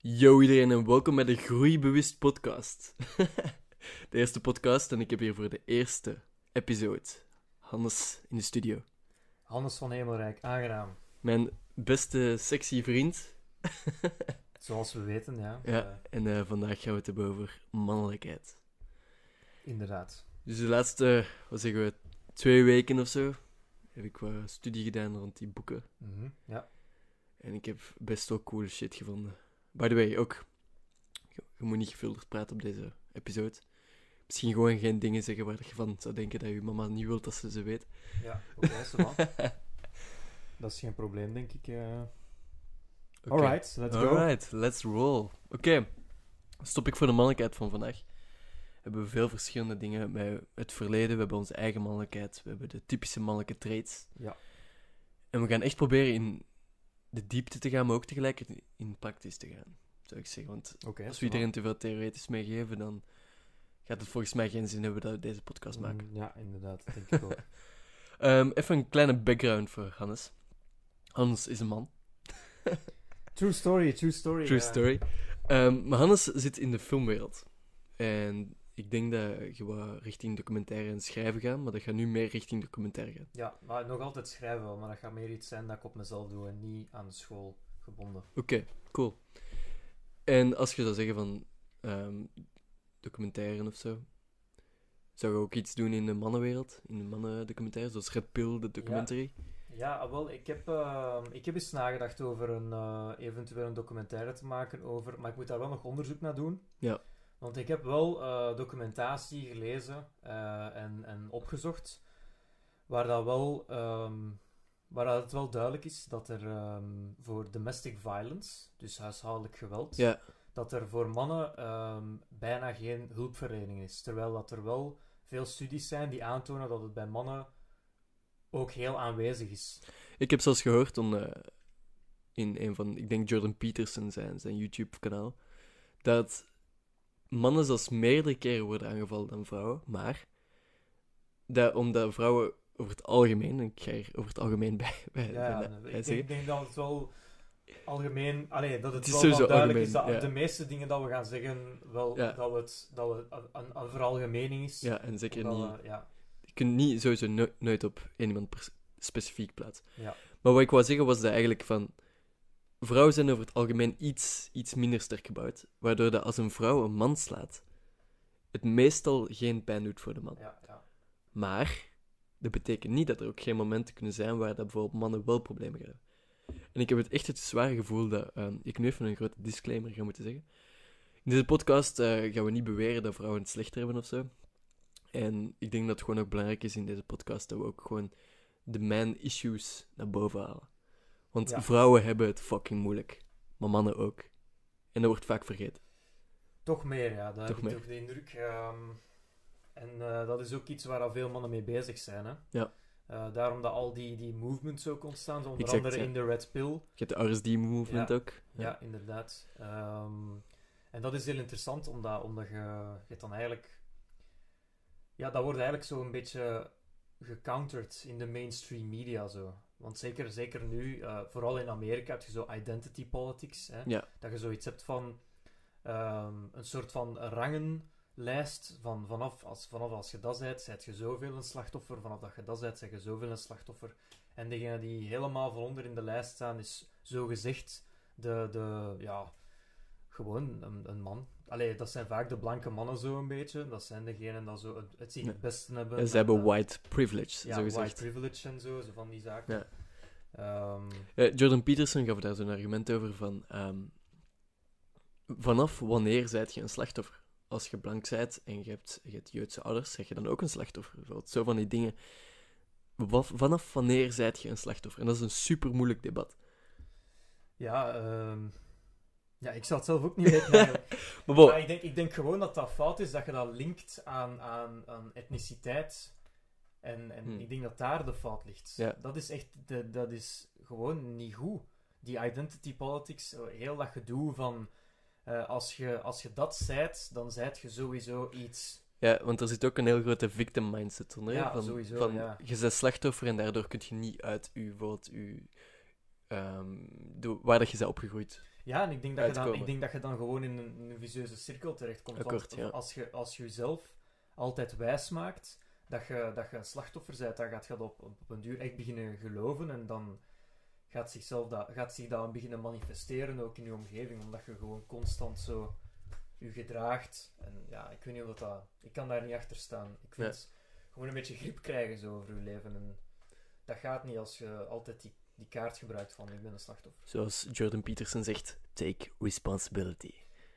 Yo iedereen en welkom bij de Groeibewust podcast. de eerste podcast en ik heb hier voor de eerste episode Hannes in de studio. Hannes van Hemelrijk, aangenaam. Mijn beste sexy vriend. Zoals we weten, ja. Ja, en eh, vandaag gaan we het hebben over mannelijkheid. inderdaad. Dus de laatste, wat zeggen we, twee weken of zo, heb ik wat studie gedaan rond die boeken. Mhm, Ja. En ik heb best wel coole shit gevonden. By the way, ook, je, moet niet gevuldigd praten op deze episode. Misschien gewoon geen dingen zeggen waar je van zou denken dat je mama niet wilt dat ze ze weet. Ja, oké. Dat is geen probleem, denk ik. eh. Alright, let's go. Alright, let's roll. Oké, stop ik voor de mannelijkheid van vandaag. We hebben veel verschillende dingen met het verleden. We hebben onze eigen mannelijkheid. We hebben de typische mannelijke traits. Ja. En we gaan echt proberen in de diepte te gaan, maar ook tegelijkertijd in praktisch te gaan. Zou ik zeggen. Want als we iedereen te veel theoretisch meegeven, dan gaat het volgens mij geen zin hebben dat we deze podcast maken. Mm, Ja, inderdaad, dat denk ik ook. Ehm, even een kleine background voor Hannes. Hannes is een man. True story, true story. True story. Ehm, maar Hannes zit in de filmwereld. En ik denk dat je wat richting documentaire en schrijven gaat, maar dat gaat nu meer richting documentaire gaan. Ja, maar nog altijd schrijven wel, maar dat gaat meer iets zijn dat ik op mezelf doe en niet aan de school gebonden. Oké, cool. En als je zou zeggen van ehm documentaire of zo, zou je ook iets doen in de mannenwereld? In de mannendocumentaire, zoals Red Pill, de documentary? Ja, wel, ik heb, eh, ik heb eens nagedacht over een, eh, eventueel een documentaire te maken over, maar ik moet daar wel nog onderzoek naar doen. Ja. Want ik heb wel eh, documentatie gelezen eh, en, en opgezocht, waar dat wel, ehm, waar dat het wel duidelijk is dat er ehm, voor domestic violence, dus huishoudelijk geweld, Ja, dat er voor mannen ehm, bijna geen hulpverlening is. Terwijl dat er wel veel studies zijn die aantonen dat het bij mannen ook heel aanwezig is. ik heb zelfs gehoord on, eh, in een van, ik denk Jordan Peterson zijn, zijn YouTube-kanaal, dat mannen zelfs meerdere keren worden aangevallen dan vrouwen, maar dat omdat vrouwen over het algemeen, en ik ga hier over het algemeen bij, bij, Ja, bij- nee, bij ik, denk, zeggen, ik denk dat het wel algemeen, allee, dat het, Het is wel duidelijk is dat ja. de meeste dingen dat we gaan zeggen, wel Ja. dat, we het, dat we een, een, veralgemening is. ja, en zeker niet we- ja, je kunt niet sowieso no- nooit op één iemand specifiek plaatsen. Ja. Maar wat ik wou zeggen was dat eigenlijk van... Vrouwen zijn over het algemeen iets, iets minder sterk gebouwd. Waardoor dat als een vrouw een man slaat, het meestal geen pijn doet voor de man. ja, ja. Maar dat betekent niet dat er ook geen momenten kunnen zijn waar dat bijvoorbeeld mannen wel problemen hebben. En ik heb het echt het zware gevoel dat... ehm, ik nu even een grote disclaimer ga moeten zeggen. In deze podcast eh, gaan we niet beweren dat vrouwen het slechter hebben of zo. En ik denk dat het gewoon ook belangrijk is in deze podcast dat we ook gewoon de man-issues naar boven halen. Want Ja. vrouwen hebben het fucking moeilijk. Maar mannen ook. En dat wordt vaak vergeten. Toch meer, ja. Dat Toch heb meer. ik ook de indruk. ehm, en eh, dat is ook iets waar al veel mannen mee bezig zijn. Hè? Ja. Eh, daarom dat al die, die movements ook ontstaan, zo onder Exact, andere ja. in de Red Pill. Je hebt de RSD-movement Ja. ook. Ja, inderdaad. Ehm, en dat is heel interessant, omdat, omdat je, je hebt dan eigenlijk... Ja, dat wordt eigenlijk zo een beetje gecounterd in de mainstream media zo. Want zeker, zeker nu, eh, vooral in Amerika, heb je zo identity politics. Hè? Ja. Dat je zoiets hebt van ehm, een soort van rangenlijst van vanaf als, vanaf als je dat bent, zijt je zoveel een slachtoffer. Vanaf dat je dat bent, zeg je zoveel een slachtoffer. En degene die helemaal van onder in de lijst staan, is zogezegd de, de ja, gewoon een, een man. Allee, dat zijn vaak de blanke mannen zo een beetje. Dat zijn degenen die zo het, het het beste hebben. Ja, ze hebben En, eh, white privilege, ja, zo white gezegd. privilege en zo, zo van die zaken. Ja. Ehm, Eh, Jordan Peterson gaf daar zo'n argument over van... ehm, vanaf wanneer zijt je een slachtoffer? Als je blank zijt en je hebt, je hebt Joodse ouders, zeg je dan ook een slachtoffer? Zo van die dingen. Vanaf wanneer zijt je een slachtoffer? En dat is een super moeilijk debat. ja, ehm, ja, ik zou het zelf ook niet weten. Maar Maar ik denk, ik denk gewoon dat dat fout is dat je dat linkt aan, aan, aan etniciteit. En, en Hmm. ik denk dat daar de fout ligt. Ja. Dat is echt, de, dat is gewoon niet goed. Die identity politics, eh, heel dat gedoe van, eh, als, je, als je dat zijt, dan zijt je sowieso iets. ja, want er zit ook een heel grote victim mindset onder. hè, Ja, van, sowieso, Van, ja. Je bent slachtoffer en daardoor kun je niet uit je, bijvoorbeeld, je, ehm, waar dat je bent opgegroeid. Ja, en ik denk, dat je dan, ik denk dat je dan gewoon in een, in een vicieuze cirkel terechtkomt. Akkoord, want ja. als, je, als je jezelf altijd wijs maakt dat je, dat je een slachtoffer bent, dan gaat je dat op, op een duur echt beginnen geloven. En dan gaat, zichzelf dat, gaat zich dat beginnen manifesteren, ook in je omgeving. Omdat je gewoon constant zo je gedraagt. En ja, ik weet niet of dat... dat ik kan daar niet achter staan. Ik vind gewoon een beetje grip krijgen zo over je leven. En dat gaat niet als je altijd die, die kaart gebruikt van ik ben een slachtoffer. Zoals Jordan Peterson zegt, take responsibility.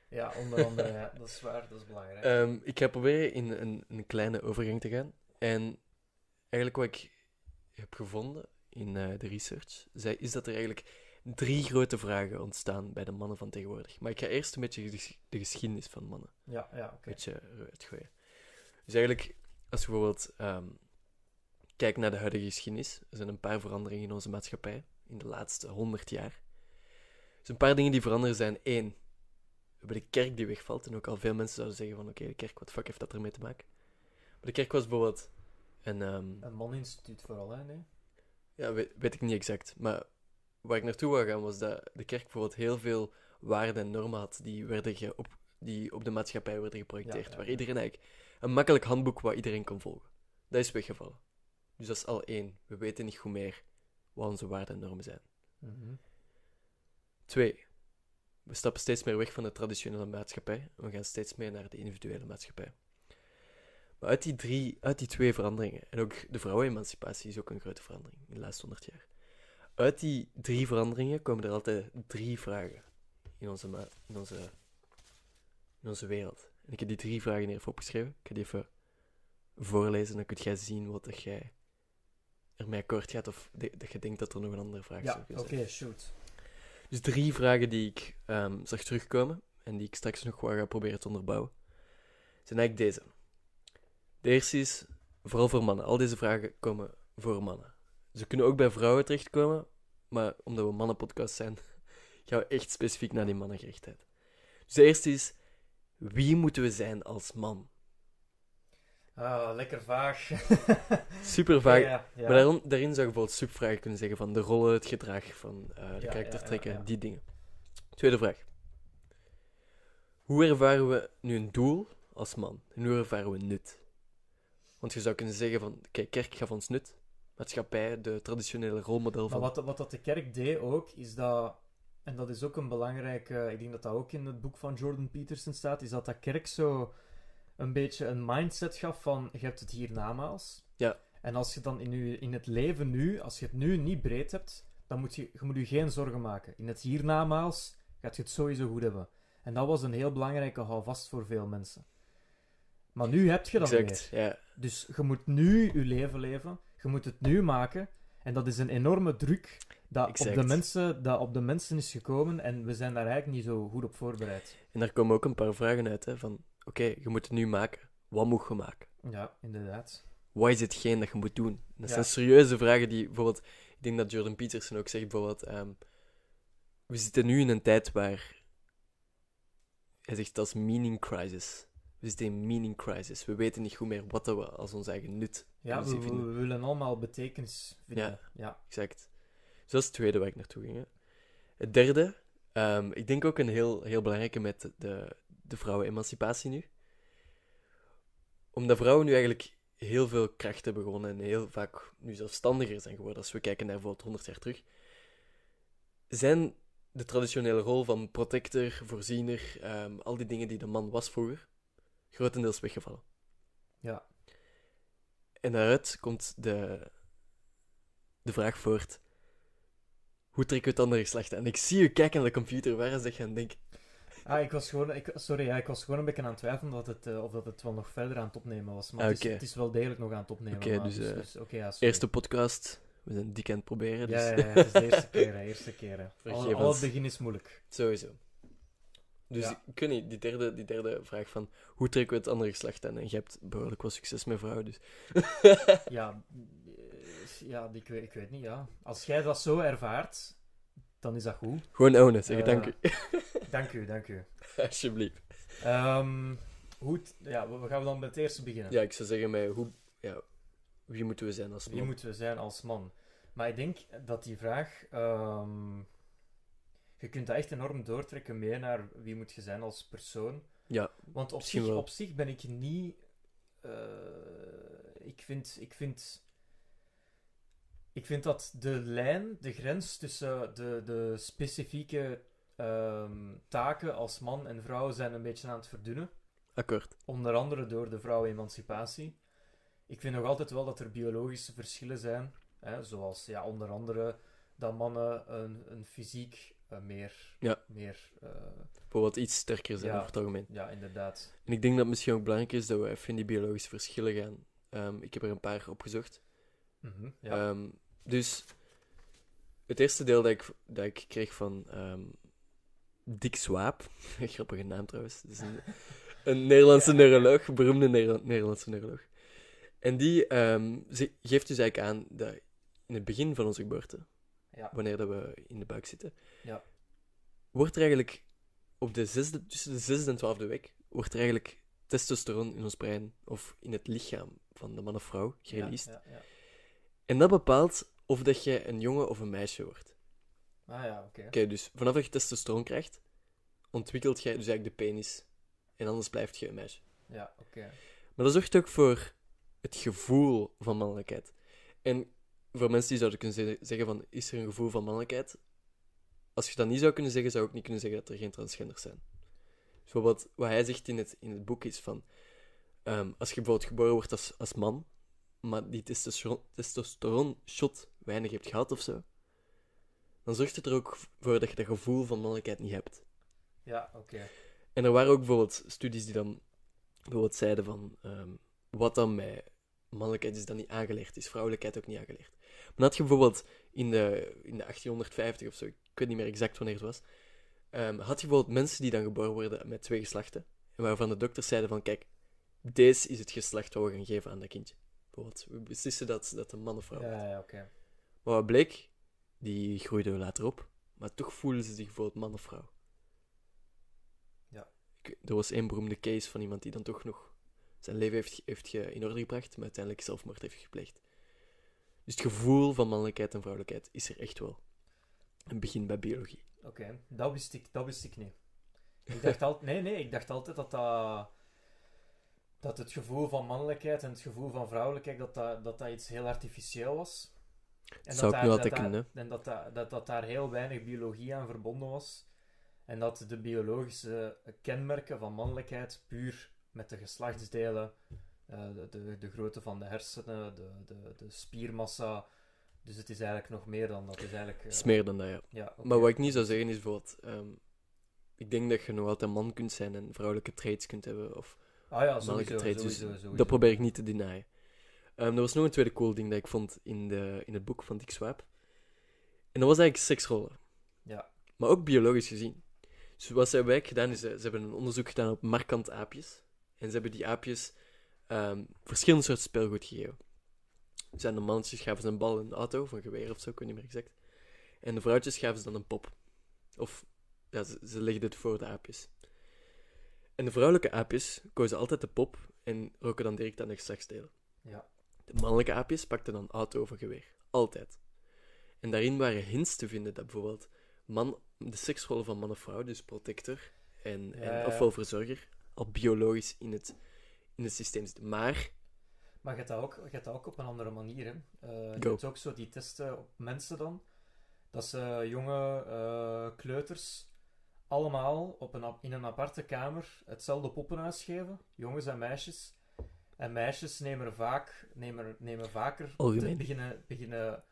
Ja, onder andere, ja, dat is waar, dat is belangrijk. Ehm, ik ga proberen in een, een kleine overgang te gaan. En eigenlijk wat ik heb gevonden in eh, de research, zei, is dat er eigenlijk drie grote vragen ontstaan bij de mannen van tegenwoordig. Maar ik ga eerst een beetje de, ges- de geschiedenis van mannen ja, ja, oké. een beetje eruit gooien. Dus eigenlijk, als je bijvoorbeeld ehm, kijkt naar de huidige geschiedenis, er zijn een paar veranderingen in onze maatschappij in de laatste honderd jaar. Dus een paar dingen die veranderen zijn één, we hebben de kerk die wegvalt. En ook al veel mensen zouden zeggen van oké, de kerk, wat fuck heeft dat ermee te maken? Maar de kerk was bijvoorbeeld een... ehm, Een maninstituut vooral, hè? Nee? ja, weet, weet ik niet exact. Maar waar ik naartoe wou gaan was dat de kerk bijvoorbeeld heel veel waarden en normen had die, werden ge- op, die op de maatschappij werden geprojecteerd. Ja, ja, waar iedereen eigenlijk een makkelijk handboek waar iedereen kon volgen. Dat is weggevallen. Dus dat is al één. We weten niet goed meer wat onze waarden en normen zijn. Mhm. Twee. We stappen steeds meer weg van de traditionele maatschappij en we gaan steeds meer naar de individuele maatschappij. Maar uit die, drie, uit die twee veranderingen, en ook de vrouwenemancipatie is ook een grote verandering in de laatste honderd jaar. Uit die drie veranderingen komen er altijd drie vragen in onze, in onze, in onze wereld. En ik heb die drie vragen hier even opgeschreven. Ik ga die even voorlezen, dan kun jij zien wat jij ermee akkoord gaat of de- dat je denkt dat er nog een andere vraag zou Ja, oké, shoot. Dus drie vragen die ik ehm, zag terugkomen en die ik straks nog wel ga proberen te onderbouwen, zijn eigenlijk deze. De eerste is, vooral voor mannen. Al deze vragen komen voor mannen. Ze kunnen ook bij vrouwen terechtkomen, maar omdat we een mannenpodcast zijn, gaan we echt specifiek naar die mannengerichtheid. Dus de eerste is, wie moeten we zijn als man? Ah, lekker vaag. Super. Ja, ja. Maar daarom, daarin zou je bijvoorbeeld subvragen kunnen zeggen van de rollen, het gedrag van eh, de Ja, karaktertrekken, die dingen. Tweede vraag. Hoe ervaren we nu een doel als man? En hoe ervaren we nut? Want je zou kunnen zeggen van, kijk, kerk gaf ons nut. Maatschappij, de traditionele rolmodel Maar van... wat, wat dat de kerk deed ook, is dat... En dat is ook een belangrijke... Ik denk dat dat ook in het boek van Jordan Peterson staat, is dat dat kerk zo een beetje een mindset gaf van, je hebt het hiernamaals. Ja. En als je dan in, je, in het leven nu, als je het nu niet breed hebt, dan moet je, je moet je geen zorgen maken. In het hiernamaals gaat je het sowieso goed hebben. En dat was een heel belangrijke houvast voor veel mensen. Maar nu heb je dat Exact, weer. ja. Dus je moet nu je leven leven. Je moet het nu maken. En dat is een enorme druk dat op, de mensen, dat op de mensen is gekomen. En we zijn daar eigenlijk niet zo goed op voorbereid. En daar komen ook een paar vragen uit, hè, van, oké, je moet het nu maken. Wat moet je maken? Ja, inderdaad. Wat is hetgeen dat je moet doen? Dat Ja. zijn serieuze vragen die bijvoorbeeld... Ik denk dat Jordan Peterson ook zegt bijvoorbeeld... ehm, we zitten nu in een tijd waar... Hij zegt dat is meaning crisis. We zitten in meaning crisis. We weten niet goed meer wat we als ons eigen nut Ja, we, willen allemaal betekenis vinden. Ja. ja. Exact. Dus dat is het tweede waar ik naartoe ging. Hè. Het derde, ehm, ik denk ook een heel, heel belangrijke met de, de, vrouwenemancipatie nu. Omdat vrouwen nu eigenlijk heel veel kracht hebben gewonnen en heel vaak nu zelfstandiger zijn geworden, als we kijken naar bijvoorbeeld 100 jaar terug, zijn de traditionele rol van protector, voorziener, ehm, al die dingen die de man was vroeger, grotendeels weggevallen. Ja. En daaruit komt de, de vraag voort: hoe trekken we het andere geslacht aan? Ik zie je kijken naar de computer, waar is dat gaan denken? Ah, ik was gewoon... Ik, sorry, ja, ik was gewoon een beetje aan het twijfelen dat het, eh, of dat het wel nog verder aan het opnemen was. Maar Ah, het, is, oké. het is wel degelijk nog aan het opnemen. Oké, maar dus, eh, oké, ja, sorry. Eerste podcast, we zijn dik aan het proberen, dus Ja, ja, ja, het is de eerste keer, hè, eerste keer. hè. Al, het begin is moeilijk. sowieso. Dus Ja. ik weet niet, die derde, die derde vraag van hoe trekken we het andere geslacht aan? En je hebt behoorlijk wel succes met vrouwen, dus. Ja, eh, ja ik, weet, ik weet niet, ja. Als jij dat zo ervaart, dan is dat goed. Gewoon ownen, zeggen Eh, dank u. Dank u, dank u. Alsjeblieft. Ehm, goed, ja, we we gaan dan met het eerste beginnen. Ja, ik zou zeggen, met hoe, ja, wie moeten we zijn als Wie man? moeten we zijn als man? Maar ik denk dat die vraag... ehm, je kunt dat echt enorm doortrekken mee naar wie moet je zijn als persoon. Ja, Want op zich, wel. op zich ben ik niet. eh, ik, vind, ik, vind, ik vind dat de lijn, de grens tussen de, de specifieke ehm, taken als man en vrouw zijn een beetje aan het verdunnen. akkoord. Onder andere door de vrouwenemancipatie. Ik vind nog altijd wel dat er biologische verschillen zijn. Hè, zoals ja, onder andere dat mannen een, een fysiek eh, meer. Ja. meer eh, Bijvoorbeeld iets sterker zijn Ja. over het algemeen. ja, inderdaad. En ik denk dat het misschien ook belangrijk is dat we even in die biologische verschillen gaan. Ehm, ik heb er een paar opgezocht. Mhm, ja. Ehm, dus het eerste deel dat ik, dat ik kreeg van ehm, Dick Swaap, grappige naam trouwens, een, een Nederlandse neuroloog, een beroemde Neder- Nederlandse neuroloog. En die ehm, ze- geeft dus eigenlijk aan dat in het begin van onze geboorte, ja. wanneer dat we in de buik zitten, Ja. wordt er eigenlijk op de zesde, tussen de zesde en twaalfde week, wordt er eigenlijk testosteron in ons brein of in het lichaam van de man of vrouw gereleased. Ja. En dat bepaalt of dat je een jongen of een meisje wordt. Ah ja, oké. Oké, dus vanaf dat je testosteron krijgt, ontwikkelt jij dus eigenlijk de penis. En anders blijft je een meisje. Ja, oké. Maar dat zorgt ook voor het gevoel van mannelijkheid. En voor mensen die zouden kunnen ze- zeggen van, is er een gevoel van mannelijkheid? Als je dat niet zou kunnen zeggen, zou ik ook niet kunnen zeggen dat er geen transgenders zijn. Dus bijvoorbeeld, wat hij zegt in het, in het boek is van, ehm, als je bijvoorbeeld geboren wordt als, als man, maar die testosteron, testosteron shot weinig hebt gehad of zo, dan zorgt het er ook voor dat je dat gevoel van mannelijkheid niet hebt. Ja, oké. En er waren ook bijvoorbeeld studies die dan bijvoorbeeld zeiden van ehm, wat dan met mannelijkheid is dan niet aangeleerd, is vrouwelijkheid ook niet aangeleerd. Maar had je bijvoorbeeld in de, in de 1850 of zo, ik weet niet meer exact wanneer het was, ehm, had je bijvoorbeeld mensen die dan geboren worden met twee geslachten, en waarvan de dokters zeiden van kijk, deze is het geslacht wat we gaan geven aan dat kindje. Bijvoorbeeld, we beslissen dat dat een man of vrouw wordt. Ja, ja, oké. Maar wat bleek, die groeiden later op, maar toch voelden ze zich bijvoorbeeld man of vrouw. Ja. Ik- er was één beroemde case van iemand die dan toch nog zijn leven heeft, heeft in orde gebracht, maar uiteindelijk zelfmoord heeft gepleegd. Dus het gevoel van mannelijkheid en vrouwelijkheid is er echt wel. Het begint bij biologie. Oké, dat wist ik, dat wist ik niet. Ik dacht altijd, nee, nee, ik dacht altijd dat dat, dat het gevoel van mannelijkheid en het gevoel van vrouwelijkheid, dat dat, dat, dat iets heel artificieel was. En Zou dat ik nu daar- kunnen, En dat, dat, dat, daar heel weinig biologie aan verbonden was. En dat de biologische kenmerken van mannelijkheid puur met de geslachtsdelen, eh, de, de, grootte van de hersenen, de, de, de spiermassa. Dus het is eigenlijk nog meer dan dat. Het is eigenlijk, meer dan dat, ja. Maar wat ik niet zou zeggen is bijvoorbeeld... ehm, ik denk dat je nog altijd man kunt zijn en vrouwelijke traits kunt hebben, of Ah ja, mannelijke sowieso, traits. sowieso, dus sowieso. dat probeer ik niet te denyen. Ehm, er was nog een tweede cool ding dat ik vond in, de, in het boek van Dick Swaap. En dat was eigenlijk seksrollen. Ja. Maar ook biologisch gezien. Dus wat ze hebben eigenlijk gedaan, is eh, ze hebben een onderzoek gedaan op markant aapjes. En ze hebben die aapjes ehm, verschillende soorten speelgoed gegeven. Dus aan de mannetjes gaven ze een bal en een auto, of een geweer of zo, ik weet niet meer exact. En de vrouwtjes gaven ze dan een pop. Of, ja, ze, ze legden het voor de aapjes. En de vrouwelijke aapjes kozen altijd de pop en roken dan direct aan de geslachtsdelen. Ja. De mannelijke aapjes pakten dan auto of geweer. Altijd. En daarin waren hints te vinden dat bijvoorbeeld man, de seksrollen van man of vrouw, dus protector en, en ja. ofwel verzorger, al biologisch in het, in het systeem zitten. Maar, Maar je hebt dat ook, je hebt dat ook op een andere manier. Hè. Eh, je hebt ook zo die testen op mensen dan. Dat ze jonge eh, kleuters allemaal op een, in een aparte kamer hetzelfde poppenhuis geven. Jongens en meisjes. En meisjes nemen, er vaak, nemen, nemen vaker te beginnen, beginnen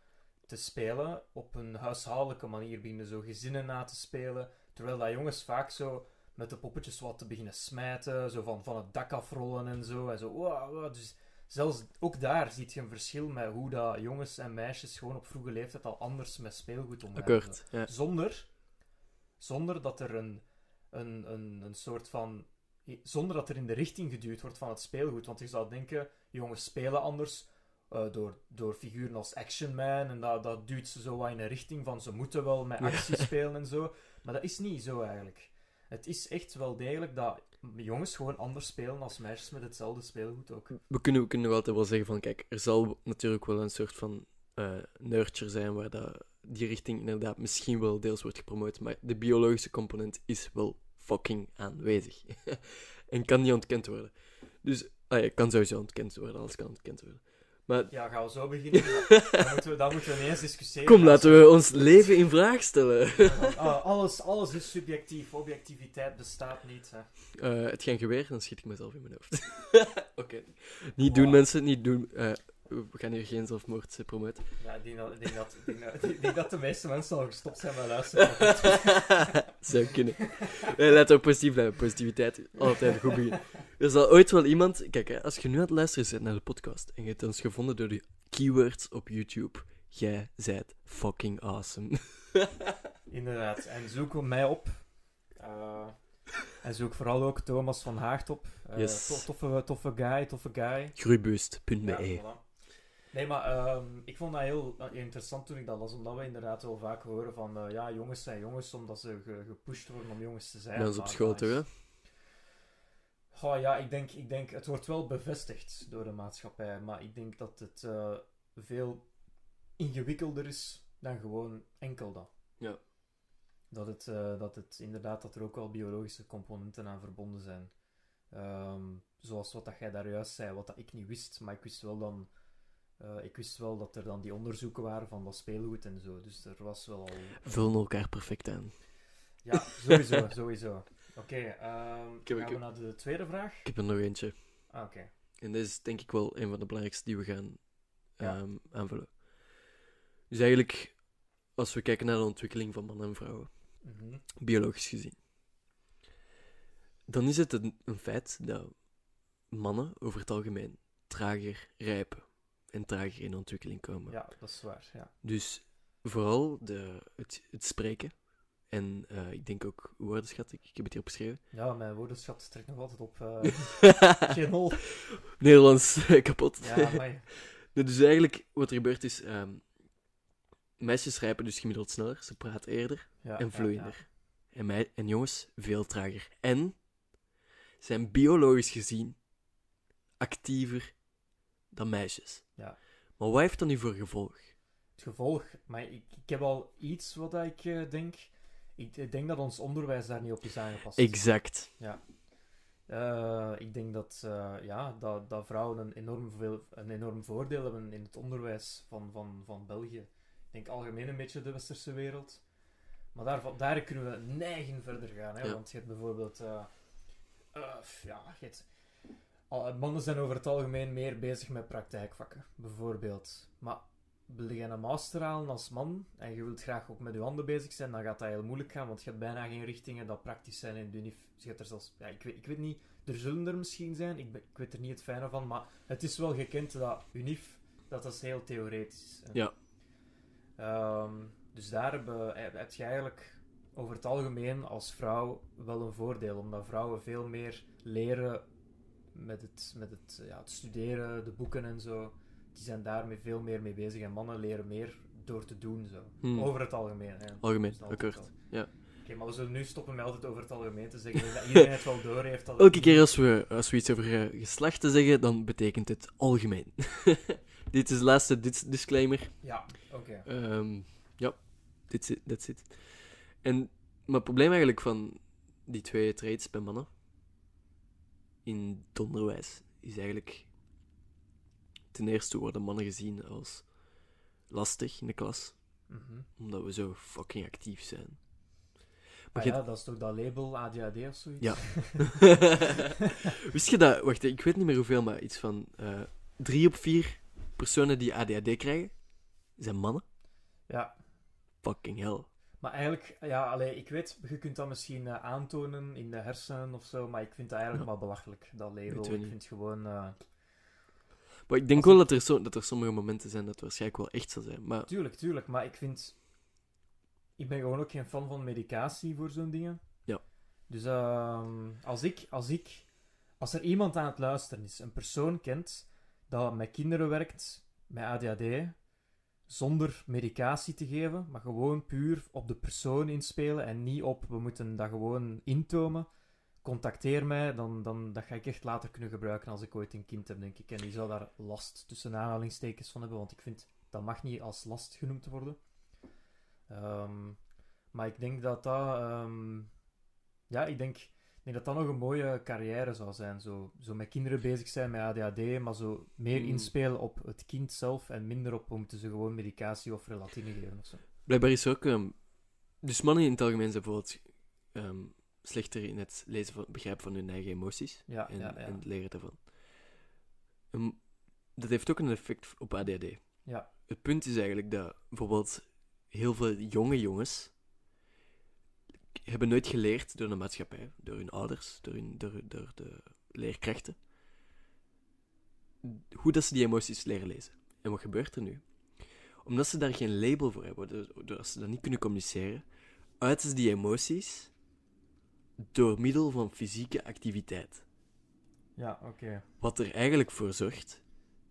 te spelen op een huishoudelijke manier. Beginnen zo gezinnen na te spelen. Terwijl dat jongens vaak zo met de poppetjes wat te beginnen smijten. Zo van, van het dak afrollen en zo. En zo wow, wow. Dus zelfs ook daar zie je een verschil met hoe dat jongens en meisjes gewoon op vroege leeftijd al anders met speelgoed omgaan. Ja. Zonder, zonder dat er een, een, een, een soort van. Zonder dat er in de richting geduwd wordt van het speelgoed. Want je zou denken, jongens spelen anders. eh, door, door figuren als Action Man. En dat, dat duwt ze zo wat in een richting van ze moeten wel met actie spelen en zo. Maar dat is niet zo eigenlijk. Het is echt wel degelijk dat jongens gewoon anders spelen als meisjes met hetzelfde speelgoed ook. We kunnen, we kunnen wel altijd wel zeggen van, kijk, er zal natuurlijk wel een soort van eh nurture zijn waar dat die richting inderdaad misschien wel deels wordt gepromoot, maar de biologische component is wel fucking aanwezig. en kan niet ontkend worden. Dus, ah ja, kan sowieso ontkend worden, alles kan ontkend worden. Maar Ja, gaan we zo beginnen? dan, moeten we, dan moeten we ineens discussiëren. kom, laten we ons leven in vraag stellen. Ah, alles, alles is subjectief. Objectiviteit bestaat niet. Hè. Eh, het gaan geweer, dan schiet ik mezelf in mijn hoofd. Oké. Niet Wow. doen, mensen, niet doen. Eh, we gaan hier geen zelfmoord eh, promoten. Ja, ik denk dat, ik denk, dat, ik denk, dat, ik denk dat de meeste mensen al gestopt zijn met luisteren. Zou kunnen. Nee, laten we positief blijven. Positiviteit, altijd goed begin. Er zal ooit wel iemand... Kijk, hè, als je nu aan het luisteren bent naar de podcast en je hebt ons gevonden door de keywords op YouTube, jij zijt fucking awesome. Inderdaad. En zoek mij op. Eh, en zoek vooral ook Thomas van Haagt op. Eh, Yes. to- toffe, toffe guy, toffe guy. Groeiboost.be. Ja, voilà. Nee, maar ehm, ik vond dat heel eh, interessant toen ik dat las, omdat we inderdaad wel vaak horen van eh, ja, jongens zijn jongens, omdat ze ge- gepusht worden om jongens te zijn. Ons op school dat toch, is- hè? Goh, ja, ik denk, ik denk, het wordt wel bevestigd door de maatschappij, maar ik denk dat het eh, veel ingewikkelder is dan gewoon enkel dat. Ja. Dat het, dat het inderdaad, dat er ook wel biologische componenten aan verbonden zijn. Ehm, zoals wat dat jij daar juist zei, wat dat ik niet wist, maar ik wist wel dan... eh, ik wist wel dat er dan die onderzoeken waren van dat speelgoed en zo, dus er was wel al... Vullen elkaar perfect aan. Ja, sowieso, sowieso. Oké, ehm, gaan we naar de tweede vraag? Ik heb er nog eentje. Ah, Oké. En dit is denk ik wel een van de belangrijkste die we gaan Ja. ehm, aanvullen. Dus eigenlijk, als we kijken naar de ontwikkeling van mannen en vrouwen, Mhm. biologisch gezien, dan is het een, een feit dat mannen over het algemeen trager rijpen en trager in ontwikkeling komen. Ja, dat is waar, ja. Dus vooral de, het, het spreken en eh, ik denk ook woordenschat, ik, ik heb het hier opgeschreven. Ja, mijn woordenschat trekt nog altijd op eh geen hol. Nederlands kapot. Ja, maar dus eigenlijk, wat er gebeurt is, ehm, meisjes rijpen dus gemiddeld sneller, ze praten eerder ja, en ja, vloeiender. En, mij, en jongens, veel trager. En zijn biologisch gezien actiever dan meisjes. Ja. Maar wat heeft dat nu voor gevolg? Het gevolg, maar ik, ik heb al iets wat ik eh, denk. Ik, ik denk dat ons onderwijs daar niet op is aangepast. Exact. Eh, ik denk dat, eh, ja, dat, dat vrouwen een enorm, veel, een enorm voordeel hebben in het onderwijs van, van, van België. Ik denk algemeen een beetje de westerse wereld. Maar daar, daar kunnen we neigen verder gaan. Hè? Ja. Want je hebt bijvoorbeeld... eh, ja, je hebt- mannen zijn over het algemeen meer bezig met praktijkvakken, bijvoorbeeld. Maar wil je een master halen als man en je wilt graag ook met je handen bezig zijn, dan gaat dat heel moeilijk gaan, want je hebt bijna geen richtingen dat praktisch zijn in de UNIF. Je er zelfs, ja, ik, weet, ik weet niet, er zullen er misschien zijn, ik, ben- ik weet er niet het fijne van, maar het is wel gekend dat UNIF, dat is heel theoretisch. Ja. Ehm, dus daar heb je eigenlijk over het algemeen als vrouw wel een voordeel, omdat vrouwen veel meer leren met het, met het, ja, het studeren, de boeken en zo. Die zijn daarmee veel meer mee bezig en mannen leren meer door te doen. Zo. Hmm. Over het algemeen. Hè. Algemeen, akkoord. Ja. Oké, maar we zullen nu stoppen met altijd over het algemeen te zeggen. Dat iedereen het wel door heeft. Dat Elke keer als we, als we iets over eh, geslachten zeggen, dan betekent het algemeen. Dit is de laatste dis- disclaimer. Ja, oké. Ehm, ja, that's it, that's it. En, maar het probleem eigenlijk van die twee trades bij mannen in het onderwijs is eigenlijk ten eerste worden mannen gezien als lastig in de klas, Mhm. omdat we zo fucking actief zijn. Ah Maar je- ja, dat is toch dat label ADHD of zoiets? Ja. Wist je dat? Wacht, ik weet niet meer hoeveel, maar iets van eh, drie op vier personen die ADHD krijgen, zijn mannen. Ja, Fucking hell. Maar eigenlijk, ja, allee, ik weet, je kunt dat misschien eh, aantonen in de hersenen of zo, maar ik vind dat eigenlijk Ja. maar belachelijk, dat label. Ik vind gewoon... eh, Maar ik denk wel dat er, zo, dat er sommige momenten zijn dat het waarschijnlijk wel echt zal zijn. Maar Tuurlijk, tuurlijk, maar ik vind... Ik ben gewoon ook geen fan van medicatie voor zo'n dingen. Ja. Dus ehm, als ik, als ik... Als er iemand aan het luisteren is, een persoon kent, dat met kinderen werkt, met ADHD, zonder medicatie te geven, maar gewoon puur op de persoon inspelen en niet op, we moeten dat gewoon intomen, contacteer mij, dan, dan dat ga ik echt later kunnen gebruiken als ik ooit een kind heb, denk ik. En die zou daar last tussen aanhalingstekens van hebben, want ik vind dat mag niet als last genoemd worden. Ehm, maar ik denk dat dat... ehm, ja, ik denk, denk dat dat nog een mooie carrière zou zijn. Zo, zo met kinderen bezig zijn met ADHD, maar zo meer Mm. inspelen op het kind zelf en minder op hoe moeten ze gewoon medicatie of relatine geven of zo. Blijkbaar is ook... ehm, dus mannen in het algemeen zijn bijvoorbeeld ehm, slechter in het lezen van, begrijpen van hun eigen emoties. Ja, en, ja, ja. en het leren daarvan. Ehm, dat heeft ook een effect op ADHD. Ja. Het punt is eigenlijk dat bijvoorbeeld heel veel jonge jongens hebben nooit geleerd door de maatschappij, door hun ouders, door, hun, door, door de leerkrachten, hoe dat ze die emoties leren lezen. En wat gebeurt er nu? Omdat ze daar geen label voor hebben, door- doordat ze dat niet kunnen communiceren, uiten ze die emoties door middel van fysieke activiteit. Ja, oké. Wat er eigenlijk voor zorgt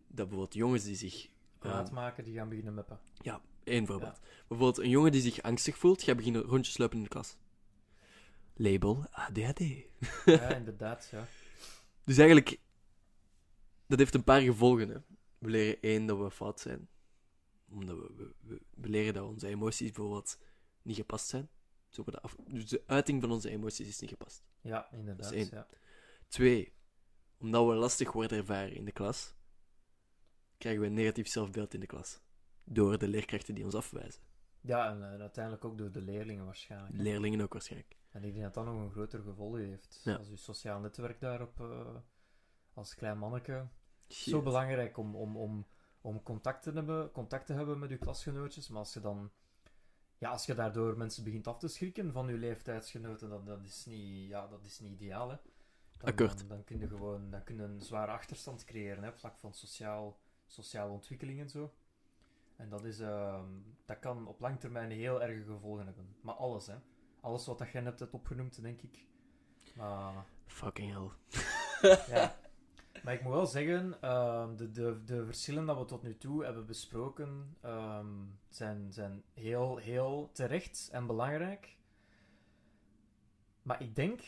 dat bijvoorbeeld jongens die zich. Praat ehm, maken, die gaan beginnen meppen. één voorbeeld. Bijvoorbeeld een jongen die zich angstig voelt, gaat beginnen rondjes lopen in de klas. Label ADHD. Ja, inderdaad, ja. Dus eigenlijk, dat heeft een paar gevolgen. Hè. We leren één dat we fout zijn. Omdat we, we, we, we leren dat onze emoties bijvoorbeeld niet gepast zijn. Zo worden af, dus de uiting van onze emoties is niet gepast. Ja, inderdaad, Dat is één. ja. Twee, omdat we lastig worden ervaren in de klas, krijgen we een negatief zelfbeeld in de klas. Door de leerkrachten die ons afwijzen. Ja, en eh, uiteindelijk ook door de leerlingen waarschijnlijk. hè. Leerlingen ook waarschijnlijk. En ik denk dat dat nog een groter gevolg heeft. Ja. Als je sociaal netwerk daarop, eh, als klein manneke, Shit. zo belangrijk om, om, om, om contact, te hebben, contact te hebben met je klasgenootjes. Maar als je dan, ja, als je daardoor mensen begint af te schrikken van je leeftijdsgenoten, dan dat is niet, ja, dat is niet ideaal. Hè. Dan. Dan, dan kun je gewoon dan kun je een zware achterstand creëren hè, vlak van sociaal, sociale ontwikkeling en zo. En dat, is, ehm, dat kan op lang termijn heel erge gevolgen hebben. Maar alles, hè. Alles wat dat jij net hebt opgenoemd, denk ik. Maar Fucking hell. ja. Maar ik moet wel zeggen, ehm, de, de, de verschillen dat we tot nu toe hebben besproken ehm, zijn, zijn heel, heel terecht en belangrijk. Maar ik denk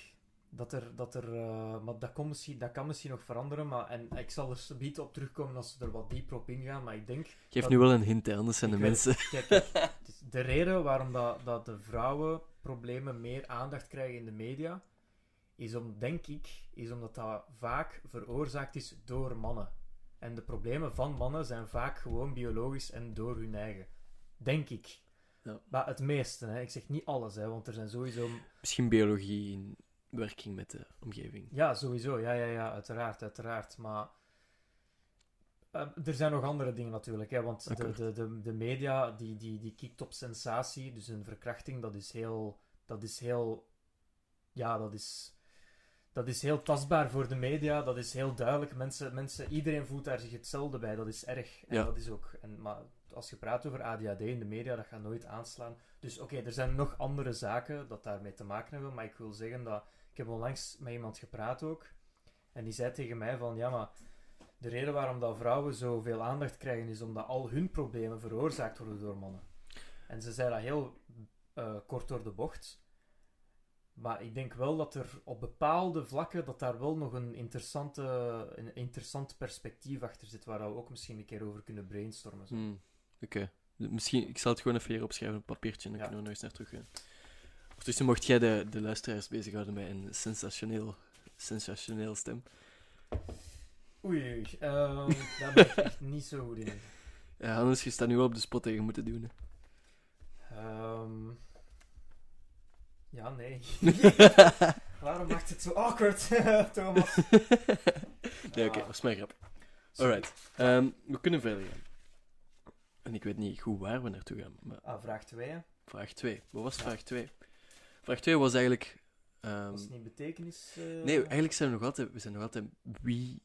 dat er, dat er eh, maar dat, kon misschien, dat kan misschien nog veranderen, maar, en ik zal er subiet op terugkomen als we er wat dieper op ingaan, maar ik denk Geef Dat- nu wel een hint, anders zijn de weet mensen... Kijk, de reden waarom dat, dat de vrouwenproblemen meer aandacht krijgen in de media, is om, denk ik, is omdat dat vaak veroorzaakt is door mannen. En de problemen van mannen zijn vaak gewoon biologisch en door hun eigen. Denk ik. Ja. Maar het meeste, hè. ik zeg niet alles, hè, want er zijn sowieso. Misschien biologie in werking met de omgeving. Ja, sowieso, ja, ja, ja, uiteraard, uiteraard. Maar eh, er zijn nog andere dingen natuurlijk, hè, want de, de, de, de media die, die, die kikt op sensatie, dus een verkrachting, dat is heel, dat is heel, ja, dat is, dat is heel tastbaar voor de media, dat is heel duidelijk. Mensen, mensen, iedereen voelt daar zich hetzelfde bij, dat is erg. En Ja. dat is ook, en, maar als je praat over ADHD in de media, dat gaat nooit aanslaan. Dus oké, er zijn nog andere zaken dat daarmee te maken hebben, maar ik wil zeggen dat ik heb onlangs met iemand gepraat ook. En die zei tegen mij van, ja, maar de reden waarom dat vrouwen zoveel aandacht krijgen, is omdat al hun problemen veroorzaakt worden door mannen. En ze zei dat heel eh, kort door de bocht. Maar ik denk wel dat er op bepaalde vlakken, dat daar wel nog een, interessante, een interessant perspectief achter zit, waar we ook misschien een keer over kunnen brainstormen. Hmm, Oké. Misschien, ik zal het gewoon even hier opschrijven op een papiertje en dan Ja. kunnen we nog eens naar terug gaan. Ondertussen mocht jij de, de luisteraars bezighouden met een sensationeel, sensationeel stem. Oei, oei. ehm, daar ben ik echt niet zo goed in. Ja, anders je staat nu wel op de spot tegen moeten doen. Hè. Ehm, ja, nee. Waarom maakt het zo awkward, Thomas? nee, oké, Ah, dat is mijn grap. Alright. Ehm, we kunnen verder gaan. En ik weet niet goed waar we naartoe gaan, maar Ah, vraag 2. vraag 2. Wat was Ja. vraag 2? Vraag 2 was eigenlijk... ehm, Was het niet betekenis? eh, nee, eigenlijk zijn we nog altijd... We zijn nog altijd... Wie...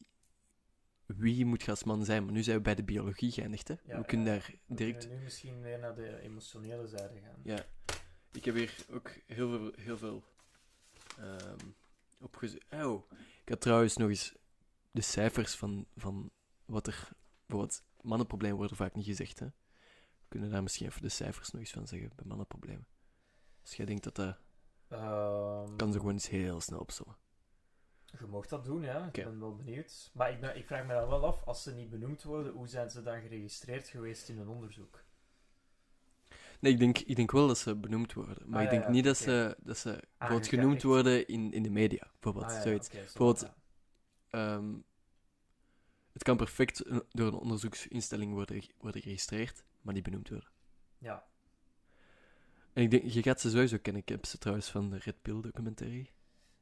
Wie moet je als man zijn? Maar nu zijn we bij de biologie geëindigd, hè? Ja, we kunnen ja. daar direct... nu misschien weer naar de emotionele zijde gaan. Ja. Ik heb hier ook heel veel, heel veel. Oh, ik had trouwens nog eens de cijfers van, van wat er... Bijvoorbeeld, mannenproblemen worden vaak niet gezegd, hè. We kunnen daar misschien even de cijfers nog eens van zeggen bij mannenproblemen. Als jij denkt dat dat... Ehm, kan ze gewoon eens heel snel opzommen. Je mag dat doen, ja. Ik ben wel benieuwd. Maar ik, ben, ik vraag me dan wel af, als ze niet benoemd worden, hoe zijn ze dan geregistreerd geweest in een onderzoek? Nee, ik denk, ik denk wel dat ze benoemd worden. Maar Ah, ik denk ja, niet dat, ze, dat ze Aangekaart. genoemd worden in, in de media. Bijvoorbeeld, Ah, zoiets. oké, zo, Bijvoorbeeld- ja. Ehm, het kan perfect door een onderzoeksinstelling worden, worden geregistreerd, maar niet benoemd worden. Ja, En ik denk, je gaat ze sowieso kennen. Ik heb ze trouwens van de Red Pill documentaire.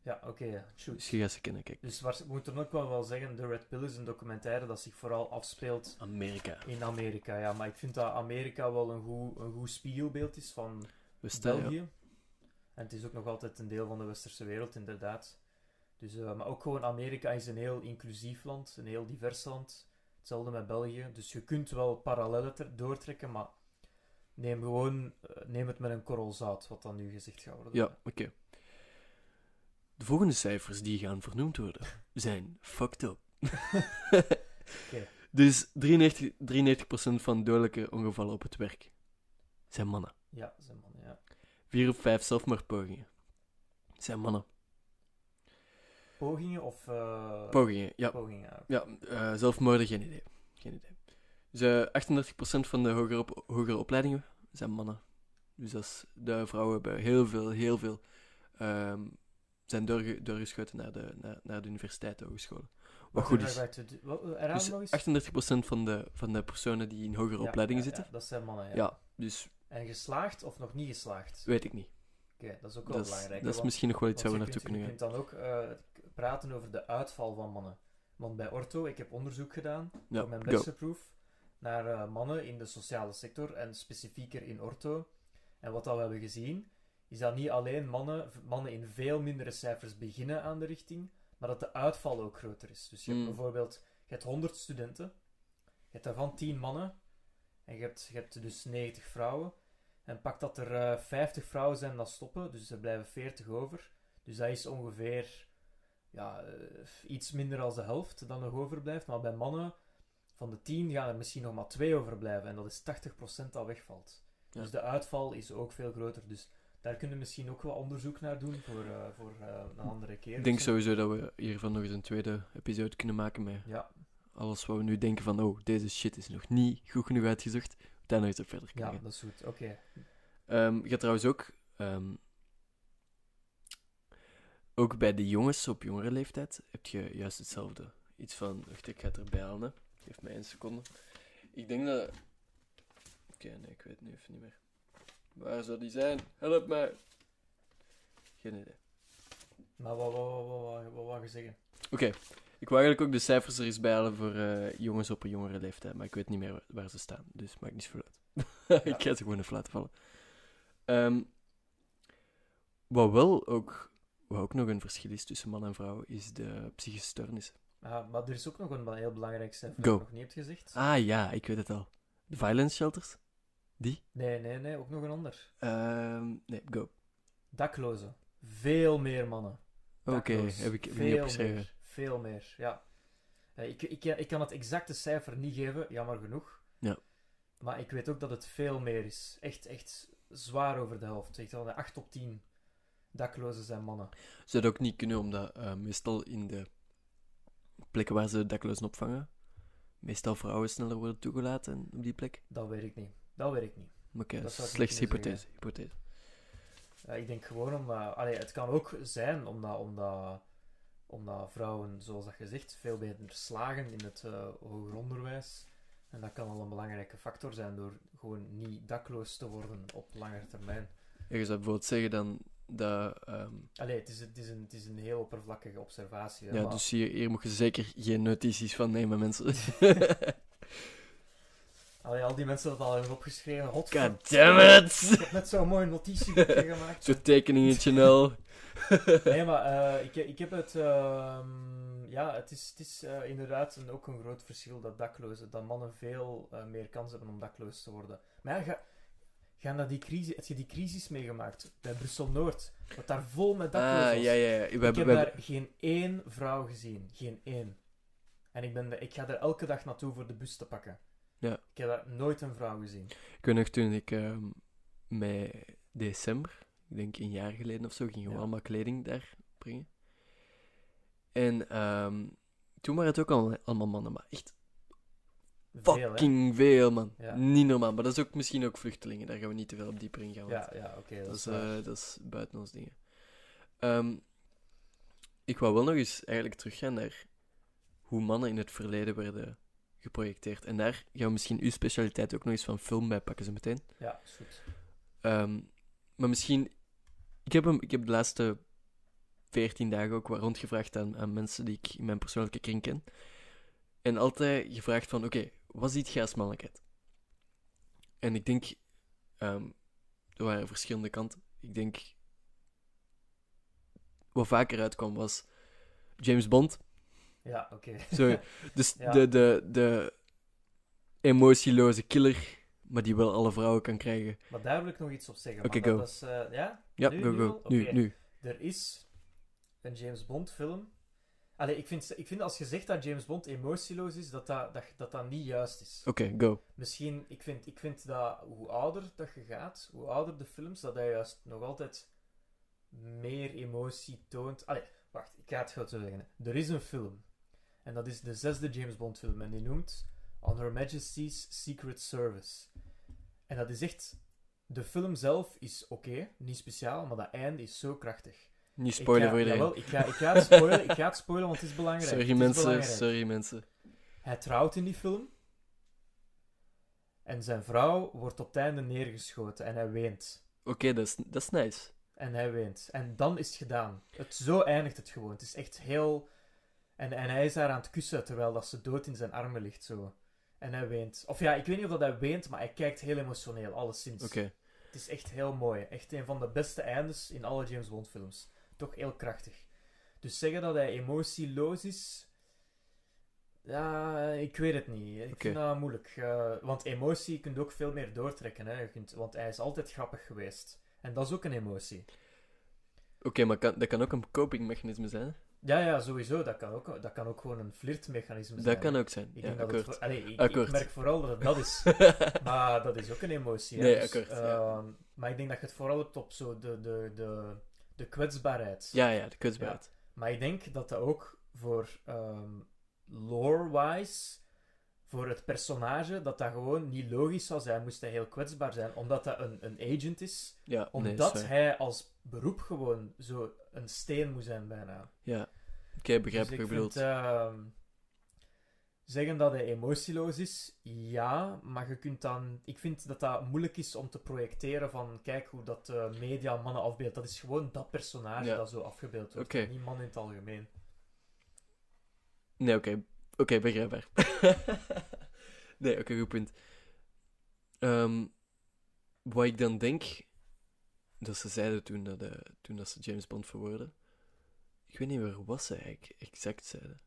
Ja oké, ja, shoot. Dus je gaat ze kennen, kijk. Dus waar, we moeten ook wel wel zeggen, The Red Pill is een documentaire dat zich vooral afspeelt Amerika. in Amerika. Ja, maar ik vind dat Amerika wel een goed, een goed spiegelbeeld is van ja. België. En het is ook nog altijd een deel van de westerse wereld, inderdaad. Dus, eh, maar ook gewoon Amerika is een heel inclusief land, een heel divers land. Hetzelfde met België. Dus je kunt wel parallellen doortrekken, maar neem gewoon eh, neem het met een korrel zout, wat dan nu gezegd gaat worden. Ja, oké. De volgende cijfers die gaan vernoemd worden zijn fucked up. Dus 93, 93% van dodelijke ongevallen op het werk zijn mannen. Ja, zijn man, ja. 4 op 5 zelfmoordpogingen zijn mannen. Pogingen of... eh, Pogingen, ja. Pogingen, ja. Ja, eh, zelfmoorden, geen idee. Geen idee. Dus eh 38% van de hogere, op, hogere opleidingen zijn mannen. Dus dat is, de vrouwen hebben heel veel, heel veel... ehm, zijn doorge, doorgeschoten naar de, naar, naar de universiteit, de hogescholen. Wat goed is. Herhaal Dus nog eens? 38% van de, van de personen die in hogere Ja, opleidingen ja, zitten. Ja, dat zijn mannen, ja. Dus En geslaagd of nog niet geslaagd? weet ik niet. Oké, dat is ook wel Dat is, belangrijk. dat is misschien nog wel iets waar we naartoe kunnen gaan. Je kunt dan ook eh, praten over de uitval van mannen. Want bij Orto, ik heb onderzoek gedaan voor mijn bachelorproof naar eh, mannen in de sociale sector en specifieker in Orto. En wat dat we hebben gezien, is dat niet alleen mannen, mannen in veel mindere cijfers beginnen aan de richting, maar dat de uitval ook groter is. Dus je hebt Mm. bijvoorbeeld, je hebt 100 studenten, je hebt daarvan 10 mannen en je hebt, je hebt dus 90 vrouwen. En pak dat er eh 50 vrouwen zijn dat stoppen, dus er blijven 40 over. Dus dat is ongeveer ja, eh, iets minder dan de helft dat nog overblijft. Maar bij mannen, van de 10 gaan er misschien nog maar 2 overblijven. En dat is 80% dat wegvalt. Ja. Dus de uitval is ook veel groter. Dus daar kunnen we misschien ook wel onderzoek naar doen voor, eh, voor eh, een andere keer. Ik denk sowieso dat we hiervan nog eens een tweede episode kunnen maken met Ja, alles wat we nu denken van, oh, deze shit is nog niet goed genoeg uitgezocht. Daar nog eens op verder kunnen ja, dat is goed. Oké. Ehm, je gaat trouwens ook... ehm, ook bij de jongens op jongere leeftijd heb je juist hetzelfde. Iets van... Wacht, ik ga het erbij halen. hè. Geef mij één seconde. Ik denk dat... Oké, nee, ik weet het nu even niet meer. Waar zou die zijn? Help mij! Geen idee. Maar wat, wat, wat, wat, wat, wat wou je zeggen? Oké, ik wou eigenlijk ook de cijfers er eens bij halen voor eh, jongens op een jongere leeftijd, maar ik weet niet meer waar, waar ze staan, dus maakt niet zoveel uit. ik ga ze gewoon even laten vallen. Ehm, wat wel ook, wat ook nog een verschil is tussen man en vrouw, is de psychische stoornissen. Ah, maar er is ook nog een heel belangrijk cijfer dat je nog niet hebt gezegd. Ah ja, ik weet het al. De violence shelters? Die? Nee, nee, nee, ook nog een ander. Ehm, nee, go. Daklozen. Veel meer mannen. Oké, heb ik heb veel niet opgeschreven. meer. Veel meer, ja. Eh, ik, ik, ik kan het exacte cijfer niet geven, jammer genoeg. Ja. Maar ik weet ook dat het veel meer is. Echt, echt zwaar over de helft. Echt wel 8 op 10 daklozen zijn mannen. Zou dat ook niet kunnen, omdat eh, meestal in de plekken waar ze daklozen opvangen, meestal vrouwen sneller worden toegelaten op die plek? Dat weet ik niet. Dat weet ik niet. Oké, ik slechts hypothese. hypothese. Eh, ik denk gewoon omdat... Allee, het kan ook zijn omdat, omdat, omdat vrouwen, zoals dat gezegd, veel beter slagen in het eh, hoger onderwijs. En dat kan al een belangrijke factor zijn door gewoon niet dakloos te worden op langere termijn. Ja, je zou bijvoorbeeld zeggen dan dat... ehm, Allee, het is, het is, een, het is een heel oppervlakkige observatie. hè, ja, maar- dus hier, hier moet je zeker geen notities van nemen, mensen. Allee, al die mensen dat al hebben opgeschreven. God, God damn Ik it! heb net zo'n mooi notitieboekje gemaakt. Zo'n tekeningetje al. Nee, maar eh, ik, ik heb het... ehm, ja, het is, het is eh, inderdaad een, ook een groot verschil dat daklozen... Dat mannen veel eh, meer kans hebben om dakloos te worden. Maar ja, ga, ga naar die crisis... Heb je die crisis meegemaakt? Bij Brussel-Noord. Wat daar vol met daklozen Ah, was. ja, ja, ja. We ik hebben, heb daar geen één vrouw gezien. Geen één. En ik, ben de- ik ga er elke dag naartoe voor de bus te pakken. Ja. Ik heb daar nooit een vrouw gezien. Ik weet nog toen ik ehm mei december, ik denk een jaar geleden of zo, gingen we Ja. allemaal kleding daar brengen. En ehm, toen waren het ook al, allemaal mannen, maar echt Veel, hè? fucking veel, man. Ja. Niet normaal. Maar dat is ook misschien ook vluchtelingen. Daar gaan we niet te veel op dieper ingaan. want Ja, ja oké. dat, dat is, eh, dat is buiten ons dingen. Ehm, ik wou wel nog eens eigenlijk teruggaan naar hoe mannen in het verleden werden geprojecteerd. En daar gaan we misschien uw specialiteit ook nog eens van film bij pakken, zo meteen. Ja, is goed. Ehm, maar misschien... Ik heb, hem, ik heb de laatste 14 dagen ook wat rondgevraagd aan, aan mensen die ik in mijn persoonlijke kring ken. En altijd gevraagd van, oké, wat ziet jij als mannelijkheid? En ik denk... ehm, er waren verschillende kanten. Ik denk... Wat vaker uitkwam was James Bond. Ja, oké. Dus Ja. de, de, de emotieloze killer, maar die wel alle vrouwen kan krijgen. Maar daar wil ik nog iets op zeggen. Oké, go. dat is, eh, ja? Ja, Nu- go, nu go. Nu. Er is een James Bond film. Allee, ik vind, ik vind als je zegt dat James Bond emotieloos is, dat dat, dat, dat, dat niet juist is. Oké, go. Misschien, ik vind, ik vind dat hoe ouder dat je gaat, hoe ouder de films, dat hij juist nog altijd meer emotie toont. Allee, wacht, ik ga het goed zo zeggen. Er is een film. En dat is de zesde James Bond film. En die noemt On Her Majesty's Secret Service. En dat is echt... De film zelf is oké, niet speciaal, maar dat einde is zo krachtig. Niet spoilen voor iedereen. jawel, ik, ga, ik ga het spoilen, ik ga het spoilen, want het is belangrijk. Sorry is mensen, belangrijk. sorry mensen. Hij trouwt in die film. En zijn vrouw wordt op het einde neergeschoten en hij weent. Oké, dat, is, dat is nice. En hij weent. En dan is het gedaan. Het, zo eindigt het gewoon. Het is echt heel... En, en hij is daar aan het kussen terwijl dat ze dood in zijn armen ligt zo. En hij weent. Of ja, ik weet niet of dat hij weent, maar hij kijkt heel emotioneel, alleszins. Oké. Het is echt heel mooi. Echt een van de beste eindes in alle James Bond films. Toch heel krachtig. Dus zeggen dat hij emotieloos is... Ja, ik weet het niet. Ik vind dat moeilijk. Eh, want emotie kun je ook veel meer doortrekken. Hè. Je kunt, want hij is altijd grappig geweest. En dat is ook een emotie. Oké, maar kan, dat kan ook een copingmechanisme zijn. Ja, ja, sowieso. Dat kan ook, dat kan ook gewoon een flirtmechanisme zijn. Dat kan ook zijn. Ik, Ja, denk dat het akkoord. voor- allee, ik, merk vooral dat het dat is. Maar dat is ook een emotie. Nee, Dus, akkoord, ja. ehm, Maar ik denk dat je het vooral hebt op zo de, de, de, de kwetsbaarheid. ja, ja, de kwetsbaarheid. Maar ik denk dat dat ook voor ehm, lore-wise, voor het personage, dat dat gewoon niet logisch zou zijn, moest hij heel kwetsbaar zijn. Omdat dat een, een agent is. Ja, Omdat hij als beroep gewoon zo een steen moet zijn bijna. Ja. Oké, begrijp Dus ik vind, ehm, zeggen dat hij emotieloos is, ja, maar je kunt dan... Ik vind dat dat moeilijk is om te projecteren van, kijk hoe dat de media mannen afbeeldt. Dat is gewoon dat personage Ja. dat zo afgebeeld wordt, niet man in het algemeen. Nee, oké. Oké, begrijpbaar. nee, oké, goed punt. Ehm, wat ik dan denk... Dat ze zeiden toen dat, eh, toen dat ze James Bond verwoorden... Ik weet niet meer wat ze eigenlijk exact zeiden.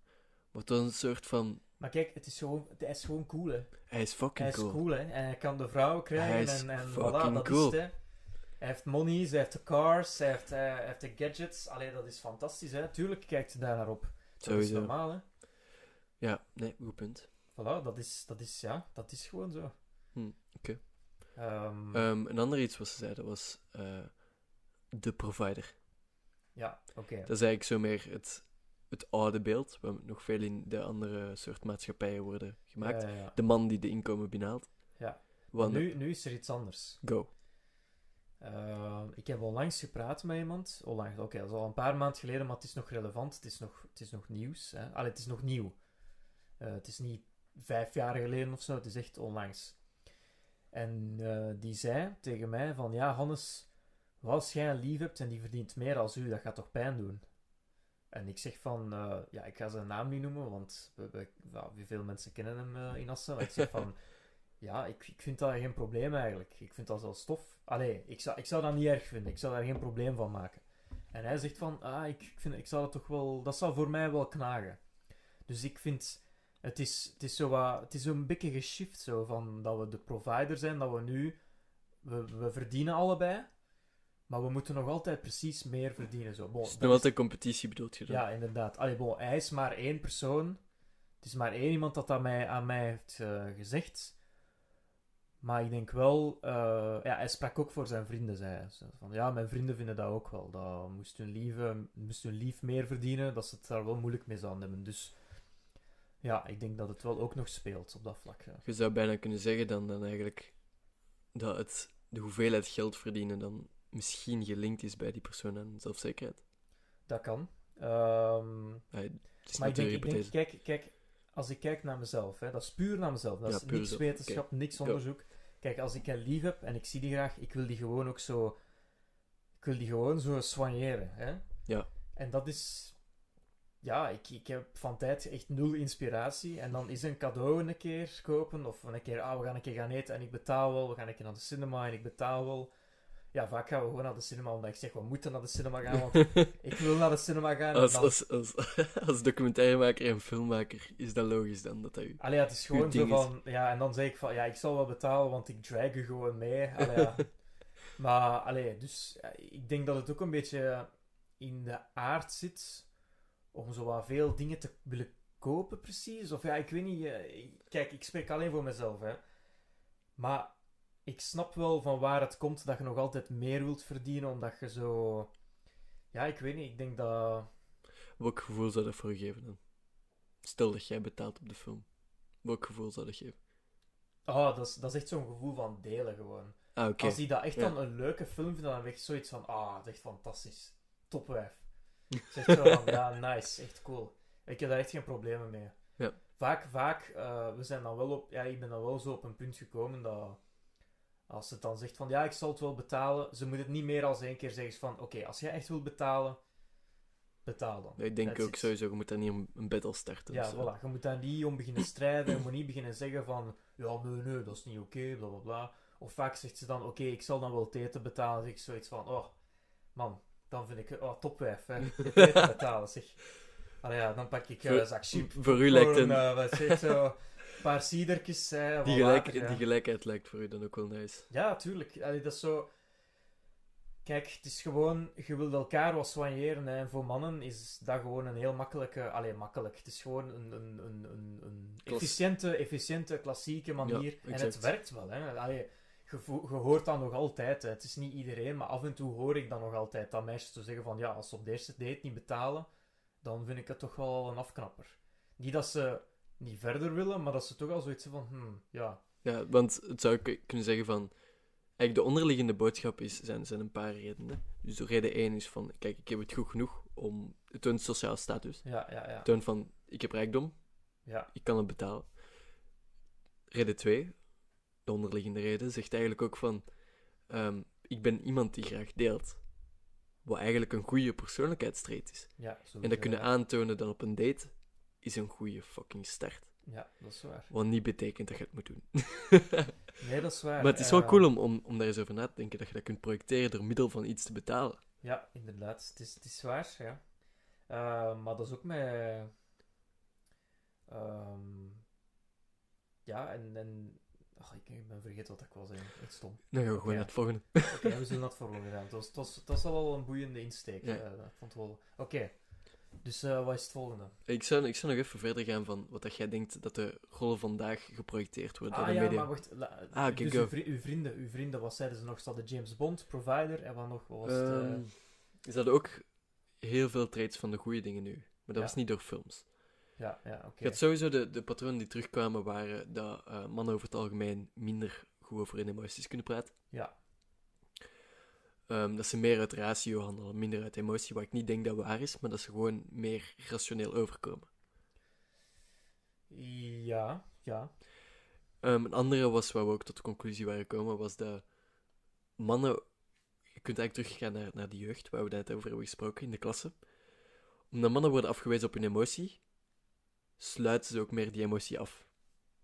Maar het was een soort van... Maar kijk, het is gewoon, hij is gewoon cool, hè. Hij is fucking Hij is cool. cool, hè. En hij kan de vrouw krijgen Hij is en, en voilà, dat cool. is het, hè. Hij heeft monies, hij heeft de cars, hij heeft, hij heeft de gadgets. Allee, dat is fantastisch, hè. Tuurlijk kijkt hij daar naar op. Dat is normaal, hè. Ja, nee, goed punt. Voilà, dat is, dat is, ja, dat is gewoon zo. Hm, oké. Ehm, Ehm, een ander iets wat ze zeiden was... eh, de provider. Ja, oké. Dat is eigenlijk zo meer het, het oude beeld, wat nog veel in de andere soort maatschappijen worden gemaakt. Ja, ja, ja. De man die de inkomen binnenhaalt. Ja. Want, Nu, nu is er iets anders. Go. Ehm, ik heb onlangs gepraat met iemand. Onlangs, oké, dat is al een paar maanden geleden, maar het is nog relevant. Het is nog, het is nog nieuws. Hè. Allee, het is nog nieuw. Eh, het is niet vijf jaar geleden of zo, het is echt onlangs. En eh, die zei tegen mij van, ja Hannes, als jij een lief hebt en die verdient meer als u, dat gaat toch pijn doen? En ik zeg van, eh, ja, ik ga zijn naam niet noemen, want we, ja, veel mensen kennen hem eh, in Assen. Maar ik zeg van, ja, ik, ik vind dat geen probleem eigenlijk. Ik vind dat zelfs stof. Allee, ik zou, ik zou dat niet erg vinden. Ik zou daar geen probleem van maken. En hij zegt van, ah, ik, ik vind, ik zou dat toch wel, dat zou voor mij wel knagen. Dus ik vind, het is, het is zo wat, het is zo'n beetje geshift zo, van dat we de provider zijn, dat we nu, we, we verdienen allebei, maar we moeten nog altijd precies meer verdienen. Zo. Bon, Dus is- altijd competitie bedoelt je dan? ja, inderdaad. Allee, bon, hij is maar één persoon. Het is maar één iemand dat dat mij, aan mij heeft eh, gezegd. Maar ik denk wel... eh, ja, hij sprak ook voor zijn vrienden, zei hij. Van, ja, mijn vrienden vinden dat ook wel. Dat moest hun, lieve, moest hun lief meer verdienen, dat ze het daar wel moeilijk mee zouden hebben. Dus Ja, ik denk dat het wel ook nog speelt op dat vlak. Ja. Je zou bijna kunnen zeggen dan, dan eigenlijk dat het, de hoeveelheid geld verdienen dan misschien gelinkt is bij die persoon aan zelfzekerheid. Dat kan. Ehm, Ja, het is maar ik denk, ik denk hypothese. kijk, kijk, als ik kijk naar mezelf, hè, dat is puur naar mezelf. Dat Ja, is niks wetenschap, niks onderzoek. Kijk, als ik hen lief heb en ik zie die graag, ik wil die gewoon ook zo... Ik wil die gewoon zo soigneren, hè. Ja. En dat is... Ja, ik, ik heb van tijd echt nul inspiratie. En dan is een cadeau een keer kopen. Of een keer, ah, we gaan een keer gaan eten en ik betaal wel. We gaan een keer naar de cinema en ik betaal wel. Ja, vaak gaan we gewoon naar de cinema omdat ik zeg, we moeten naar de cinema gaan. Want ik wil naar de cinema gaan. als, dan- als, als, als documentairemaker en filmmaker is dat logisch dan dat u... Allee, ja, het is gewoon zo is- van... Ja, en dan zeg ik van... Ja, ik zal wel betalen, want ik drag u gewoon mee. Allee, ja. Maar, allee, dus... ik denk dat het ook een beetje in de aard zit... om zo wat veel dingen te willen kopen, precies. Of ja, ik weet niet... eh, Kijk, ik spreek alleen voor mezelf, hè. Maar ik snap wel van waar het komt dat je nog altijd meer wilt verdienen, omdat je zo... Ja, ik weet niet. Ik denk dat... Welk gevoel zou dat voor je geven dan? Stel dat jij betaalt op de film. Welk gevoel zou dat geven? Oh, dat is, dat is echt zo'n gevoel van delen, gewoon. Ah. Als die dat echt Ja. dan een leuke film vindt, dan heb ik zoiets van, ah, dat is echt fantastisch. Topwijf. Zeg zo van, ja, nice, echt cool. Ik heb daar echt geen problemen mee. Ja. Vaak, vaak, eh, we zijn dan wel op, ja, ik ben dan wel zo op een punt gekomen dat, als ze dan zegt van, ja, ik zal het wel betalen, ze moet het niet meer als één keer zeggen van, oké, als jij echt wilt betalen, betaal dan. Ik denk That's ook it. sowieso, je moet daar niet een, een battle starten. Ja, voilà. Je moet daar niet om beginnen strijden. Je moet niet beginnen zeggen van... Ja, nee, nee, dat is niet oké, bla, bla, bla. Of vaak zegt ze dan... Oké, ik zal dan wel het eten betalen. Dan zeg ik zoiets van... Oh, man. Dan vind ik... Oh, topwijf, hè. Het eten betalen, zeg. Allee, ja, dan pak ik eh, Voor- een zak chip. Voor u lijkt een... eh, wat zeg zo... Paar cidertjes, hè, Die, gelijk, water, ja. die gelijkheid lijkt voor u dan ook wel nice. Ja, tuurlijk. Allee, dat is zo... Kijk, het is gewoon... Je wilt elkaar wat soigneren. Hè. En voor mannen is dat gewoon een heel makkelijke... Allee, makkelijk. Het is gewoon een, een, een, een, een efficiënte, efficiënte, klassieke manier. en het werkt wel. Hè. Allee, je, hoort dat nog altijd. Hè. Het is niet iedereen, maar af en toe hoor ik dat nog altijd. Dat meisjes zo zeggen van... Ja, als ze op de eerste date niet betalen, dan vind ik het toch wel een afknapper. Niet dat ze niet verder willen, maar dat ze toch al zoiets van... Hmm, ja, Ja, want het zou kunnen zeggen van... Eigenlijk de onderliggende boodschap is, zijn, zijn een paar redenen. Dus de reden één is van, kijk, ik heb het goed genoeg om... Het toont sociale status. ja, ja, ja. Het toont van, ik heb rijkdom, ja. ik kan het betalen. Reden 2, de onderliggende reden, zegt eigenlijk ook van... ehm, ik ben iemand die graag deelt. Wat eigenlijk een goede persoonlijkheidstrait is. Ja, En dat kunnen aantonen dan op een date, is een goede fucking start. Ja, dat is waar. Wat niet betekent dat je het moet doen. Nee, dat is waar. maar het is wel Eh, cool om, om, om daar eens over na te denken, dat je dat kunt projecteren door middel van iets te betalen. Ja, inderdaad. Het is, het is waar, ja. Eh, maar dat is ook met... ehm, ja, en... en ach, ik, ik ben vergeten wat ik was, eigenlijk. Echt stom. Dan gaan we gewoon naar het volgende. Oké, we zullen dat volgende gaan. Het was, het was, het was wel een boeiende insteek. Ja. eh, ik vond het wel... Oké. Dus eh, wat is het volgende? Ik zou, ik zou nog even verder gaan van wat dat jij denkt dat de rollen vandaag geprojecteerd worden Ah door de ja, media. maar wacht. la- Ah, dus uw, vri- uw vrienden, uw vrienden, wat zeiden ze nog? Ze hadden James Bond, Provider en wat nog? Wat was het? eh? Ehm, Is dat ook heel veel traits van de goede dingen nu. Maar dat Ja. was niet door films. ja, ja, oké. Je had sowieso de, de patronen die terugkwamen waren dat eh, mannen over het algemeen minder goed over hun emoties kunnen praten. Ja. Ehm, dat ze meer uit ratio handelen, minder uit emotie, wat ik niet denk dat waar is, maar dat ze gewoon meer rationeel overkomen. Ja, ja. Ehm, een andere was, waar we ook tot de conclusie waren gekomen, was dat mannen... Je kunt eigenlijk teruggaan naar, naar de jeugd, waar we het net over hebben gesproken, in de klasse. Omdat mannen worden afgewezen op hun emotie, sluiten ze ook meer die emotie af.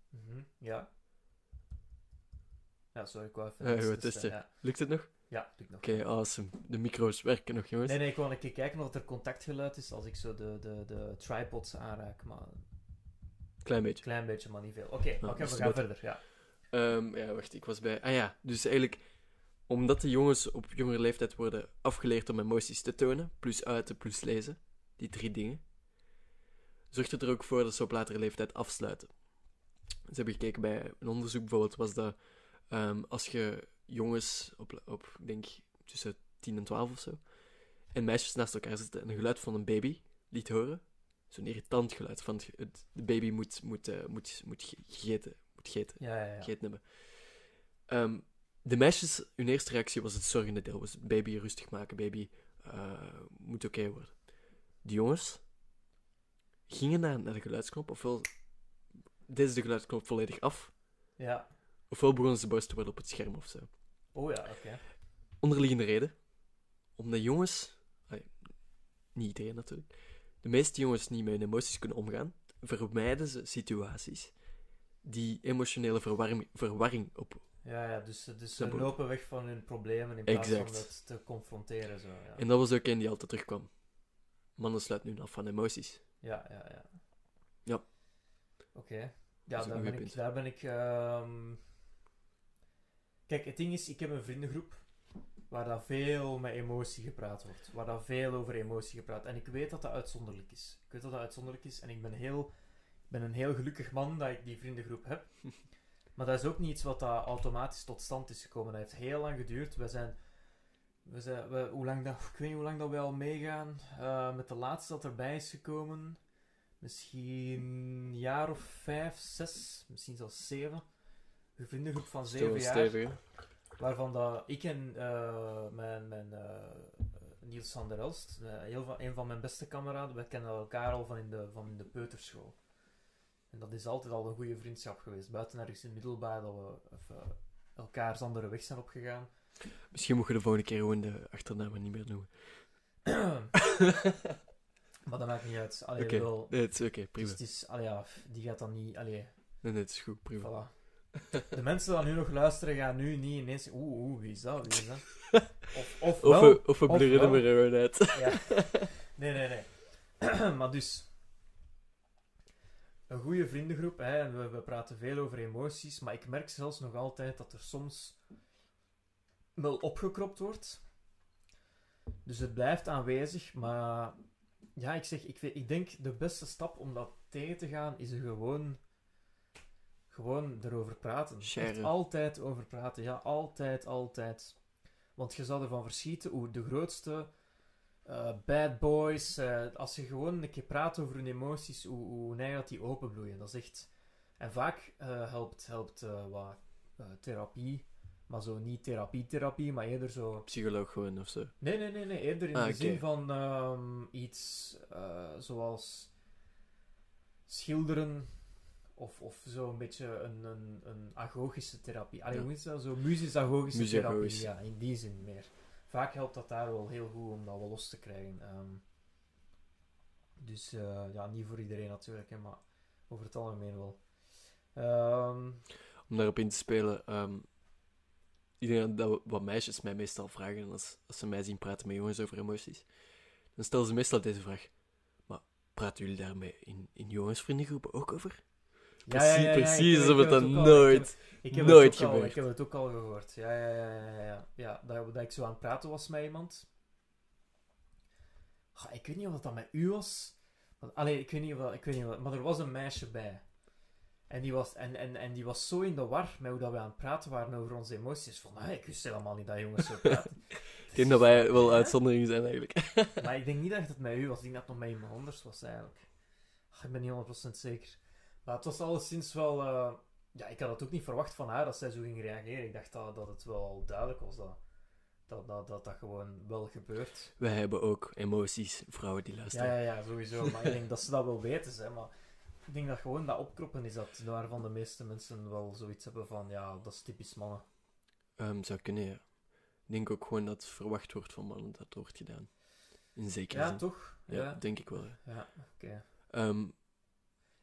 Mhm, ja. Ja, sorry, ik wou even... Testen. Ja, Lukt het nog? Ja lukt nog. Oké, awesome. De micro's werken nog, jongens. Nee, nee, ik wou een keer kijken of er contactgeluid is als ik zo de, de, de tripods aanraak, maar Klein beetje. klein beetje, maar niet veel. Oké, oké, dus we gaan verder, ja. Ehm, ja, wacht, ik was bij... Ah ja, dus eigenlijk... Omdat de jongens op jongere leeftijd worden afgeleerd om emoties te tonen, plus uiten, plus lezen, die drie dingen, zorgt het er ook voor dat ze op latere leeftijd afsluiten. Ze hebben gekeken bij een onderzoek bijvoorbeeld, was dat ehm, als je jongens op, op, ik denk, tussen 10 en 12 of zo, en meisjes naast elkaar zitten en een geluid van een baby liet horen, zo'n irritant geluid van het, het- de baby moet, moet, eh, moet, moet ge- gegeten, moet gegeten, Ja, ja, ja. gegeten hebben. Ehm, de meisjes, hun eerste reactie was het zorgende deel, was baby rustig maken, baby eh, moet oké worden. De jongens gingen naar, naar de geluidsknop, ofwel deden ze de geluidsknop volledig af, Ja. Ofwel begonnen ze boos te worden op het scherm of zo. Oh ja, oké. onderliggende reden. Omdat jongens, niet iedereen natuurlijk, de meeste jongens niet met hun emoties kunnen omgaan, vermijden ze situaties die emotionele verwarring, verwarring op. Ja, ja, dus, dus Dat ze lopen weg van hun problemen in plaats Exact. van het te confronteren. Zo, ja. En dat was ook een die altijd terugkwam. Mannen sluiten nu af van emoties. Ja, ja, ja. Ja. Oké. Dat Ja, daar goeie ben, ik, daar ben ik... Kijk, het ding is, ik heb een vriendengroep waar dat veel met emotie gepraat wordt. Waar dat veel over emotie gepraat. En ik weet dat dat uitzonderlijk is. Ik weet dat dat uitzonderlijk is. En ik ben, heel, ik ben een heel gelukkig man dat ik die vriendengroep heb. Maar dat is ook niet iets wat dat automatisch tot stand is gekomen. Dat heeft heel lang geduurd. We zijn... We zijn we, hoe lang dat, ik weet niet hoe lang dat we al meegaan. Eh, met de laatste dat erbij is gekomen. Misschien een jaar of vijf, zes, misschien zelfs zeven. Een vriendengroep van zeven jaar. stevig? Waarvan dat ik en eh, mijn, mijn eh, Niels van der Elst, eh, heel van, een van mijn beste kameraden, we kennen elkaar al van in, de, van in de peuterschool. En dat is altijd al een goede vriendschap geweest. Buiten ergens in het middelbaar dat we even elkaars andere weg zijn opgegaan. Misschien moet je de volgende keer gewoon de achternamen niet meer noemen. maar dat maakt niet uit. Allee, Oké, wel, nee, het is oké, prima. is, het is, allee, ja, die gaat dan niet... Allee, Nee, nee, het is goed, prima. voilà. De mensen die nu nog luisteren gaan nu niet ineens... Oeh, oeh, wie is dat? Wie is dat? Of, of, Of wel, we, of we of blurren er uit. Ja. Nee, nee, nee. maar dus... Een goede vriendengroep, hè, en we, we praten veel over emoties, maar ik merk zelfs nog altijd dat er soms wel opgekropt wordt. Dus het blijft aanwezig, maar ja, ik zeg, ik, ik denk de beste stap om dat tegen te gaan is er gewoon, gewoon erover praten. Echt altijd over praten, ja, altijd, altijd. Want je zou ervan verschieten hoe de grootste eh, bad boys, eh, als je gewoon een keer praat over hun emoties, hoe, hoe dat die openbloeien. Dat is echt... En vaak eh, helpt, helpt wat therapie, maar zo niet therapie-therapie, maar eerder zo... Psycholoog gewoon of zo. Nee, nee, nee, nee. Eerder in Ah, de zin van ehm, iets zoals schilderen of, of zo een beetje een, een, een agogische therapie. Allee, Ja. hoe is dat? Zo muzisch-agogische therapie. Ja, in die zin meer. Vaak helpt dat daar wel heel goed om dat wel los te krijgen. Ehm, dus eh, ja, niet voor iedereen natuurlijk, hè, maar over het algemeen wel. Ehm, Om daarop in te spelen, ehm, ik denk dat wat meisjes mij meestal vragen als, als ze mij zien praten met jongens over emoties, dan stellen ze meestal deze vraag. Maar praten jullie daarmee in, in jongensvriendengroepen ook over? Precies, precies alsof ik het dan nooit, Ik, ik heb nooit het ook al, gebeurt. ik heb het ook al gehoord. Ja, ja, ja, ja, ja, ja. ja dat, dat ik zo aan het praten was met iemand. Goh, ik weet niet of dat, dat met u was. Allee, ik weet niet dat, ik weet niet dat- maar er was een meisje bij. En die, was, en, en, en die was zo in de war met hoe dat we aan het praten waren over onze emoties. Van, ah, ik wist helemaal niet dat jongens zo praten. ik denk dat wij wel Ja. uitzonderingen zijn eigenlijk. Maar ik denk niet dat het met u was. Ik denk dat het nog met iemand anders was eigenlijk. Ach, ik ben niet 100% zeker. Maar het was alleszins wel... eh, Ja, ik had het ook niet verwacht van haar dat zij zo ging reageren. Ik dacht dat, dat het wel duidelijk was dat dat, dat, dat, dat gewoon wel gebeurt. Wij hebben ook emoties, vrouwen die luisteren. ja, ja, sowieso. Maar ik denk dat ze dat wel weten. Hè. Maar ik denk dat gewoon dat opkroppen is dat waarvan de meeste mensen wel zoiets hebben van... Ja, dat is typisch mannen. Ehm, zou kunnen, ja. Ik denk ook gewoon dat het verwacht wordt van mannen dat het wordt gedaan. In zekere Ja, zin. toch? Ja, Ja, denk ik wel. ja. ja oké. Ehm, wat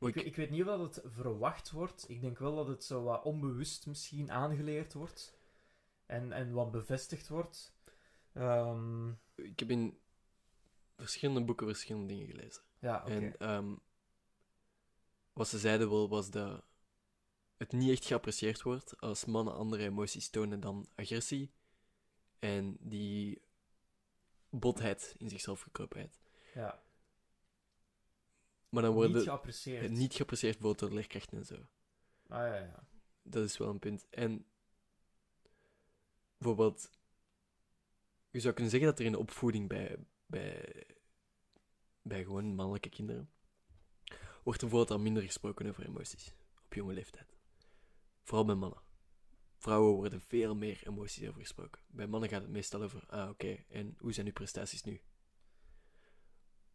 Ik, ik- weet niet of dat het verwacht wordt. Ik denk wel dat het zo wat onbewust misschien aangeleerd wordt. En, en wat bevestigd wordt. Ehm, ik heb in verschillende boeken verschillende dingen gelezen. ja, oké. En ehm, wat ze zeiden wel was dat het niet echt geapprecieerd wordt als mannen andere emoties tonen dan agressie en die botheid in zichzelf gekropenheid. Ja. Maar dan Niet worden geapprecieerd. het niet geapprecieerd bijvoorbeeld door leerkrachten en zo. Ah, ja, ja. Dat is wel een punt. En bijvoorbeeld, je zou kunnen zeggen dat er in de opvoeding bij, bij, bij gewoon mannelijke kinderen wordt er bijvoorbeeld al minder gesproken over emoties. Op jonge leeftijd. Vooral bij mannen. Vrouwen worden veel meer emoties over gesproken. Bij mannen gaat het meestal over, ah oké, en hoe zijn uw prestaties nu?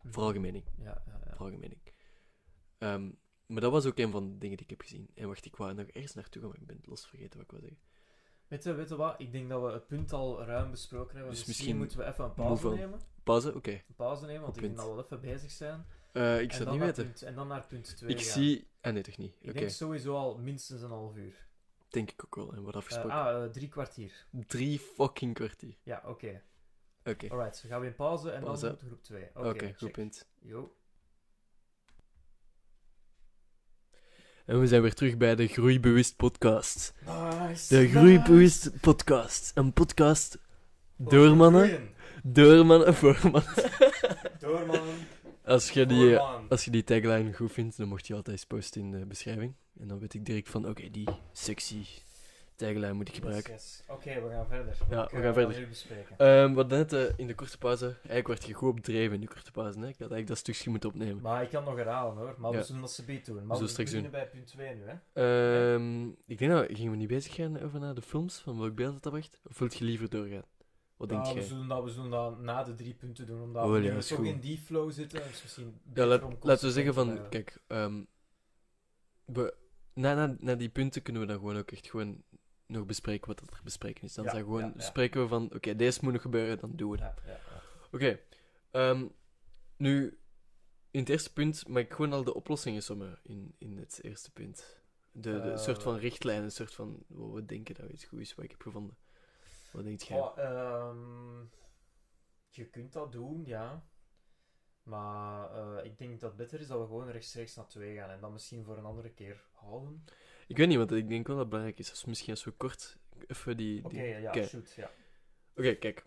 Veralgemening. Ja, ja, ja. Veralgemening. Ehm, maar dat was ook een van de dingen die ik heb gezien. En wacht, ik wou nog ergens naartoe gaan, maar ik ben het los vergeten wat ik wou zeggen. Weet je, weet je wat? Ik denk dat we het punt al ruim besproken hebben. Dus Dus misschien moeten we even een pauze nemen. Pauze? Oké. Een pauze nemen, want Op ik denk punt. dat we wel even bezig zijn. Eh, ik zou het niet weten. Punt, en dan naar punt 2 Ik zie... Ah, nee, toch niet. Ik denk sowieso al minstens een half uur. denk ik ook wel. En wat Eh, afgesproken. ah, eh, drie kwartier. Drie fucking kwartier. Ja, oké. Oké, Alright, zo gaan we in pauze en Pauze. dan groep 2. oké, goed check. punt. Yo. En we zijn weer terug bij de Groeibewust podcast. Nice. De Groeibewust podcast. Een podcast door mannen, Groeien. door mannen, voor mannen. Door mannen. Als je voor die, mannen. als je die tagline goed vindt, dan mocht je altijd eens posten in de beschrijving. En dan weet ik direct van, oké, die sexy tagline moet ik gebruiken. Yes, yes. Oké, we gaan verder. Ja, we eh, gaan verder. nu bespreken? Ehm, wat net eh, in de korte pauze, eigenlijk werd je goed op dreven in de korte pauze. Hè? Ik had eigenlijk dat stukje moeten opnemen. Maar ik kan nog herhalen hoor. Maar Ja. we zullen dat ze beet doen. Maar we straks beginnen bij punt 2 nu, hè? Ehm, ik denk dat, gingen we niet bezig gaan over naar de films, van welk beeld het dat wacht? Of wilt je liever doorgaan? Wat denk we jij? zullen, dat, we zullen dat na de drie punten doen, omdat Oh, we ja, toch in die flow zitten. Dus misschien Ja, laat- laten we zeggen van, blijven. kijk, ehm, we, na, na, na die punten kunnen we dan gewoon ook echt gewoon nog bespreken wat er bespreken is. Dan Ja, zijn gewoon, ja, ja. spreken we van, oké, deze moet nog gebeuren, dan doen we dat. Oké, ehm, nu, in het eerste punt mag ik gewoon al de oplossingen sommen in, in het eerste punt. De, de Eh, soort van richtlijn, een soort van wat we denken dat iets goed is, wat ik heb gevonden. Wat denkt jij? Goh, ehm, je kunt dat doen, ja. Maar eh, ik denk dat het beter is dat we gewoon rechtstreeks naar 2 gaan en dan misschien voor een andere keer houden. Ik weet niet, want ik denk wel dat het belangrijk is. We misschien als we kort even die... Oké, die... ja, Oké. shoot, ja. Oké, kijk.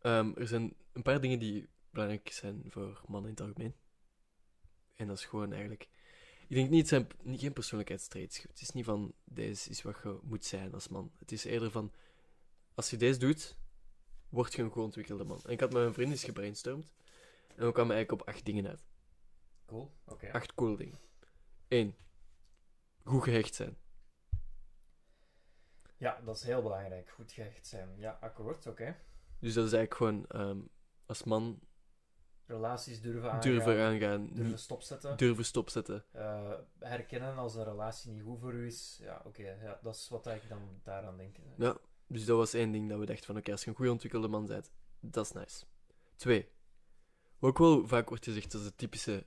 Ehm, er zijn een paar dingen die belangrijk zijn voor mannen in het algemeen. En dat is gewoon eigenlijk... Ik denk niet, het zijn niet, geen persoonlijkheidstraits. Het is niet van, deze is wat je moet zijn als man. Het is eerder van, als je deze doet, word je een goed ontwikkelde man. En ik had met mijn vriend eens gebrainstormd. En we kwamen eigenlijk op acht dingen uit. Cool, oké. Acht cool dingen. Eén. Goed gehecht zijn. Ja, dat is heel belangrijk. Goed gehecht zijn. Ja, akkoord, oké. Dus dat is eigenlijk gewoon ehm, als man Relaties durven aangaan. durven aangaan, Durven stopzetten. durven stopzetten. Eh, herkennen als een relatie niet goed voor u is. Ja, oké. ja, dat is wat ik dan daaraan denk. Ja. Dus dat was één ding dat we dachten van oké, als je een goed ontwikkelde man bent, dat is nice. Twee. Wat ook wel vaak wordt gezegd als de typische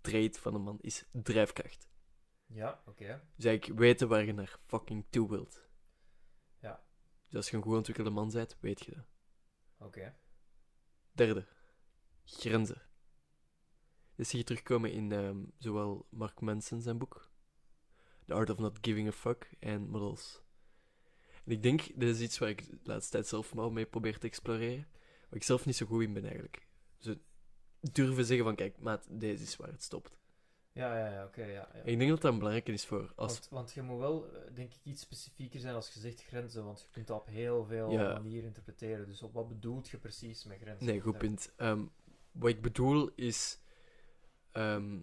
trait van een man, is drijfkracht. Ja, oké. Dus eigenlijk weten waar je naar fucking toe wilt. Ja. Dus als je een goed ontwikkelde man bent, weet je dat. Oké. Derde. Grenzen. Dit zie je terugkomen in ehm, zowel Mark Manson zijn boek, The Art of Not Giving a Fuck, en Models. En ik denk, dit is iets waar ik de laatste tijd zelf wel mee probeer te exploreren, waar ik zelf niet zo goed in ben eigenlijk. Zo durven zeggen van, kijk, maat, deze is waar het stopt. Ja, ja, ja, oké. ja, ik denk dat dat belangrijk is voor als... Want, want je moet wel, eh, denk ik, iets specifieker zijn als je zegt grenzen, want je kunt dat op heel veel Ja. manieren interpreteren. Dus op wat bedoelt je precies met grenzen? Nee, goed punt. Ehm, wat ik bedoel is... ehm,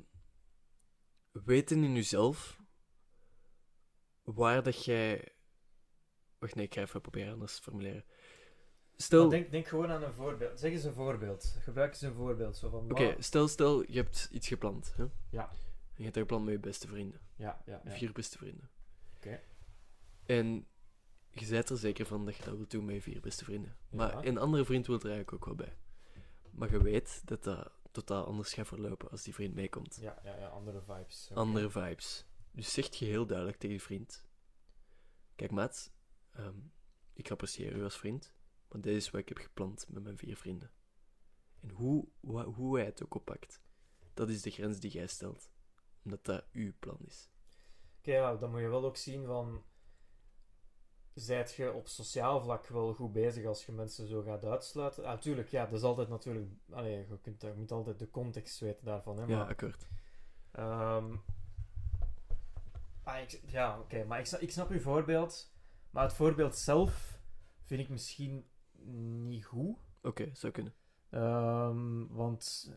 weten in jezelf waar dat jij... Wacht, nee, ik ga even proberen anders te formuleren. Stel... Oké, denk, denk gewoon aan een voorbeeld. Zeg eens een voorbeeld. Gebruik eens een voorbeeld. Zo van, wat- stel, stel, je hebt iets gepland. Hè? Ja. En je hebt dat gepland met je beste vrienden. Ja, ja, ja. Vier beste vrienden. Oké. En je bent er zeker van dat je dat wilt doen met je vier beste vrienden. Ja. Maar een andere vriend wil er eigenlijk ook wel bij. Maar je weet dat dat totaal anders gaat verlopen als die vriend meekomt. Ja, ja, ja, andere vibes. Oké. Andere vibes. Dus zegt je heel duidelijk tegen je vriend: Kijk, maat, ehm, ik apprecieer u als vriend, maar dit is wat ik heb gepland met mijn vier vrienden. En hoe, hoe hij het ook oppakt, dat is de grens die jij stelt, omdat dat uw plan is. Oké, ja, dan moet je wel ook zien van... Zijt je op sociaal vlak wel goed bezig als je mensen zo gaat uitsluiten? Ah, tuurlijk, ja, dat is altijd natuurlijk... Allee, je, kunt, je moet altijd de context weten daarvan, hè. Ja, akkoord. Ehm, ah, ik, ja, oké, maar ik, snap- ik snap uw voorbeeld. Maar het voorbeeld zelf vind ik misschien niet goed. Oké, zou kunnen. Ehm, want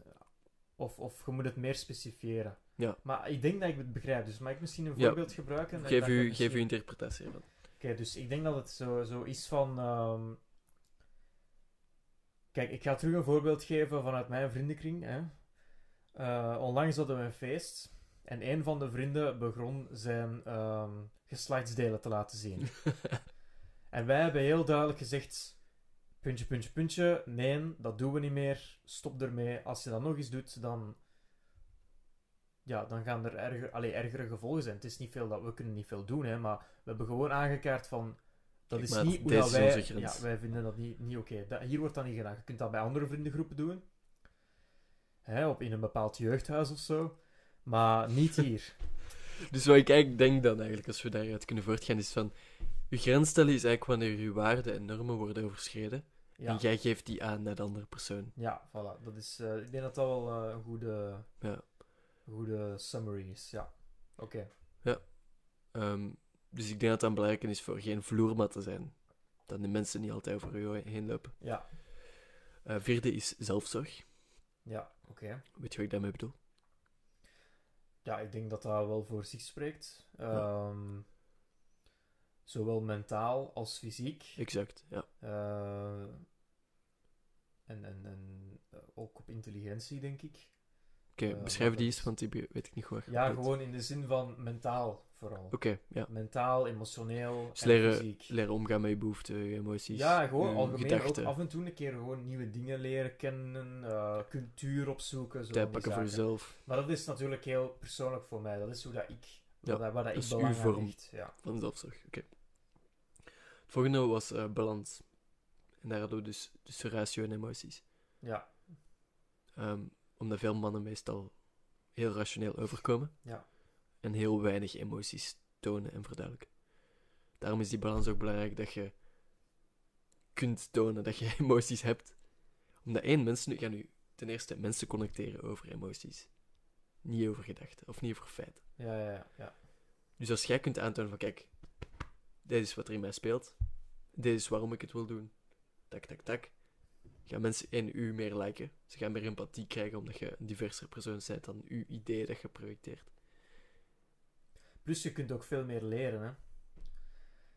Of, of je moet het meer specifieren. Ja. Maar ik denk dat ik het begrijp. Dus mag ik misschien een Ja. voorbeeld gebruiken? Geef, dat u, misschien- geef uw interpretatie ervan. Oké, dus ik denk dat het zo, zo is van... ehm, Kijk, ik ga terug een voorbeeld geven vanuit mijn vriendenkring. Hè. Eh, onlangs hadden we een feest. En een van de vrienden begon zijn ehm, geslachtsdelen te laten zien. en wij hebben heel duidelijk gezegd... Puntje, puntje, puntje. Nee, dat doen we niet meer. Stop ermee. Als je dat nog eens doet, dan... Ja, dan gaan er erger, allee, ergere gevolgen zijn. Het is niet veel dat we kunnen niet veel doen, hè, maar we hebben gewoon aangekaart van... Dat Kijk, is niet hoe dat wij... Ja, wij vinden dat niet, niet oké. Hier wordt dat niet gedaan. Je kunt dat bij andere vriendengroepen doen. Hè, op, in een bepaald jeugdhuis of zo. Maar niet hier. Dus wat ik eigenlijk denk dan eigenlijk, als we daaruit kunnen voortgaan, is van... Uw grens stellen is eigenlijk wanneer uw waarden en normen worden overschreden. Ja, En jij geeft die aan naar de andere persoon. ja voilà. Dat is, eh, ik denk dat dat wel eh, een goede, Ja. goede summary is. Ja, oké. Ehm, dus ik denk dat dat belangrijk is voor geen vloermat te zijn. Dat de mensen niet altijd over u heen lopen. Ja, Eh, vierde is zelfzorg. ja oké. Weet je wat ik daarmee bedoel? Ja, ik denk dat dat wel voor zich spreekt. Ehm, Zowel mentaal als fysiek. Exact, ja. Eh, en en, en eh, ook op intelligentie, denk ik. Oké, Eh, beschrijf die dat eens, want die weet ik niet goed. Ja, gewoon in de zin van mentaal vooral. Oké, ja. Mentaal, emotioneel Dus en leren, fysiek. leren omgaan met je behoeften, je emoties. Ja, gewoon algemeen gedachten. ook af en toe een keer gewoon nieuwe dingen leren kennen, cultuur opzoeken, zo Tijd pakken voor jezelf. Maar dat is natuurlijk heel persoonlijk voor mij. Dat is hoe dat ik, Ja, waar, waar dat dat ik is uw belang aan vorm. hecht. Ja. Van zelfzorg, oké. Volgende was eh, balans. En daar hadden we dus tussen ratio en emoties. ja, Ehm, omdat veel mannen meestal heel rationeel overkomen. Ja. En heel weinig emoties tonen en verduidelijken. Daarom is die balans ook belangrijk dat je kunt tonen dat je emoties hebt. Omdat één, mensen gaan nu ten eerste mensen connecteren over emoties. Niet over gedachten of niet over feiten. ja, ja, ja, ja. Dus als jij kunt aantonen van kijk, dit is wat er in mij speelt. Dit is waarom ik het wil doen. Tak, tak, tak. Gaan mensen in u meer liken. Ze gaan meer empathie krijgen omdat je een diverser persoon bent dan uw idee dat je projecteert. Plus je kunt ook veel meer leren. Hè?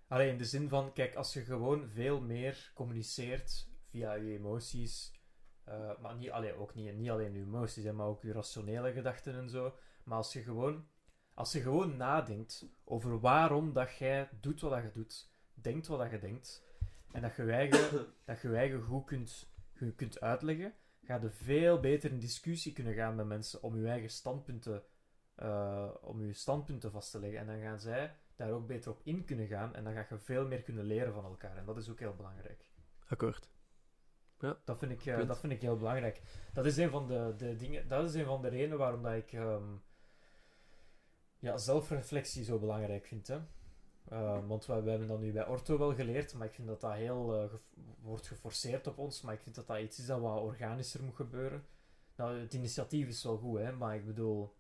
Alleen in de zin van, kijk, als je gewoon veel meer communiceert via je emoties, eh, maar niet, allee, ook niet, niet alleen je emoties, maar ook je rationele gedachten en zo. Maar als je gewoon, als je gewoon nadenkt over waarom dat jij doet wat dat je doet, denkt wat dat je denkt, en dat je je eigen, dat je je eigen goed kunt, je kunt uitleggen, ga je veel beter in discussie kunnen gaan met mensen om je eigen standpunten eh, om je standpunten vast te leggen. En dan gaan zij daar ook beter op in kunnen gaan. En dan ga je veel meer kunnen leren van elkaar. En dat is ook heel belangrijk. Akkoord. Dat vind ik, eh, dat vind ik heel belangrijk. Dat is een van de, de dingen, dat is een van de redenen waarom dat ik ehm, ja, zelfreflectie zo belangrijk vind. Hè. Eh, want we, hebben dat nu bij Orto wel geleerd, maar ik vind dat dat heel eh, wordt geforceerd op ons. Maar ik vind dat dat iets is dat wat organischer moet gebeuren. Nou, het initiatief is wel goed, hè, maar ik bedoel,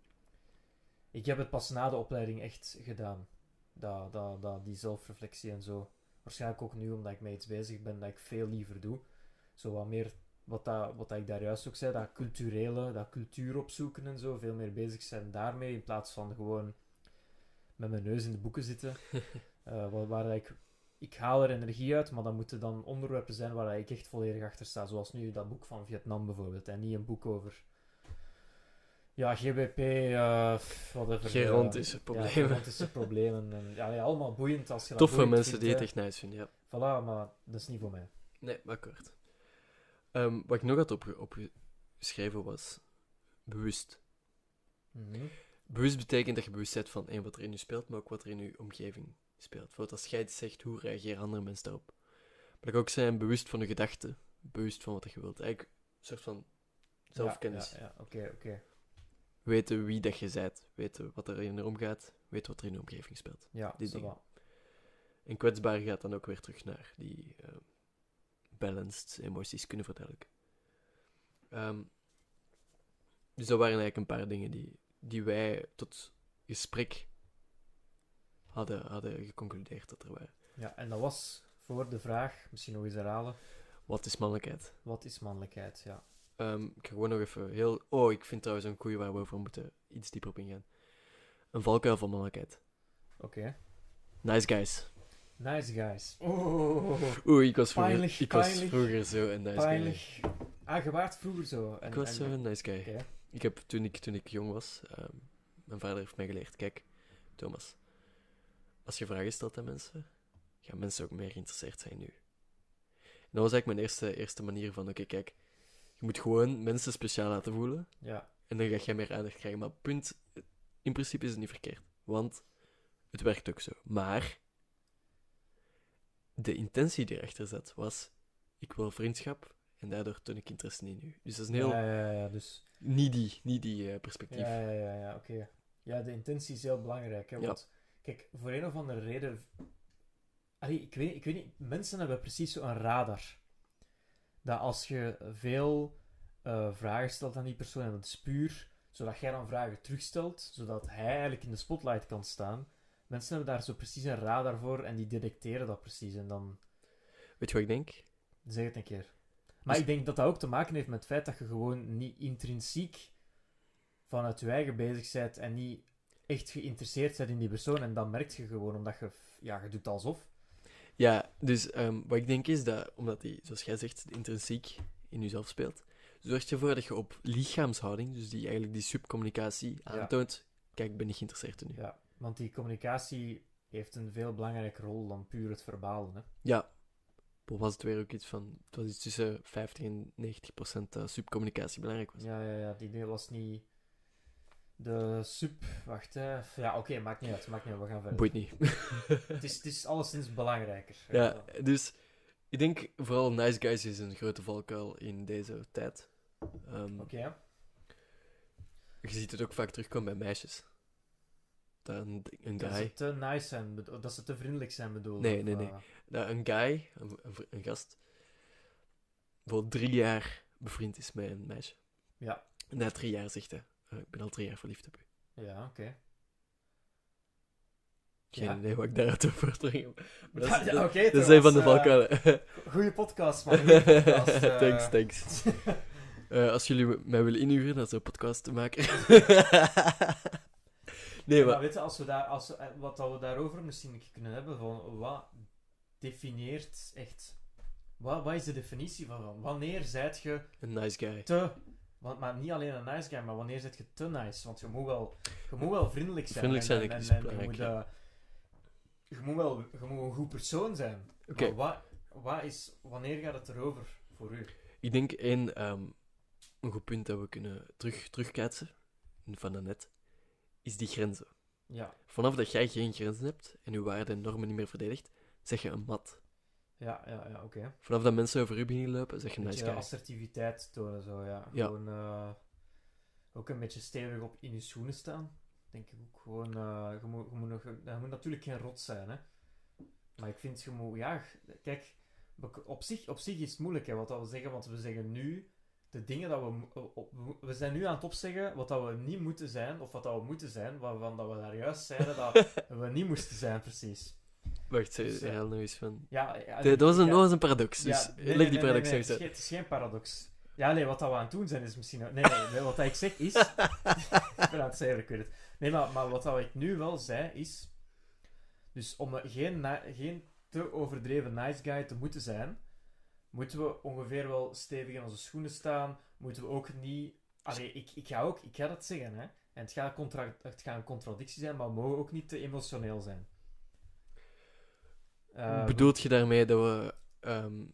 ik heb het pas na de opleiding echt gedaan. Dat, dat, dat, die zelfreflectie en zo. Waarschijnlijk ook nu, omdat ik met iets bezig ben dat ik veel liever doe. Zo wat meer, wat, dat, wat dat ik daar juist ook zei, dat culturele, dat cultuur opzoeken en zo. Veel meer bezig zijn daarmee, in plaats van gewoon met mijn neus in de boeken zitten. Eh, waar, waar ik, ik haal er energie uit, maar dat moeten dan onderwerpen zijn waar ik echt volledig achter sta. Zoals nu dat boek van Vietnam bijvoorbeeld. En niet een boek over... Ja, GBP, eh whatever. Gerontische Ja, problemen. problemen. En, ja, ja, allemaal boeiend als je dat Toffe boeiend mensen vindt, die het echt nice vinden, ja. Voilà, maar dat is niet voor mij. Nee, akkoord. Ehm, wat ik nog had opge- opgeschreven was bewust. Mhm. Bewust betekent dat je bewust bent van één, wat er in je speelt, maar ook wat er in je omgeving speelt. Bijvoorbeeld als jij iets zegt, hoe reageren andere mensen daarop? Maar ook zijn bewust van je gedachten, bewust van wat je wilt. Eigenlijk een soort van zelfkennis. Ja, ja, ja. oké, oké. Weten wie dat je bent, weten wat er in je omgaat, weten wat er in je omgeving speelt. Ja, Die dingen. En kwetsbaar gaat dan ook weer terug naar die eh, balanced emoties kunnen verduidelijken. Ehm, dus dat waren eigenlijk een paar dingen die, die wij tot gesprek hadden, hadden geconcludeerd dat er waren. Ja, en dat was voor de vraag, misschien nog eens herhalen, Wat is mannelijkheid? wat is mannelijkheid? Ja. Ehm, ik ga gewoon nog even heel... Oh, ik vind trouwens een goeie waar we over moeten iets dieper op ingaan. Een valkuil van mannelijkheid. Oké. Nice guys. Nice guys. Oh, Oeh, ik was vroeger, Pijnlijk, ik was pijnlijk. vroeger zo een nice pijnlijk. Ah, je waart vroeger zo. En, guy. Ik was en- zo een nice guy. Ik heb, toen ik, toen ik jong was, ehm, mijn vader heeft mij geleerd, kijk, Thomas, als je vragen stelt aan mensen, gaan mensen ook meer geïnteresseerd zijn in u. En dat was eigenlijk mijn eerste, eerste manier van, oké, kijk, je moet gewoon mensen speciaal laten voelen, Ja. en dan ga jij meer aandacht krijgen. Maar punt, in principe is het niet verkeerd, want het werkt ook zo. Maar, de intentie die erachter zat, was, ik wil vriendschap, en daardoor toon ik interesse in u. Dus dat is een heel Ja, ja, ja, dus... needy, needy eh, perspectief. Ja, ja, ja, ja oké. Ja, de intentie is heel belangrijk. Hè, want, kijk, voor een of andere reden... Allee, ik, weet, ik weet niet, mensen hebben precies zo'n radar. Dat als je veel eh, vragen stelt aan die persoon, en dat is puur zodat jij dan vragen terugstelt, zodat hij eigenlijk in de spotlight kan staan. Mensen hebben daar zo precies een radar voor en die detecteren dat precies. En dan Weet je wat ik denk? zeg het een keer. Maar Dus- ik denk dat dat ook te maken heeft met het feit dat je gewoon niet intrinsiek vanuit je eigen bezig bent en niet echt geïnteresseerd bent in die persoon. En dan merk je gewoon, omdat je, ja, je doet alsof. Ja, dus ehm, wat ik denk is dat, omdat die, zoals jij zegt, intrinsiek in jezelf speelt, zorg je ervoor dat je op lichaamshouding, dus die eigenlijk die subcommunicatie, Ja. aantoont, kijk, ik ben niet geïnteresseerd in u. Ja, want die communicatie heeft een veel belangrijke rol dan puur het verbalen. Hè. Ja. Wat was het weer ook iets van, het was iets tussen 50 en 90 procent dat subcommunicatie belangrijk was. Ja, ja, ja, die deel was niet... De sub... Wacht, hè. Ja, oké, maakt niet uit, maakt niet uit, we gaan verder. Boeit niet. Het is, het is alleszins belangrijker. ja, dus ik denk vooral nice guys is een grote valkuil in deze tijd. Ehm, Oké. Je ziet het ook vaak terugkomen bij meisjes. Dat een, een Dat guy... ze te nice zijn, dat ze te vriendelijk zijn bedoel Nee, nee, nee. eh, dat een guy, een, gast, voor drie jaar bevriend is met een meisje. Ja. En na drie jaar zegt hij, "Eh, ik ben al drie jaar verliefd op u. Ja, oké. Geen Ja. idee wat ik daaruit over voortbrengen. Maar dat is, Ja, dat, oké, dat dat is een van de eh, valkuilen. Goeie podcast, man. Goeie podcast. eh. thanks, thanks. Als jullie mij willen inhuren als een podcast te maken. Nee, maar maar... weet je, als we daar, als we, eh, wat dat we daarover misschien kunnen hebben, van wat definieert echt... Wat, wat is de definitie van, van wanneer zijt je Een nice guy. te... Want, maar niet alleen een nice guy, maar wanneer zit je te nice? Want je moet wel, je moet wel vriendelijk zijn. Vriendelijk zijn, en, en, je, moet, eh, je moet wel je moet een goed persoon zijn. Oké, wat, wat is, wanneer gaat het erover voor u? ik denk één ehm, een goed punt dat we kunnen terug, terugkaatsen van daarnet, is die grenzen. Ja, Vanaf dat jij geen grenzen hebt en je waarden en normen niet meer verdedigt, zeg je een mat. ja, ja, ja oké. Vanaf dat mensen over u beginnen lopen, zeg je Een nice guy. assertiviteit tonen, zo, ja. Ja. Gewoon eh, ook een beetje stevig op in je schoenen staan. Denk ik ook gewoon, eh, je, moet, je, moet nog, je moet natuurlijk geen rot zijn, hè. Maar ik vind, je moet, ja, kijk, op zich, op zich is het moeilijk, hè, wat dat we zeggen, want we zeggen nu de dingen dat we, we zijn nu aan het opzeggen wat dat we niet moeten zijn, of wat dat we moeten zijn, waarvan dat we daar juist zeiden dat we niet moesten zijn, precies. Wacht, zeg, Dus, eh, herhaal nog eens van... Ja, ja, Dat was een, ja. dat was een paradox, dus Ja, leg die nee, paradox nee, eens het, is geen, het is geen paradox. Ja, nee, wat dat we aan het doen zijn is misschien... Nee, nee, nee, wat ik zeg is... ik ben aan het zeggen, ik weet het. Nee, maar, maar wat dat ik nu wel zei is... Dus om eh, geen, geen te overdreven nice guy te moeten zijn, moeten we ongeveer wel stevig in onze schoenen staan. Moeten we ook niet... Allee, ik, ik, ga ook, ik ga dat zeggen, hè. En het gaat, contra het gaat een contradictie zijn, maar we mogen ook niet te emotioneel zijn. Eh, Bedoelt je daarmee dat we... ehm,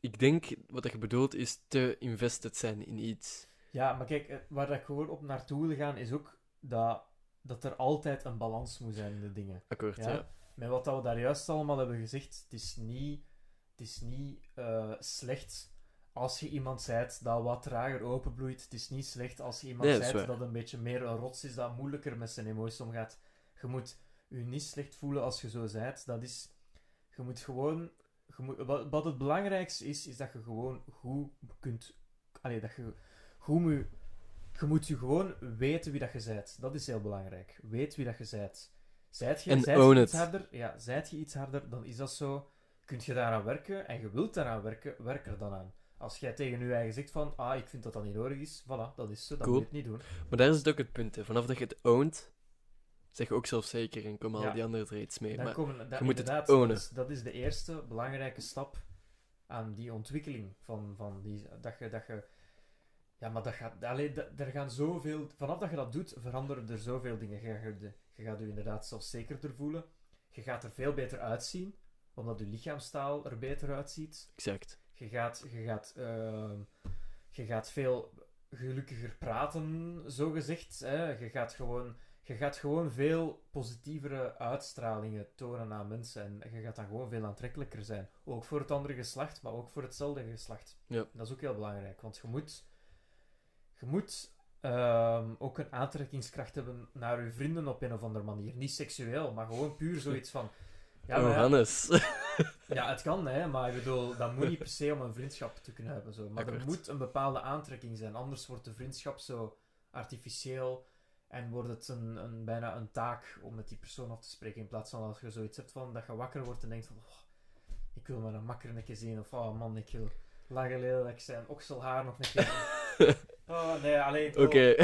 ik denk, wat dat je bedoelt, is te invested zijn in iets. Ja, maar kijk, eh, waar ik gewoon op naartoe wil gaan, is ook dat, dat er altijd een balans moet zijn in de dingen. Akkoord, Ja? ja. Met wat we daar juist allemaal hebben gezegd, het is niet, het is niet eh, slecht als je iemand zijt dat wat trager openbloeit. Het is niet slecht als je iemand Nee, zijt dat een beetje meer een rots is, dat moeilijker met zijn emoties omgaat. Je moet je niet slecht voelen als je zo zijt. Dat is... Je moet gewoon... Je moet, wat, wat het belangrijkste is, is dat je gewoon goed kunt... Allee, dat je goed moet... Je moet je gewoon weten wie dat je zijt. Dat is heel belangrijk. Weet wie dat je zijt. Zijt je, En zijt own je iets harder? Ja, zijt je iets harder, dan is dat zo. Kunt je daaraan werken en je wilt daaraan werken, werk er dan aan. Als jij tegen je eigen zegt van, ah, ik vind dat dat niet nodig is, voilà, dat is zo, dan Cool. moet je het niet doen. Maar daar is het ook het punt, hè. Vanaf dat je het ownt, zeg je ook zelfzeker en komen Ja. al die andere traits mee. Dan Maar komen, dat, je moet het ownen. Dat is, dat is de eerste belangrijke stap aan die ontwikkeling van, van die, dat je, dat je, ja, maar dat gaat, allee, dat- er gaan zoveel, vanaf dat je dat doet, veranderen er zoveel dingen. Je, gaat je, je gaat je inderdaad zelfzekerder voelen. Je gaat er veel beter uitzien, omdat je lichaamstaal er beter uitziet. exact. Je gaat, je gaat, ehm, je gaat veel gelukkiger praten, zo gezegd. Hè? Je, gaat gewoon, je gaat gewoon veel positievere uitstralingen tonen aan mensen. En je gaat dan gewoon veel aantrekkelijker zijn. Ook voor het andere geslacht, maar ook voor hetzelfde geslacht. Ja. Dat is ook heel belangrijk, want je moet, je moet ehm, ook een aantrekkingskracht hebben naar je vrienden op een of andere manier. Niet seksueel, maar gewoon puur zoiets van... Ja, maar ja, Johannes. ja, het kan, hè, maar ik bedoel, dat moet niet per se om een vriendschap te kunnen hebben. Zo. Maar er moet een bepaalde aantrekking zijn, anders wordt de vriendschap zo artificieel en wordt het een, een, bijna een taak om met die persoon af te spreken. In plaats van als je zoiets hebt van dat je wakker wordt en denkt van, oh, ik wil mijn makker een keer zien, of oh man, ik wil lang geleden dat ik zijn okselhaar nog een keer. oh nee, alleen. Oké,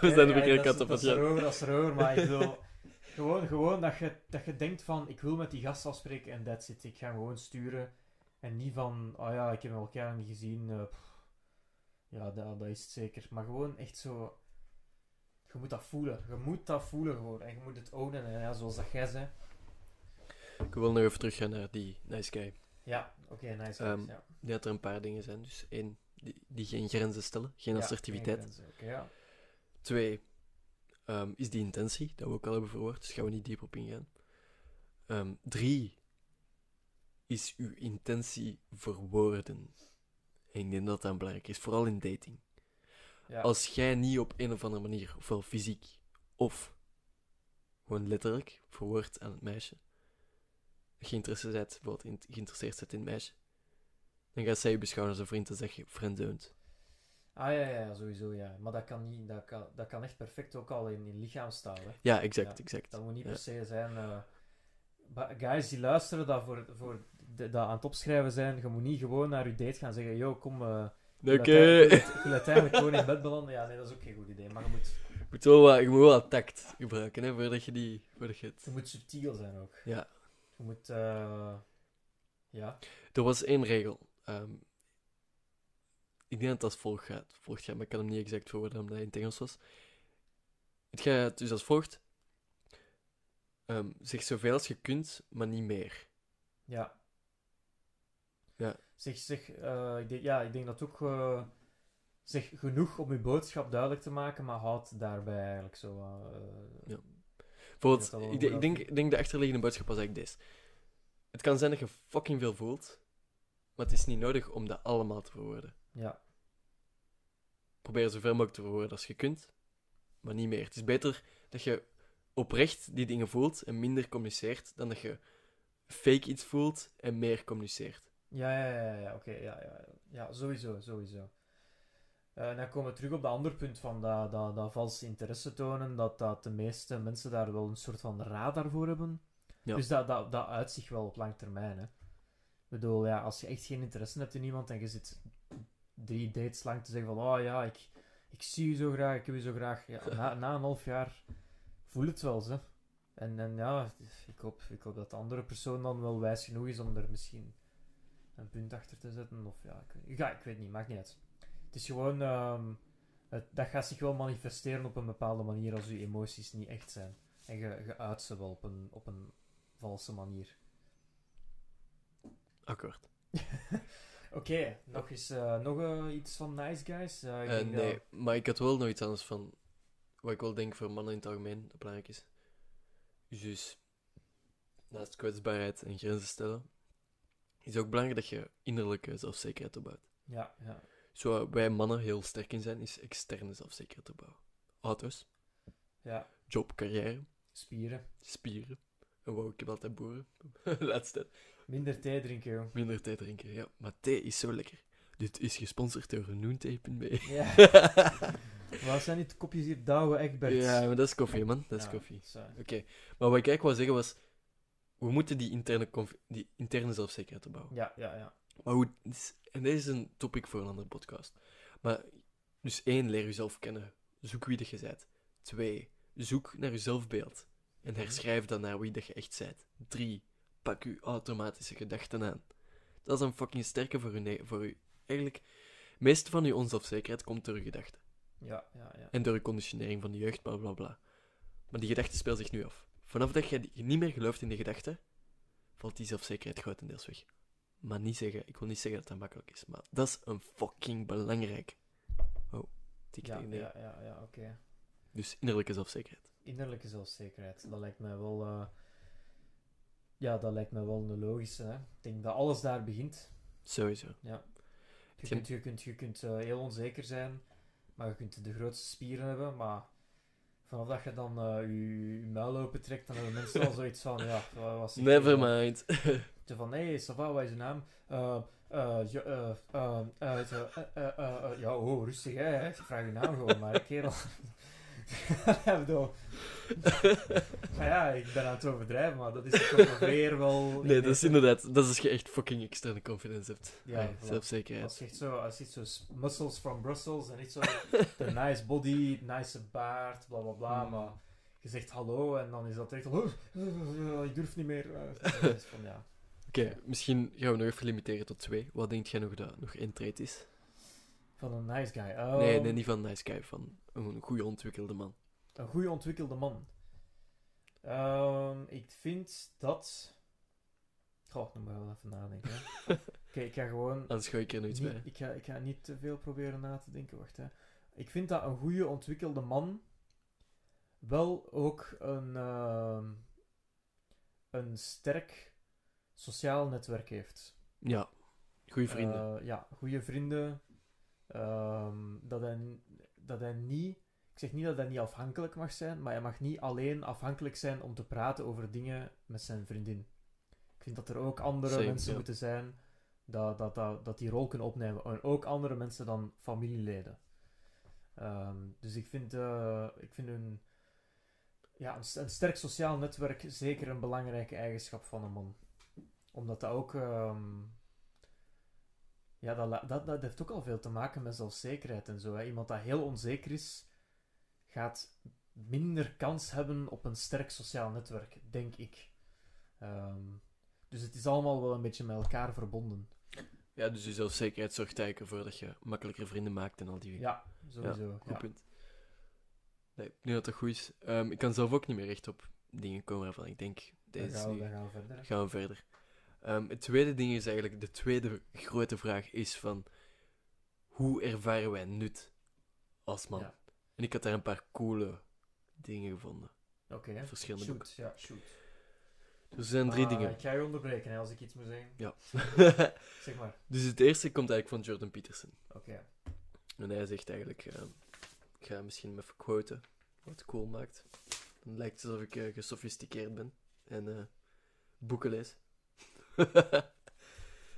we zijn de verkeerde dat kant is- Dat het erover, dat is erover, maar ik bedoel... Gewoon, gewoon dat, je, dat je denkt van, ik wil met die gast afspreken en that's it. Ik ga hem gewoon sturen. En niet van, oh ja, ik heb elkaar niet gezien. eh, ja, dat, dat is het zeker. Maar gewoon echt zo... Je moet dat voelen. Je moet dat voelen gewoon. En je moet het ownen. En ja, zoals dat jij zei. Ik wil nog even teruggaan naar die nice guy. Ja, oké, nice. Ehm, ja. Die dat er een paar dingen zijn. Dus één, die, die geen grenzen stellen, geen Ja, assertiviteit. geen grenzen, oké, ja. Twee, ehm, is die intentie, dat we ook al hebben verwoord, dus gaan we niet diep op ingaan. Ehm, drie, is uw intentie verwoorden. En ik denk dat dat belangrijk is, vooral in dating. Ja. Als jij niet op een of andere manier, ofwel fysiek, of gewoon letterlijk, verwoord aan het meisje, geïnteresseerd bent, bijvoorbeeld in- geïnteresseerd bent in het meisje, dan gaat zij je beschouwen als een vriend en zeg je. Ah ja, ja, sowieso, ja. Maar dat kan, niet, dat kan, dat kan echt perfect ook al in, in lichaamstaal, hè. Ja, exact, Ja, exact. Dat moet niet per se zijn. eh, guys die luisteren, dat, voor, voor de, dat aan het opschrijven zijn, je moet niet gewoon naar je date gaan zeggen: Yo, kom. eh, ik Oké. wil uiteindelijk- gewoon in bed belanden. Ja, nee, dat is ook geen goed idee. Maar je moet, Je moet wel wat, je moet wel tact gebruiken, hè, voordat je die... Voordat je het... je moet subtiel zijn ook. Ja. Je moet. eh, ja. Er was één regel. Ehm, ik denk dat het als volgt gaat, volgt gaat, maar ik kan hem niet exact verwoorden omdat hij in het Engels was. Het gaat dus als volgt. Ehm, zeg zoveel als je kunt, maar niet meer. Ja. Ja. Zeg, zeg, eh, ik denk, ja, ik denk dat ook. eh, zeg genoeg om je boodschap duidelijk te maken, maar houd daarbij eigenlijk zo. eh, Ja. Bijvoorbeeld, ik, ik, denk, ik denk de achterliggende boodschap was eigenlijk deze. Het kan zijn dat je fucking veel voelt, maar het is niet nodig om dat allemaal te verwoorden. Ja. Probeer zoveel mogelijk te verwoorden als je kunt, maar niet meer. Het is beter dat je oprecht die dingen voelt en minder communiceert, dan dat je fake iets voelt en meer communiceert. Ja, ja, ja, ja, oké, ja, ja, ja. ja, sowieso, sowieso. Eh, en dan komen we terug op dat andere punt van dat, dat, dat valse interesse tonen, dat, dat de meeste mensen daar wel een soort van radar voor hebben. Ja. Dus dat, dat, dat uit zich wel op lang termijn, hè. Ik bedoel, ja, als je echt geen interesse hebt in iemand en je zit drie dates lang te zeggen van, oh ja, ik, ik zie je zo graag, ik heb je zo graag. Ja, na, na een half jaar voel het wel, hè. En, en ja, ik hoop, ik hoop dat de andere persoon dan wel wijs genoeg is om er misschien een punt achter te zetten. Of ja, ik, weet- ja, ik weet niet, maakt niet uit. Het is gewoon, ehm, het, dat gaat zich wel manifesteren op een bepaalde manier als je emoties niet echt zijn. En je, je uit ze wel op een, op een valse manier. Akkoord. Oké, nog eens eh, nog eh, iets van Nice Guys? Eh, ik denk nee, dat- maar ik had wel nog iets anders van wat ik wel denk voor mannen in het algemeen dat belangrijk is. Dus, naast kwetsbaarheid en grenzen stellen, is het ook belangrijk dat je innerlijke zelfzekerheid opbouwt. Ja, ja. Zo waar wij mannen heel sterk in zijn, is externe zelfzekerheid opbouwen. Auto's, ja. job, carrière, Spieren. spieren. En wauw, ik heb altijd boeren. Laatste tijd. Minder thee drinken, joh. Minder thee drinken, ja. Maar thee is zo lekker. Dit is gesponsord door Noenthee.be. Ja. Wat zijn die kopjes hier? Douwe Egberts. ja, maar dat is koffie, man. Dat is Ja, koffie. zo. Oké, maar wat ik eigenlijk wou zeggen was, we moeten die interne, conf- die interne zelfzekerheid opbouwen. Ja, ja, ja. Maar hoe, en dit is een topic voor een andere podcast. Maar, dus één, leer jezelf kennen. Zoek wie dat je bent. Twee, zoek naar je zelfbeeld. En herschrijf dan naar wie dat je echt bent. Drie, pak je automatische gedachten aan. Dat is een fucking sterke voor ne- voor je. Eigenlijk, het meeste van je onzelfzekerheid komt door je gedachten. Ja, ja, ja. En door je conditionering van de jeugd, bla bla bla. Maar die gedachten speelt zich nu af. Vanaf dat je die- niet meer gelooft in de gedachten, valt die zelfzekerheid grotendeels weg. Maar niet zeggen, ik wil niet zeggen dat dat makkelijk is, maar dat is een fucking belangrijk. Oh, tik Ja, tegen de- ja, ja, ja oké. Dus innerlijke zelfzekerheid. Innerlijke zelfzekerheid, dat lijkt mij wel... eh, Ja, dat lijkt mij wel een logische. Hè? Ik denk dat alles daar begint. Sowieso. Je Hetgeen- kunt, je kunt, je kunt eh, heel onzeker zijn, maar je kunt de grootste spieren hebben, maar vanaf dat je dan eh, je, je muil open trekt, dan hebben mensen al zoiets van, ja, wat was Never hier? mind. Van, hé, hey, Sava, wat is je naam? Ja, ja, oh, rustig, hè, hè. Ik vraag je naam gewoon, maar kerel. ja, bedoel. Maar ja, ik ben aan het overdrijven, maar dat is toch ongeveer wel... Nee, dat is inderdaad, dat is als je echt fucking externe confidence hebt. Ja, Ah, voilà. zelfzekerheid. Als je echt zo, als je echt zo muscles from Brussels en niet zo de nice body, nice baard, bla bla bla, Hmm. maar je zegt hallo en dan is dat echt "Oh, ik durf niet meer. eh. Is van, ja. Oké, misschien gaan we nog even limiteren tot twee. Wat denk jij nog dat nog één trait is? Van een nice guy. Oh, Nee, nee, niet van nice guy, van een goede ontwikkelde man. Een goede ontwikkelde man. Ehm, ik vind dat. Goh, dan moet wel even nadenken. Oké, ik ga gewoon. Anders gooi ik er nooit niet- bij. ik, ga, ik ga niet te veel proberen na te denken. Wacht, hè. Ik vind dat een goede ontwikkelde man wel ook een, ehm, een sterk sociaal netwerk heeft. Ja, goede vrienden. Eh, ja, goede vrienden. Ehm, dat, hij, dat hij niet... Ik zeg niet dat hij niet afhankelijk mag zijn, maar hij mag niet alleen afhankelijk zijn om te praten over dingen met zijn vriendin. Ik vind dat er ook andere Same, mensen moeten zijn dat, dat, dat, dat die rol kunnen opnemen. En ook andere mensen dan familieleden. Ehm, dus ik vind, eh, ik vind een, ja, een sterk sociaal netwerk zeker een belangrijke eigenschap van een man. Omdat dat ook... ehm, ja, dat, dat, dat heeft ook al veel te maken met zelfzekerheid en zo. Hè. Iemand dat heel onzeker is, gaat minder kans hebben op een sterk sociaal netwerk, denk ik. Ehm, dus het is allemaal wel een beetje met elkaar verbonden. Ja, dus je zelfzekerheid zorgt eigenlijk ervoor dat je makkelijker vrienden maakt en al die Ja, sowieso. Goed Ja, punt. Nee, denk dat dat goed is. Ehm, ik kan zelf ook niet meer echt op dingen komen waarvan ik denk, Dan deze is gaan, we, nu... dan gaan we verder. Gaan we verder. Ehm, het tweede ding is eigenlijk, de tweede grote vraag is van, hoe ervaren wij nut als man? Ja. En ik had daar een paar coole dingen gevonden. Oké, Verschillende boeken. shoot. Ja, shoot. Dus er zijn drie Maar dingen. Ik ga je onderbreken hè, als ik iets moet zeggen. Ja. Zeg maar. dus het eerste komt eigenlijk van Jordan Peterson. Oké. En hij zegt eigenlijk, ehm, ik ga misschien even quoten, wat cool maakt. Dan lijkt het alsof ik eh, gesofisticeerd ben en eh, boeken lees.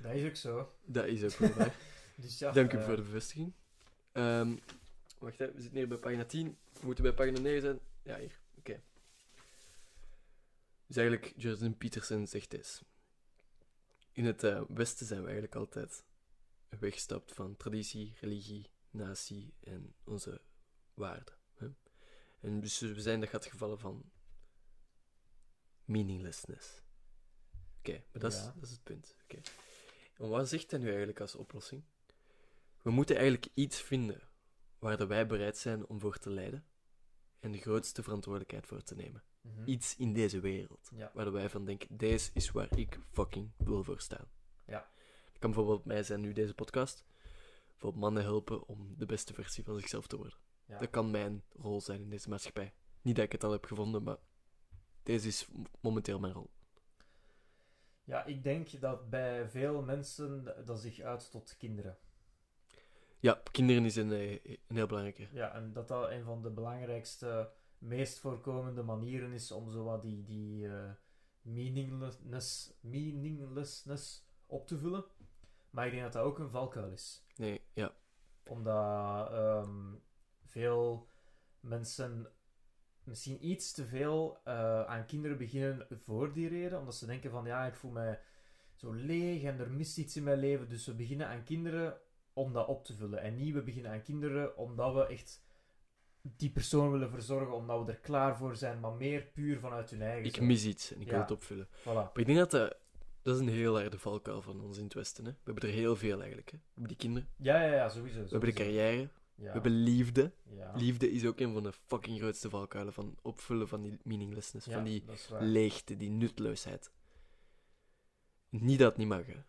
Dat is ook zo. dat is ook wel waar. Dus ja, Dank u eh, voor de bevestiging. Ehm, wacht, hè, we zitten hier bij pagina 10. We moeten bij pagina 9 zijn. Ja, hier. Oké. Dus eigenlijk, Jordan Peterson zegt deze. In het eh, Westen zijn we eigenlijk altijd weggestapt van traditie, religie, natie en onze waarden. Hè? En dus we zijn dat gaat gevallen van meaninglessness. Oké, maar dat, is, dat het punt. Oké. En wat zegt hij nu eigenlijk als oplossing? We moeten eigenlijk iets vinden waar dat wij bereid zijn om voor te lijden en de grootste verantwoordelijkheid voor te nemen. mhm. Iets in deze wereld Ja. waar wij van denken, deze is waar ik fucking wil voor staan. Ja. Het kan bijvoorbeeld mij zijn nu deze podcast, bijvoorbeeld mannen helpen om de beste versie van zichzelf te worden. Ja. Dat kan mijn rol zijn in deze maatschappij. Niet dat ik het al heb gevonden, maar deze is momenteel mijn rol. Ja, ik denk dat bij veel mensen dat zich uit tot kinderen. Ja, kinderen is een, eh, een heel belangrijke. Ja, en dat dat een van de belangrijkste, meest voorkomende manieren is om zo wat die, die eh, meaninglessness, meaninglessness op te vullen. Maar ik denk dat dat ook een valkuil is. Nee, ja. Omdat ehm, veel mensen misschien iets te veel eh, aan kinderen beginnen voor die reden. Omdat ze denken van, ja, ik voel mij zo leeg en er mist iets in mijn leven. Dus we beginnen aan kinderen om dat op te vullen. En niet we beginnen aan kinderen omdat we echt die persoon willen verzorgen, omdat we er klaar voor zijn, maar meer puur vanuit hun eigen Ik mis iets en ik wil het opvullen. Voilà. Maar ik denk dat dat... Dat is een heel harde valkuil van ons in het Westen. Hè? We hebben er heel veel eigenlijk. Hè? We hebben die kinderen, Ja, ja, ja, sowieso. we hebben de sowieso. carrière, Ja. we hebben liefde. ja. Liefde is ook een van de fucking grootste valkuilen van opvullen van die meaninglessness, Ja, van die leegte, die nutteloosheid. Niet dat het niet mag, hè.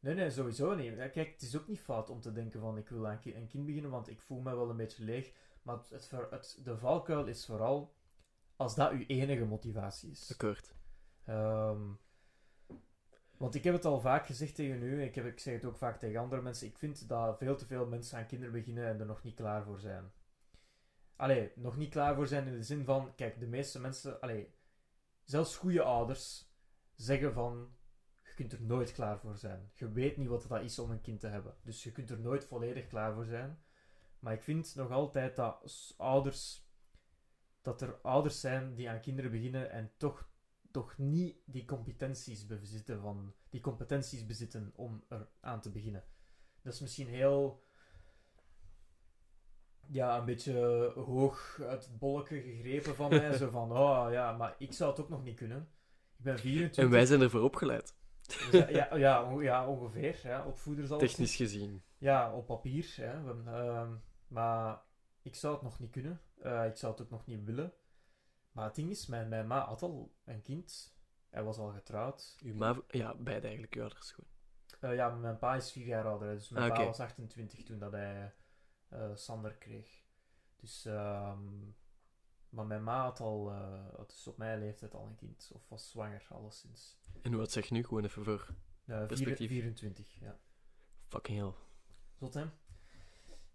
Nee, nee, sowieso niet. Kijk, het is ook niet fout om te denken van ik wil aan ki- een kind beginnen, want ik voel me wel een beetje leeg. Maar het, het- de valkuil is vooral als dat uw enige motivatie is. Akkoord. Ehm, want ik heb het al vaak gezegd tegen u, ik, heb, ik zeg het ook vaak tegen andere mensen, ik vind dat veel te veel mensen aan kinderen beginnen en er nog niet klaar voor zijn. Allee, nog niet klaar voor zijn in de zin van, kijk, de meeste mensen, allee, zelfs goede ouders zeggen van, je kunt er nooit klaar voor zijn. Je weet niet wat dat is om een kind te hebben. Dus je kunt er nooit volledig klaar voor zijn. Maar ik vind nog altijd dat ouders, dat er ouders zijn die aan kinderen beginnen en toch toch niet die competenties bezitten, van, die competenties bezitten om er aan te beginnen. Dat is misschien heel ja, een beetje hoog uit het bolletje gegrepen van mij. zo van, oh ja, maar ik zou het ook nog niet kunnen. Ik ben 24. En wij zijn ervoor opgeleid, Dus ja, ja, ja, on- ja, ongeveer. Ja, opvoeders al. technisch gezien. Ja, op papier. Hè. We hebben, ehm, maar ik zou het nog niet kunnen. Eh, ik zou het ook nog niet willen. Maar het ding is, mijn, mijn ma had al een kind. Hij was al getrouwd. Uw ma... Ja, beide eigenlijk, uw ouders gewoon. Eh, ja, mijn pa is vier jaar ouder. Dus mijn Ah, pa was 28 toen dat hij eh, Sander kreeg. Dus, ehm, maar mijn ma had al, eh, dus op mijn leeftijd al een kind. Of was zwanger, alleszins. En wat zeg je nu? Gewoon even voor Perspectief. 24, ja. fucking hell. Zot, hè?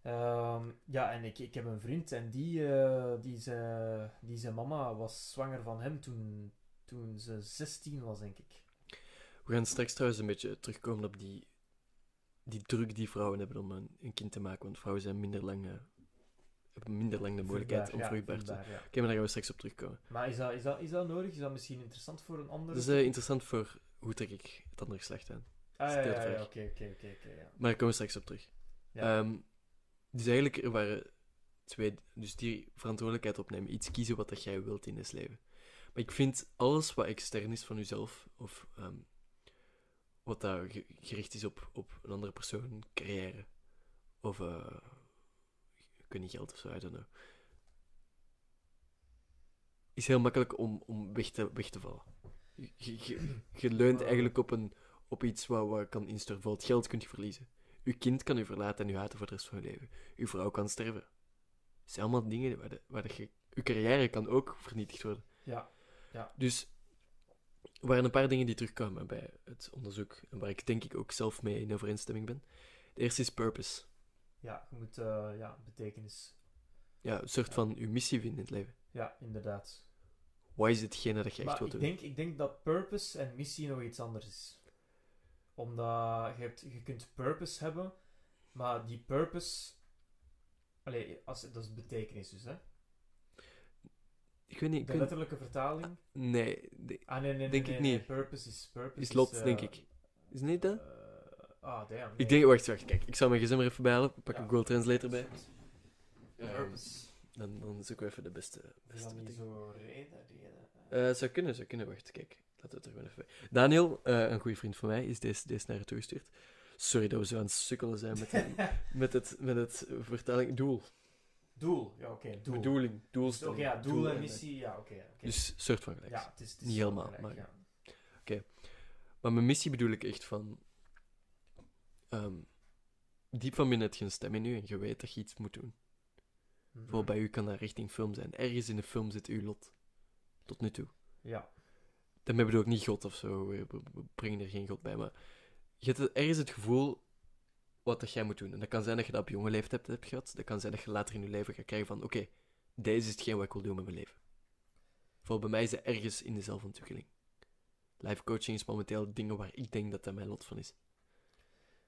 Ehm, ja, en ik, ik heb een vriend en die, eh, die, zijn, die zijn mama was zwanger van hem toen, toen ze 16 was, denk ik. We gaan straks trouwens een beetje terugkomen op die, die druk die vrouwen hebben om een, een kind te maken. Want vrouwen zijn minder lang, hebben minder lang de mogelijkheid om ja, vruchtbaar te zijn. ja. Oké, maar daar gaan we straks op terugkomen. Maar is dat, is, dat, is dat nodig? Is dat misschien interessant voor een ander? Dat is eh, interessant voor hoe trek ik het andere geslacht aan. ah, ja, ja, oké, oké. Maar daar komen we straks op terug. Ja. Ehm, dus eigenlijk, er waren twee... Dus die verantwoordelijkheid opnemen. Iets kiezen wat dat jij wilt in het leven. Maar ik vind alles wat extern is van jezelf, of ehm, wat daar ge- gericht is op, op een andere persoon, carrière, of eh ik weet niet, geld of zo, I don't know. Is heel makkelijk om, om weg, te, weg te vallen. Je, je, je leunt eigenlijk op, een, op iets wat, wat kan instorten. Bijvoorbeeld geld kun je verliezen. Uw kind kan u verlaten en u haten voor de rest van uw leven. Uw vrouw kan sterven. Het zijn allemaal dingen waar, de, waar je... Uw carrière kan ook vernietigd worden. Ja. Dus er waren een paar dingen die terugkwamen bij het onderzoek. En waar ik denk ik ook zelf mee in overeenstemming ben. De eerste is purpose. ja, je moet eh, ja, betekenis. Ja, een soort Ja. van uw missie vinden in het leven. Ja, inderdaad. Wat is hetgene dat je echt wilt ik doen? denk, ik denk dat purpose en missie nog iets anders is. Omdat je, hebt, je kunt purpose hebben, maar die purpose... Allee, als, dat is betekenis dus, hè? Ik weet niet, De letterlijke vertaling... Nee, de- Ah, nee, nee, nee. denk nee, ik nee, niet. Purpose is... Purpose is lot, eh, denk ik. Is niet dat? eh, ah, damn. Ik denk, wacht, wacht, kijk. Ik zal mijn gsm er even bij halen. Ik pak Ja. een Google Translator bij. Purpose. dan, dan zoeken we even de beste. Beste betekenis. zo reden? reden Eh, zou kunnen, zou kunnen. Wacht, kijk. Laten we het er gewoon even bij. Daniel, eh, een goede vriend van mij, is deze, deze naar je toegestuurd. Sorry dat we zo aan het sukkelen zijn met, met, het, met het vertaling. Doel. Doel, ja, oké, doel. Bedoeling. Dus, Doelstelling. Oké, ja, doel en en- missie, ja, oké. oké. Dus soort van gelijk. ja, het is, het is niet helemaal, gelijk, maar- ja. Maar mijn missie bedoel ik echt van... ehm, diep van binnen heb je een stem in u en je weet dat je iets moet doen. Mhm. Bijvoorbeeld bij u kan dat richting film zijn. Ergens in de film zit uw lot. Tot nu toe. Ja, Daarmee bedoel ik niet God of zo. We, brengen er geen God bij. Maar je hebt ergens het gevoel wat dat jij moet doen. En dat kan zijn dat je dat op jonge leeftijd hebt gehad. Dat kan zijn dat je later in je leven gaat krijgen van... Oké, deze is hetgeen wat ik wil doen met mijn leven. Voor bij mij is dat ergens in de zelfontwikkeling. Life coaching is momenteel dingen waar ik denk dat dat mijn lot van is.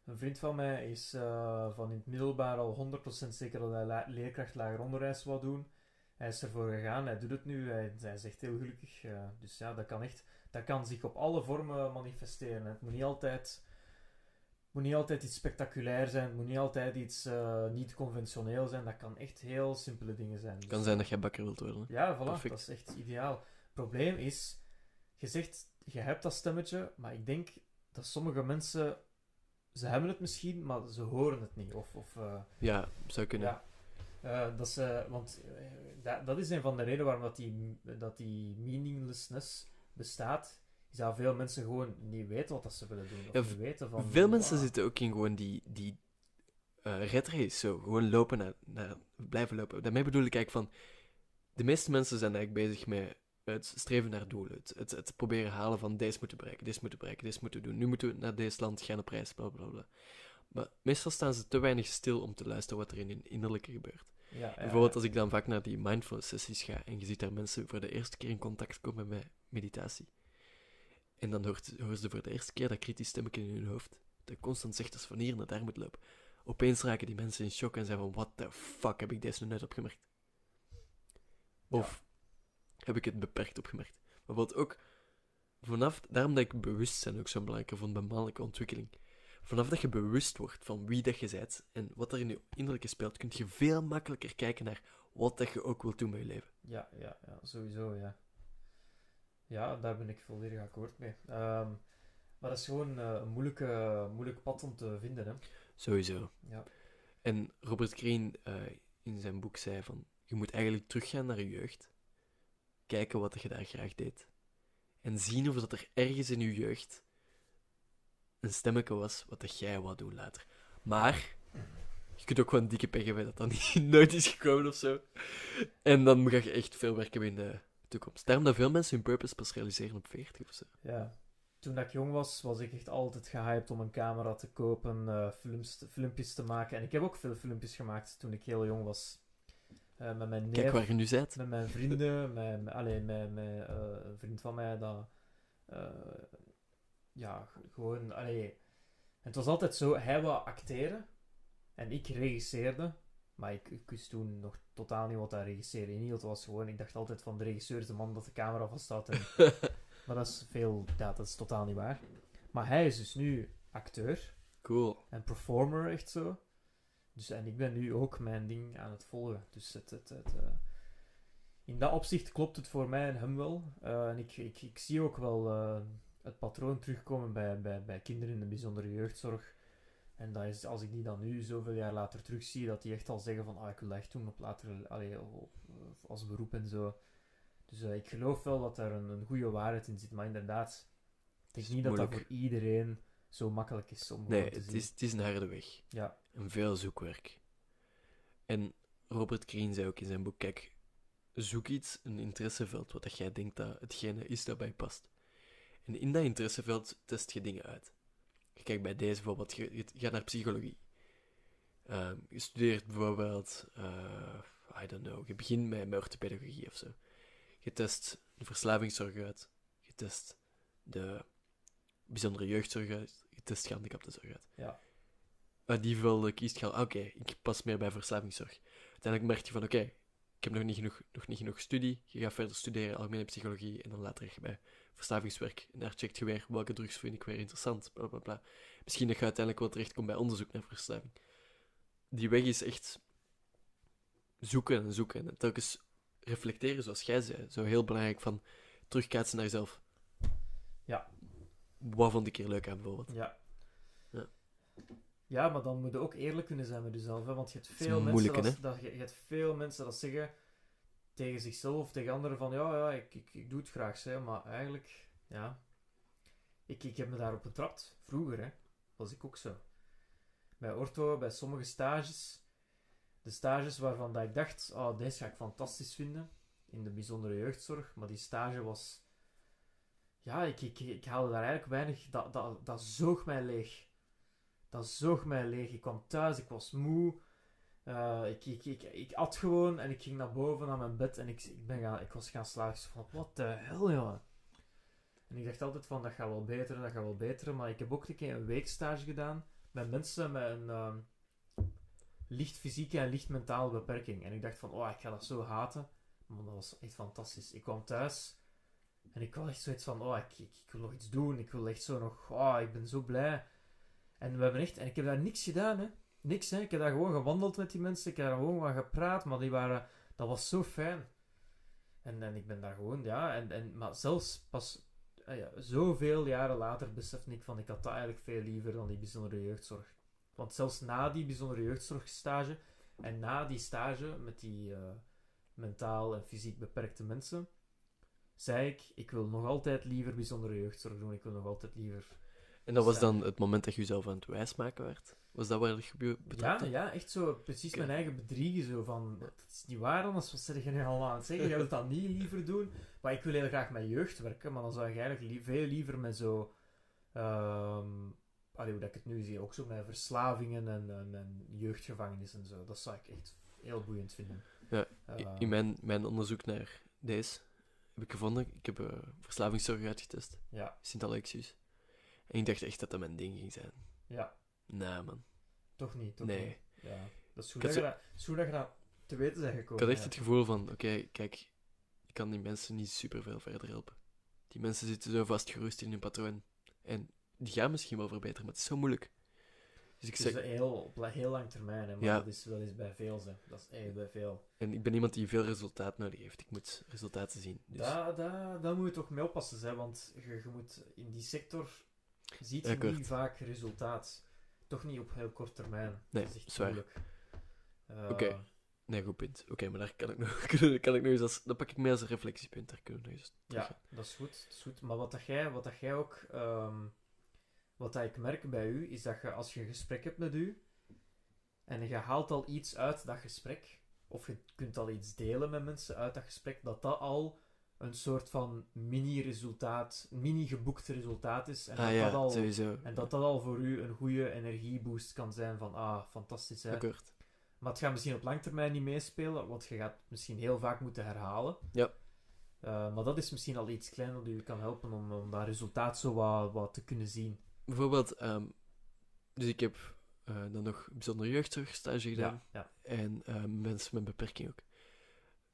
een vriend van mij is eh, van in het middelbaar al 100% zeker dat hij leerkracht lager onderwijs wou doen. Hij is ervoor gegaan, hij doet het nu, hij, hij is echt heel gelukkig. dus ja, dat kan echt, dat kan zich op alle vormen manifesteren. Het moet niet altijd, het moet niet altijd iets spectaculair zijn, het moet niet altijd iets eh, niet conventioneel zijn. Dat kan echt heel simpele dingen zijn. Het Dus- kan zijn dat jij bakker wilt worden. ja, voilà, Perfect. dat is echt ideaal. probleem is, je zegt, je hebt dat stemmetje, maar ik denk dat sommige mensen, ze hebben het misschien, maar ze horen het niet. Of, of eh, Ja, zou kunnen. ja. Eh, dat ze, want eh, dat, dat is een van de redenen waarom dat die, dat die meaninglessness bestaat. Is dat veel mensen gewoon niet weten wat dat ze willen doen. Of Ja, niet weten van, Veel mensen zitten ook in gewoon die, die red race, zo. Gewoon lopen naar, naar, blijven lopen. Daarmee bedoel ik eigenlijk van... De meeste mensen zijn eigenlijk bezig met het streven naar doelen. Het, het, het proberen halen van deze moeten bereiken, deze moeten bereiken, deze moeten doen. Nu moeten we naar deze land gaan op reis, bla bla bla. Maar meestal staan ze te weinig stil om te luisteren wat er in hun innerlijke gebeurt. Ja, ja, Bijvoorbeeld als ik dan vaak naar die mindfulness sessies ga en je ziet daar mensen voor de eerste keer in contact komen met meditatie. En dan hoort, horen ze voor de eerste keer dat kritisch stemmetje in hun hoofd, dat constant zegt dat ze van hier naar daar moet lopen. Opeens raken die mensen in shock en zeggen van, what the fuck, heb ik deze nu net opgemerkt? Of heb ik het beperkt opgemerkt? Bijvoorbeeld ook, vanaf, daarom dat ik bewustzijn ook zo belangrijk vond bij mannelijke ontwikkeling. Vanaf dat je bewust wordt van wie dat je bent en wat er in je innerlijke speelt, kun je veel makkelijker kijken naar wat dat je ook wilt doen met je leven. Ja, ja, ja, sowieso, ja. Ja, daar ben ik volledig akkoord mee. Ehm, maar dat is gewoon eh, een moeilijke, moeilijk pad om te vinden, hè. Sowieso. Ja. En Robert Greene eh, in zijn boek zei van, je moet eigenlijk teruggaan naar je jeugd, kijken wat je daar graag deed, en zien of dat er ergens in je jeugd een stemmetje was wat dat jij wou doen later. Maar, je kunt ook gewoon dikke pech hebben dat dat niet, nooit is gekomen of zo. En dan ga je echt veel werken in de toekomst. Daarom dat veel mensen hun purpose pas realiseren op 40 of zo. Ja. Toen dat ik jong was, was ik echt altijd gehyped om een camera te kopen, eh, films, filmpjes te maken. En ik heb ook veel filmpjes gemaakt toen ik heel jong was. Eh, met mijn neef, Kijk waar je nu bent. met mijn vrienden, met, met, allee, met, met eh, een vriend van mij dat... ja, gewoon... Allee, het was altijd zo, hij wou acteren en ik regisseerde. Maar ik, ik wist toen nog totaal niet wat dat regisseren inhield. Het was gewoon, ik dacht altijd van de regisseur is de man dat de camera vasthoudt. En, maar dat is veel, ja, dat is totaal niet waar. Maar hij is dus nu acteur cool. en performer, echt zo. Dus, en ik ben nu ook mijn ding aan het volgen. Dus het, het, het, eh, in dat opzicht klopt het voor mij en hem wel. Eh, en ik, ik, ik zie ook wel eh, het patroon terugkomen bij, bij, bij kinderen in de bijzondere jeugdzorg. En dat is, als ik die dan nu zoveel jaar later terugzie, dat die echt al zeggen van, ah, ik wil dat echt doen op later, allee, op, op- als beroep en zo. Dus eh, ik geloof wel dat er een, een goede waarheid in zit, maar inderdaad, denk is niet dat dat voor iedereen zo makkelijk is om Nee, te het zien. is, het is een harde weg. Ja, En veel zoekwerk. En Robert Greene zei ook in zijn boek, kijk, zoek iets, een interesseveld, wat dat jij denkt dat hetgene is dat bij past. En in dat interesseveld test je dingen uit. Je kijkt bij deze bijvoorbeeld, je, je gaat naar psychologie. Ehm, je studeert bijvoorbeeld, eh, I don't know, je begint met, met orthopedagogie of zo. Je test de verslavingszorg uit. Je test de bijzondere jeugdzorg uit. Je test gehandicaptenzorg uit. ja, uit die velden kiest je al, oké, ik pas meer bij verslavingszorg. Uiteindelijk merk je van, oké, ik heb nog niet, genoeg, nog niet genoeg studie. Je gaat verder studeren, algemene psychologie, en dan later je bij verslavingswerk. En daar checkt je weer, welke drugs vind ik weer interessant, bla bla bla. Misschien dat je uiteindelijk wel terechtkomt bij onderzoek naar verslaving. Die weg is echt zoeken en zoeken. En telkens reflecteren, zoals jij zei. Zo heel belangrijk van terugkaatsen naar jezelf. Ja. Wat vond ik hier leuk aan, bijvoorbeeld? ja. Ja. Ja, maar dan moet je ook eerlijk kunnen zijn met jezelf. Hè? Want je hebt veel, mensen dat, je, je hebt veel mensen dat zeggen tegen zichzelf of tegen anderen van ja, ja ik, ik, ik doe het graag, hè, maar eigenlijk, ja. Ik, ik heb me daarop betrapt. Vroeger, hè, was ik ook zo. Bij ortho, bij sommige stages. De stages waarvan dat ik dacht, oh, deze ga ik fantastisch vinden. In de bijzondere jeugdzorg. Maar die stage was... Ja, ik, ik, ik haalde daar eigenlijk weinig... Dat, dat, dat zoog mij leeg. Dat zoog mij leeg. Ik kwam thuis, ik was moe. Eh, ik, ik, ik, at gewoon en ik ging naar boven naar mijn bed en ik, ik, ben ik was gaan slapen. Ik van, wat de hel, jongen. En ik dacht altijd van, dat gaat wel beter, dat gaat wel beter. Maar ik heb ook een keer een weekstage gedaan met mensen met een ehm, licht fysieke en licht mentale beperking. En ik dacht van, oh, ik ga dat zo haten. Man, dat was echt fantastisch. Ik kwam thuis en ik had echt zoiets van, oh, ik, ik, ik wil nog iets doen. Ik wil echt zo nog, oh, ik ben zo blij. En we hebben echt, en ik heb daar niks gedaan, hè. Niks, hè. Ik heb daar gewoon gewandeld met die mensen. Ik heb daar gewoon wat gepraat, maar die waren, dat was zo fijn. En, en ik ben daar gewoon, ja, en, en, maar zelfs pas ah ja, zoveel jaren later besefte ik van, ik had dat eigenlijk veel liever dan die bijzondere jeugdzorg. Want zelfs na die bijzondere jeugdzorgstage en na die stage met die uh, mentaal en fysiek beperkte mensen, zei ik, ik wil nog altijd liever bijzondere jeugdzorg doen. Ik wil nog altijd liever... En dat was dan het moment dat je jezelf aan het wijsmaken werd? Was dat waar het gebeurde? Ja, ja, echt zo. Precies okay. mijn eigen bedriegen. Zo van, dat is niet waar anders. Wat zeg je nu al aan het zeggen? Jij wilt dat niet liever doen. Maar ik wil heel graag met jeugd werken. Maar dan zou ik eigenlijk li veel liever met zo... Um, allee, hoe dat ik het nu zie. Ook zo met verslavingen en, en, en jeugdgevangenissen en zo. Dat zou ik echt heel boeiend vinden. Ja, uh, in mijn, mijn onderzoek naar deze heb ik gevonden. Ik heb uh, verslavingszorg uitgetest. Ja. Sint Alexius. En ik dacht echt dat dat mijn ding ging zijn. Ja. Nee, man. Toch niet, toch nee. niet. Ja. Dat is goed, dat, zo... je dat, is goed dat je dat te weten bent gekomen. Ik had echt ja. het gevoel van, oké, okay, kijk, ik kan die mensen niet super veel verder helpen. Die mensen zitten zo vastgeroest in hun patroon. En die gaan misschien wel verbeteren, maar het is zo moeilijk. Dus ik zeg... heel, op heel lang termijn, hè, maar ja. dat, is, dat is bij veel. Hè. Dat is echt bij veel. En ik ben iemand die veel resultaat nodig heeft. Ik moet resultaten zien. Dus... Daar, daar, daar moet je toch mee oppassen, hè, want je, je moet in die sector ziet je niet vaak resultaat. Toch niet op heel kort termijn. Nee, dat is echt zwaar. Uh, Oké. Okay. Nee, goed punt. Oké, okay, maar daar kan ik nog, kan ik nog eens als, dat pak ik mee als een reflectiepunt. Daar kunnen we nog eens Ja, dat is goed. Dat is goed. Maar wat dat jij, wat dat jij ook... Um, wat dat ik merk bij u, is dat je als je een gesprek hebt met u, en je haalt al iets uit dat gesprek, of je kunt al iets delen met mensen uit dat gesprek, dat dat al een soort van mini-resultaat, mini-geboekt resultaat is. En, ah, dat ja, dat al, sowieso. en dat dat al voor u een goede energieboost kan zijn van, ah, fantastisch hè. Akkoord. Maar het gaat misschien op lang termijn niet meespelen, want je gaat misschien heel vaak moeten herhalen. Ja. Uh, maar dat is misschien al iets klein dat u kan helpen om, om dat resultaat zo wat, wat te kunnen zien. Bijvoorbeeld, um, dus ik heb uh, dan nog bijzondere jeugdzorgstage gedaan. Ja, ja. En uh, mensen met beperking ook.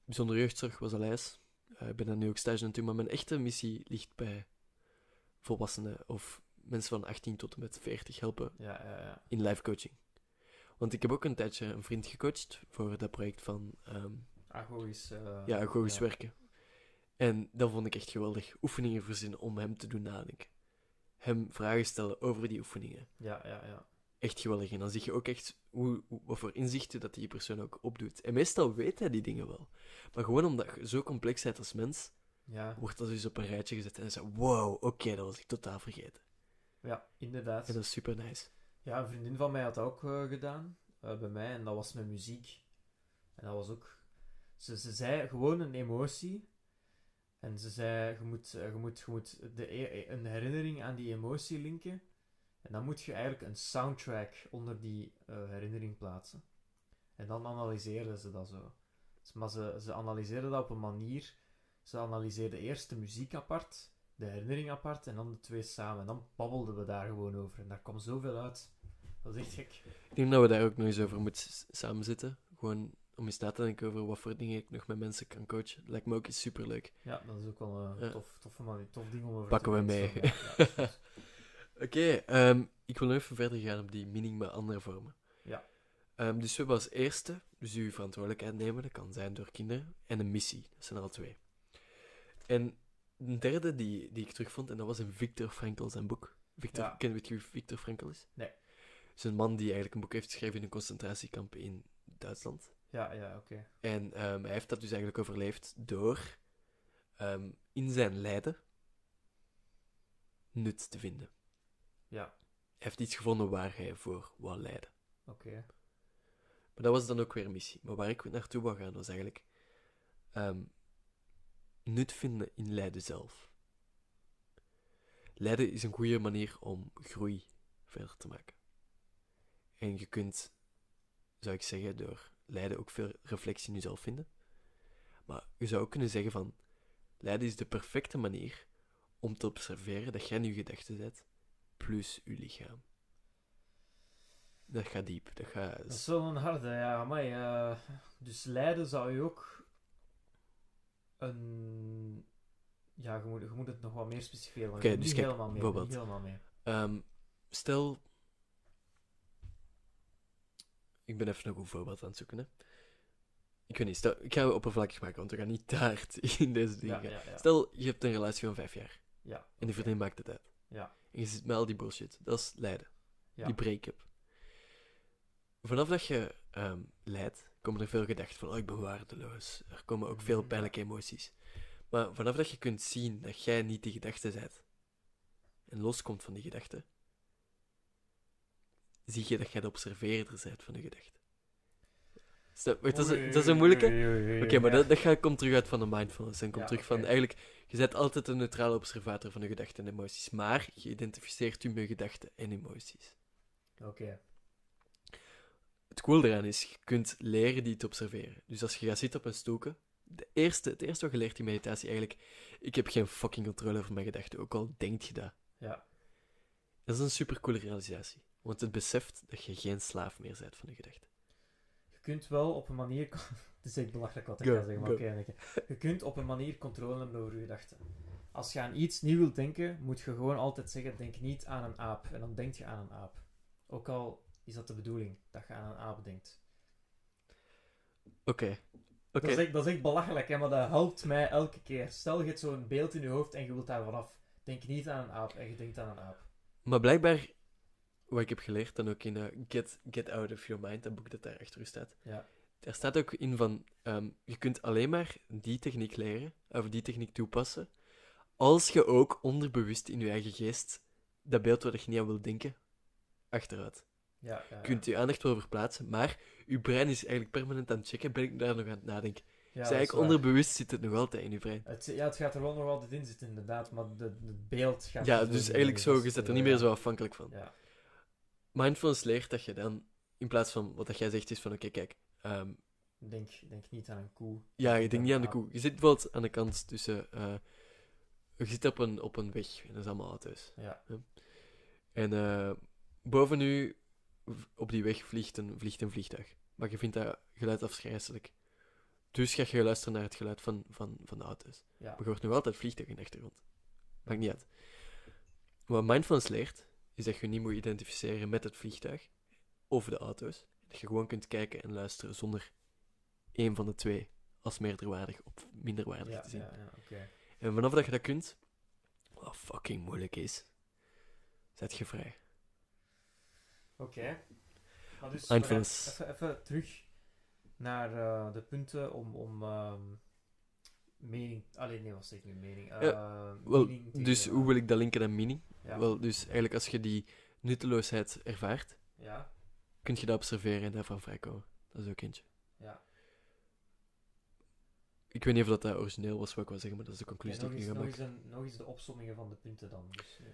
Bijzondere jeugdzorg was al lijst. Uh, ik ben daar nu ook stage aan maar mijn echte missie ligt bij volwassenen of mensen van 18 tot en met 40 helpen ja, ja, ja. in live coaching. Want ik heb ook een tijdje een vriend gecoacht voor dat project van... Um, agogisch... ja, agogisch werken. En dat vond ik echt geweldig. Oefeningen verzinnen om hem te doen nadenken. Hem vragen stellen over die oefeningen. Ja, ja, ja. Echt geweldig. En dan zie je ook echt hoe, hoe, wat voor inzichten dat die persoon ook opdoet. En meestal weet hij die dingen wel. Maar gewoon omdat je zo complex bent als mens, ja. wordt dat dus op een rijtje gezet. En dan zo, wow, oké, okay, dat was ik totaal vergeten. Ja, inderdaad. En dat is super nice. Ja, een vriendin van mij had dat ook uh, gedaan. Uh, bij mij. En dat was met muziek. En dat was ook... Ze, ze zei gewoon een emotie. En ze zei, je moet, je moet, je moet de, een herinnering aan die emotie linken. En dan moet je eigenlijk een soundtrack onder die uh, herinnering plaatsen. En dan analyseerden ze dat zo. Maar ze, ze analyseerden dat op een manier. Ze analyseerden eerst de muziek apart, de herinnering apart en dan de twee samen. En dan babbelden we daar gewoon over. En daar kwam zoveel uit. Dat is echt gek. Ik denk dat we daar ook nog eens over moeten samen zitten. Gewoon om eens na te denken over wat voor dingen ik nog met mensen kan coachen. Lijkt me ook iets superleuk. Ja, dat is ook wel een ja. tof, tof, tof ding om over Pakken te we mee. Oké, okay, um, ik wil nog even verder gaan op die met andere vormen. Ja. Um, dus we hebben als eerste, dus uw verantwoordelijkheid nemen, dat kan zijn door kinderen, en een missie. Dat zijn er al twee. En een derde die, die ik terugvond, en dat was in Victor Frankl zijn boek. Victor, Ja. Ken je wie Victor Frankl is? Nee. Het is een man die eigenlijk een boek heeft geschreven in een concentratiekamp in Duitsland. Ja, ja, oké. En um, hij heeft dat dus eigenlijk overleefd door um, in zijn lijden nut te vinden. Ja, Hij heeft iets gevonden waar hij voor wou lijden. oké. Maar dat was dan ook weer een missie. Maar waar ik naartoe wou gaan was eigenlijk ehm, nut vinden in lijden zelf. Lijden is een goede manier om groei verder te maken. En je kunt, zou ik zeggen, door lijden ook veel reflectie in jezelf vinden. Maar je zou ook kunnen zeggen van, lijden is de perfecte manier om te observeren dat jij in je gedachten bent, plus je lichaam. Dat gaat diep. Dat, gaat... Dat is wel een harde, ja. Maar uh, dus lijden zou je ook een... Ja, je moet, je moet het nog wat meer specificeren. want Oké, ben dus kijk, helemaal mee. ik ben niet bijvoorbeeld. helemaal mee. Ehm, stel... Ik ben even een goed voorbeeld aan het zoeken, hè. Ik weet niet, stel, ik ga het oppervlakkig maken, want we gaan niet te hard in deze dingen Ja, gaan. ja, ja. Stel, je hebt een relatie van vijf jaar. ja. En die vriendin maakt het uit. Ja. En je zit met al die bullshit. Dat is lijden. Ja. Die break-up. Vanaf dat je ehm lijdt, komen er veel gedachten van, oh, ik ben waardeloos. Er komen ook veel Mhm, pijnlijke emoties. Maar vanaf dat je kunt zien dat jij niet die gedachte bent, en loskomt van die gedachte, zie je dat jij de observeerder bent van de gedachte. Wacht, Dat is, dat is een moeilijke. Oké, maar dat, dat gaat, komt terug uit van de mindfulness. En komt Ja, terug van, eigenlijk, je bent altijd een neutrale observator van de gedachten en emoties. Maar je identificeert je met gedachten en emoties. Oké. Het cool eraan is, je kunt leren die te observeren. Dus als je gaat zitten op een stoken, de eerste, het eerste wat je leert in meditatie eigenlijk, ik heb geen fucking controle over mijn gedachten, ook al denkt je dat. Ja. Dat is een supercoole realisatie. Want het beseft dat je geen slaaf meer bent van de gedachten. Je kunt wel op een manier... Het is echt belachelijk wat ik ga zeggen, maar oké. Je kunt op een manier controle hebben over je gedachten. Als je aan iets nieuw wilt denken, moet je gewoon altijd zeggen, denk niet aan een aap. En dan denk je aan een aap. Ook al is dat de bedoeling, dat je aan een aap denkt. Oké. Oké. Dat, is echt, dat is echt belachelijk, hè, maar dat helpt mij elke keer. Stel, je hebt zo'n beeld in je hoofd en je wilt daar vanaf. Denk niet aan een aap en je denkt aan een aap. Maar blijkbaar, wat ik heb geleerd, dan ook in eh, Get, Get Out of Your Mind, dat boek dat daar achter u staat, Ja. daar staat ook in van, ehm, je kunt alleen maar die techniek leren, of die techniek toepassen, als je ook onderbewust in je eigen geest dat beeld waar je niet aan wil denken, achteruit. Ja, ja, Je kunt je aandacht wel verplaatsen, maar je brein is eigenlijk permanent aan het checken, ben ik daar nog aan het nadenken. ja, dus eigenlijk onderbewust zit het nog altijd in je brein. Het, ja, het gaat er wel nog altijd in zitten, inderdaad, maar het beeld gaat... Ja, dus eigenlijk zo, Dat je er niet meer zo afhankelijk van. Ja, Mindfulness leert dat je dan, in plaats van wat dat jij zegt, is van oké, kijk, ehm, denk, denk niet aan een koe. ja, je Denk denkt niet aan de koe. Je zit bijvoorbeeld aan de kant tussen, eh, je zit op een, op een weg, en dat is allemaal auto's. Ja, En eh, boven u, op die weg, vliegt een, vliegt een vliegtuig. Maar je vindt dat geluid afschrijselijk. Dus ga je luisteren naar het geluid van, van, van de auto's. ja. Maar je hoort nog altijd vliegtuig in de achtergrond. Maakt niet uit. Wat mindfulness leert, is dat je niet moet identificeren met het vliegtuig of de auto's. Dat je gewoon kunt kijken en luisteren zonder één van de twee als meerderwaardig of minderwaardig Ja, te zien. ja. En vanaf dat je dat kunt, wat fucking moeilijk is, zet je vrij. Oké. Maar dus, Even, even terug naar eh, de punten om, om ehm, mening... Alleen nee, wat zeg ik nu? Mening. eh, Wel, te dus hoe wil ik dat linken aan meaning? Ja. Wel, dus eigenlijk als je die nutteloosheid ervaart, Ja, kun je dat observeren en daarvan vrijkomen. Dat is ook eentje. ja. Ik weet niet of dat, dat origineel was wat ik wil zeggen, maar dat is de conclusie nog, die ik nu ga nog, eens maken. een, nog eens de opsommingen van de punten dan. Dus, eh,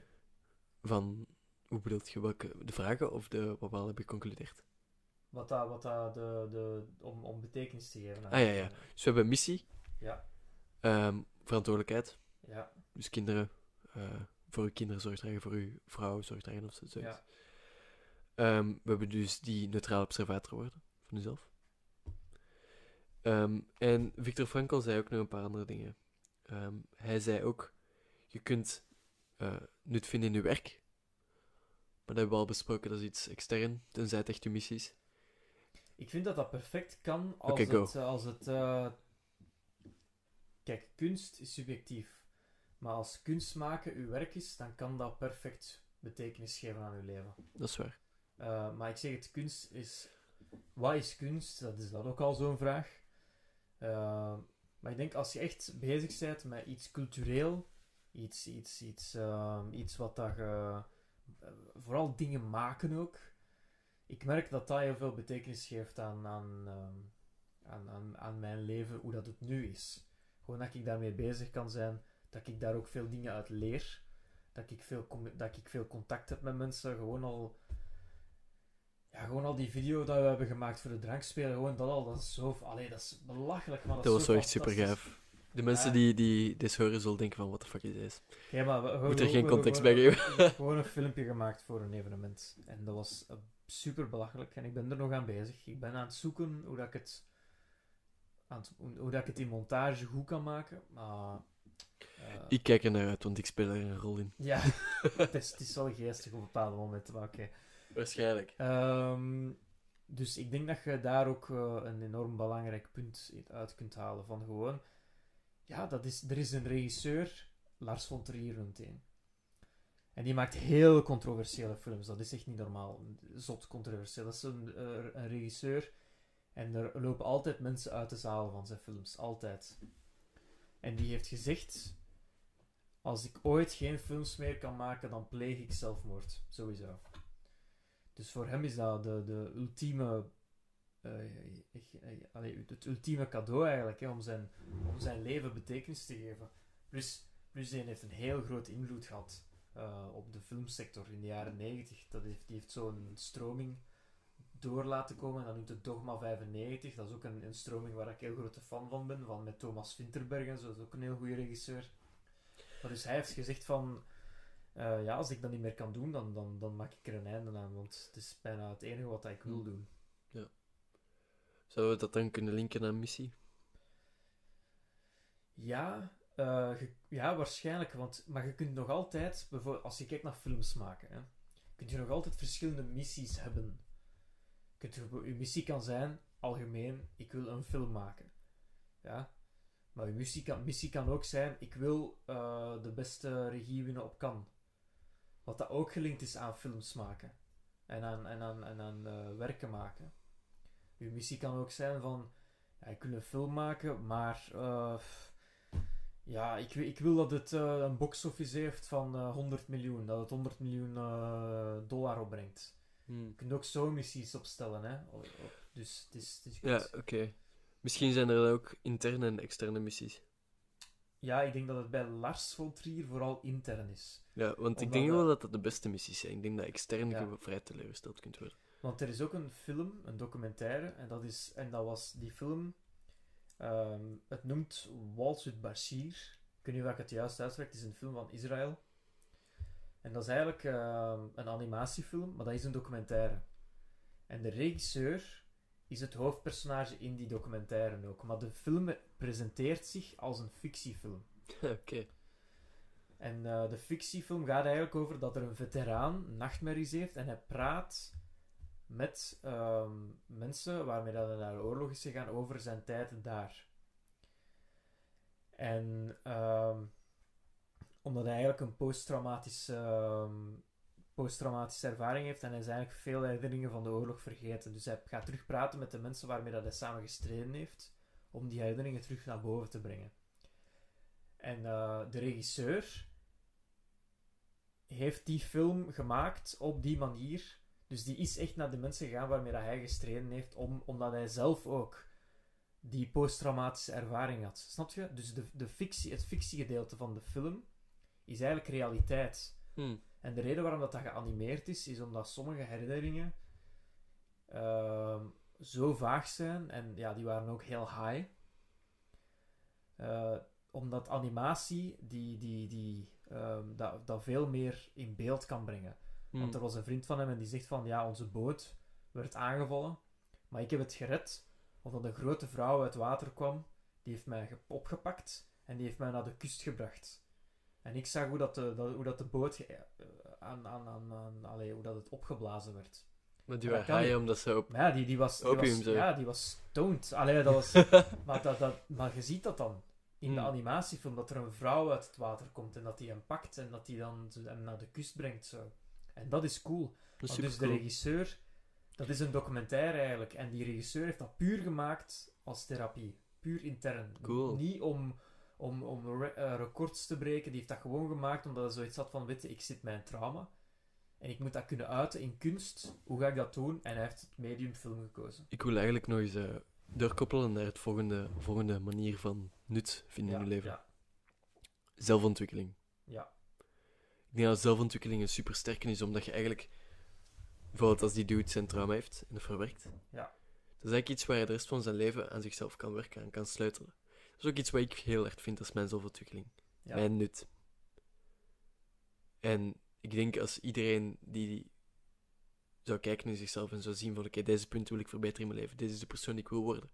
Van, hoe bedoelt je, welke, de vragen of de, wat we al hebben geconcludeerd? wat dat, wat dat de, de, om, om betekenis te geven. aan Ah, ja, ja. eh, Dus we hebben missie, Ja, ehm, verantwoordelijkheid, ja, dus kinderen, eh, voor uw kinderen zorg dragen, voor uw vrouw zorg dragen of zo- zoiets. ja. Ehm, we hebben dus die neutraal observator worden van jezelf. Ehm, en Victor Frankl zei ook nog een paar andere dingen. Hij zei ook, je kunt eh, nut vinden in je werk. Maar dat hebben we al besproken, dat is iets extern, tenzij het echt je missie is. Ik vind dat dat perfect kan als Oké, go. het... eh, Als het eh, Kijk, kunst is subjectief. Maar als kunst maken uw werk is, dan kan dat perfect betekenis geven aan uw leven. Dat is waar. Eh, maar ik zeg het, kunst is... Wat is kunst? Dat is dat ook al zo'n vraag. Eh, maar ik denk, als je echt bezig bent met iets cultureel, iets, iets, iets, ehm, iets wat dat eh, vooral dingen maken ook. Ik merk dat dat heel veel betekenis geeft aan, aan, ehm, aan, aan, aan mijn leven, hoe dat het nu is. Gewoon dat ik daarmee bezig kan zijn, dat ik daar ook veel dingen uit leer. Dat ik veel, dat ik veel contact heb met mensen, gewoon al... Ja, gewoon al die video dat we hebben gemaakt voor de drankspelen, gewoon dat al, dat is zo... Allee, dat is belachelijk, maar dat, Dat is was zo echt super gaaf. De mensen Ja. die, die dit horen zullen denken van, what the fuck is this? Ja, maar we, Moet er geen context bij geven. gewoon een filmpje gemaakt voor een evenement. En dat was eh, super belachelijk. En ik ben er nog aan bezig. Ik ben aan het zoeken hoe dat ik het aan het- hoe, hoe dat ik het in montage goed kan maken. Maar, eh, Ik kijk er naar uit, want ik speel er een rol in. Ja, het is, het is wel geestig op bepaalde momenten, maar oké. Waarschijnlijk. Ehm, dus ik denk dat je daar ook eh, een enorm belangrijk punt uit kunt halen. Van gewoon, ja, dat is, er is een regisseur, Lars von Trier hij. En die maakt heel controversiële films. Dat is echt niet normaal. Zot controversieel. Dat is een, eh, een regisseur. En er lopen altijd mensen uit de zaal van zijn films. Altijd. En die heeft gezegd: Als ik ooit geen films meer kan maken, dan pleeg ik zelfmoord. Sowieso. Dus voor hem is dat de, de ultieme. eh, eh, allee, het ultieme cadeau eigenlijk, hè, om, zijn, om zijn leven betekenis te geven. Plus, plus die heeft een heel grote invloed gehad eh, op de filmsector in de jaren 90. Dat heeft, die heeft zo'n stroming door laten komen. En dat noemt het Dogma 95. Dat is ook een, een stroming waar ik heel grote fan van ben. Van met Thomas Vinterberg en zo. Dat is ook een heel goede regisseur. Maar dus hij heeft gezegd van... eh, ja, als ik dat niet meer kan doen, dan, dan, dan maak ik er een einde aan. Want het is bijna het enige wat ik wil Hmm. doen. Zouden we dat dan kunnen linken aan missie? Ja, eh, ja, waarschijnlijk. Want, maar je kunt nog altijd, bijvoorbeeld als je kijkt naar films maken, hè, kun je nog altijd verschillende missies hebben. Kunt je, missie kan zijn, algemeen, ik wil een film maken. Ja? Maar je missie kan, missie kan ook zijn, ik wil eh, de beste regie winnen op Cannes. Wat dat ook gelinkt is aan films maken. En aan, en aan, en aan eh, werken maken. Je missie kan ook zijn van, ja, ik wil een film maken, maar... eh, ja, ik, ik wil dat het een box office heeft van eh, 100 miljoen. Dat het 100 miljoen dollar opbrengt. Hmm. Je kunt ook zo missies opstellen, hè. Dus het is... Het is Ja, oké. Misschien zijn er ook interne en externe missies. ja, ik denk dat het bij Lars von Trier vooral intern is. Ja, want ik denk dat- wel dat dat de beste missies zijn. Ik denk dat extern Ja. je vrij teleurgesteld kunt worden. Want er is ook een film, een documentaire, en dat, is, en dat was die film... ehm, het noemt Waltz with Bashir. Ik weet niet of ik het juist uitspreek. Het is een film van Israël. En dat is eigenlijk ehm, een animatiefilm, maar dat is een documentaire. En de regisseur is het hoofdpersonage in die documentaire ook. Maar de film presenteert zich als een fictiefilm. oké. En eh, de fictiefilm gaat eigenlijk over dat er een veteraan nachtmerries heeft en hij praat met ehm, mensen waarmee dat hij naar de oorlog is gegaan over zijn tijd daar. En ehm, omdat hij eigenlijk een posttraumatische, ehm, posttraumatische ervaring heeft en hij is eigenlijk veel herinneringen van de oorlog vergeten. Dus hij gaat terug praten met de mensen waarmee dat hij samen gestreden heeft om die herinneringen terug naar boven te brengen. En eh, de regisseur heeft die film gemaakt op die manier. Dus die is echt naar de mensen gegaan waarmee dat hij gestreden heeft, om, omdat hij zelf ook die posttraumatische ervaring had. Snap je? Dus de, de fictie, het fictiegedeelte van de film is eigenlijk realiteit. Hmm. En de reden waarom dat, dat geanimeerd is, is omdat sommige herinneringen ehm, zo vaag zijn. En ja, die waren ook heel high. Eh, omdat animatie die, die, die, ehm, dat, dat veel meer in beeld kan brengen. Hmm. Want er was een vriend van hem en die zegt van, ja, onze boot werd aangevallen, maar ik heb het gered, omdat een grote vrouw uit water kwam, die heeft mij ge- opgepakt en die heeft mij naar de kust gebracht. En ik zag hoe dat de, dat, hoe dat de boot ge- eh, aan, aan, aan, aan allee, hoe dat het opgeblazen werd. Maar die waren high omdat ze op... Ja, die, die was, die Opium, was, ja, die was stoned. Allee, dat was, maar, dat, dat, maar je ziet dat dan in de Hmm. animatiefilm, dat er een vrouw uit het water komt en dat die hem pakt en dat die dan hem naar de kust brengt. Zo. En dat is cool. Dat is dus de regisseur, dat is een documentaire eigenlijk. En die regisseur heeft dat puur gemaakt als therapie. Puur intern. Cool. Niet om, om, om re- eh, records te breken. Die heeft dat gewoon gemaakt omdat hij zoiets had van, weet je, ik zit een trauma. En ik moet dat kunnen uiten in kunst. Hoe ga ik dat doen? En hij heeft het medium film gekozen. Ik wil eigenlijk nog eens eh, doorkoppelen naar het volgende, volgende manier van nut vinden in je leven. Ja, Zelfontwikkeling. ja. Ik denk dat zelfontwikkeling een super sterke is, omdat je eigenlijk, bijvoorbeeld als die dude zijn trauma heeft en dat verwerkt, Ja. dat is eigenlijk iets waar hij de rest van zijn leven aan zichzelf kan werken, aan kan sleutelen. Dat is ook iets wat ik heel erg vind als mijn zelfontwikkeling. ja. Mijn nut. En ik denk als iedereen die zou kijken naar zichzelf en zou zien van oké, deze punten wil ik verbeteren in mijn leven, deze is de persoon die ik wil worden.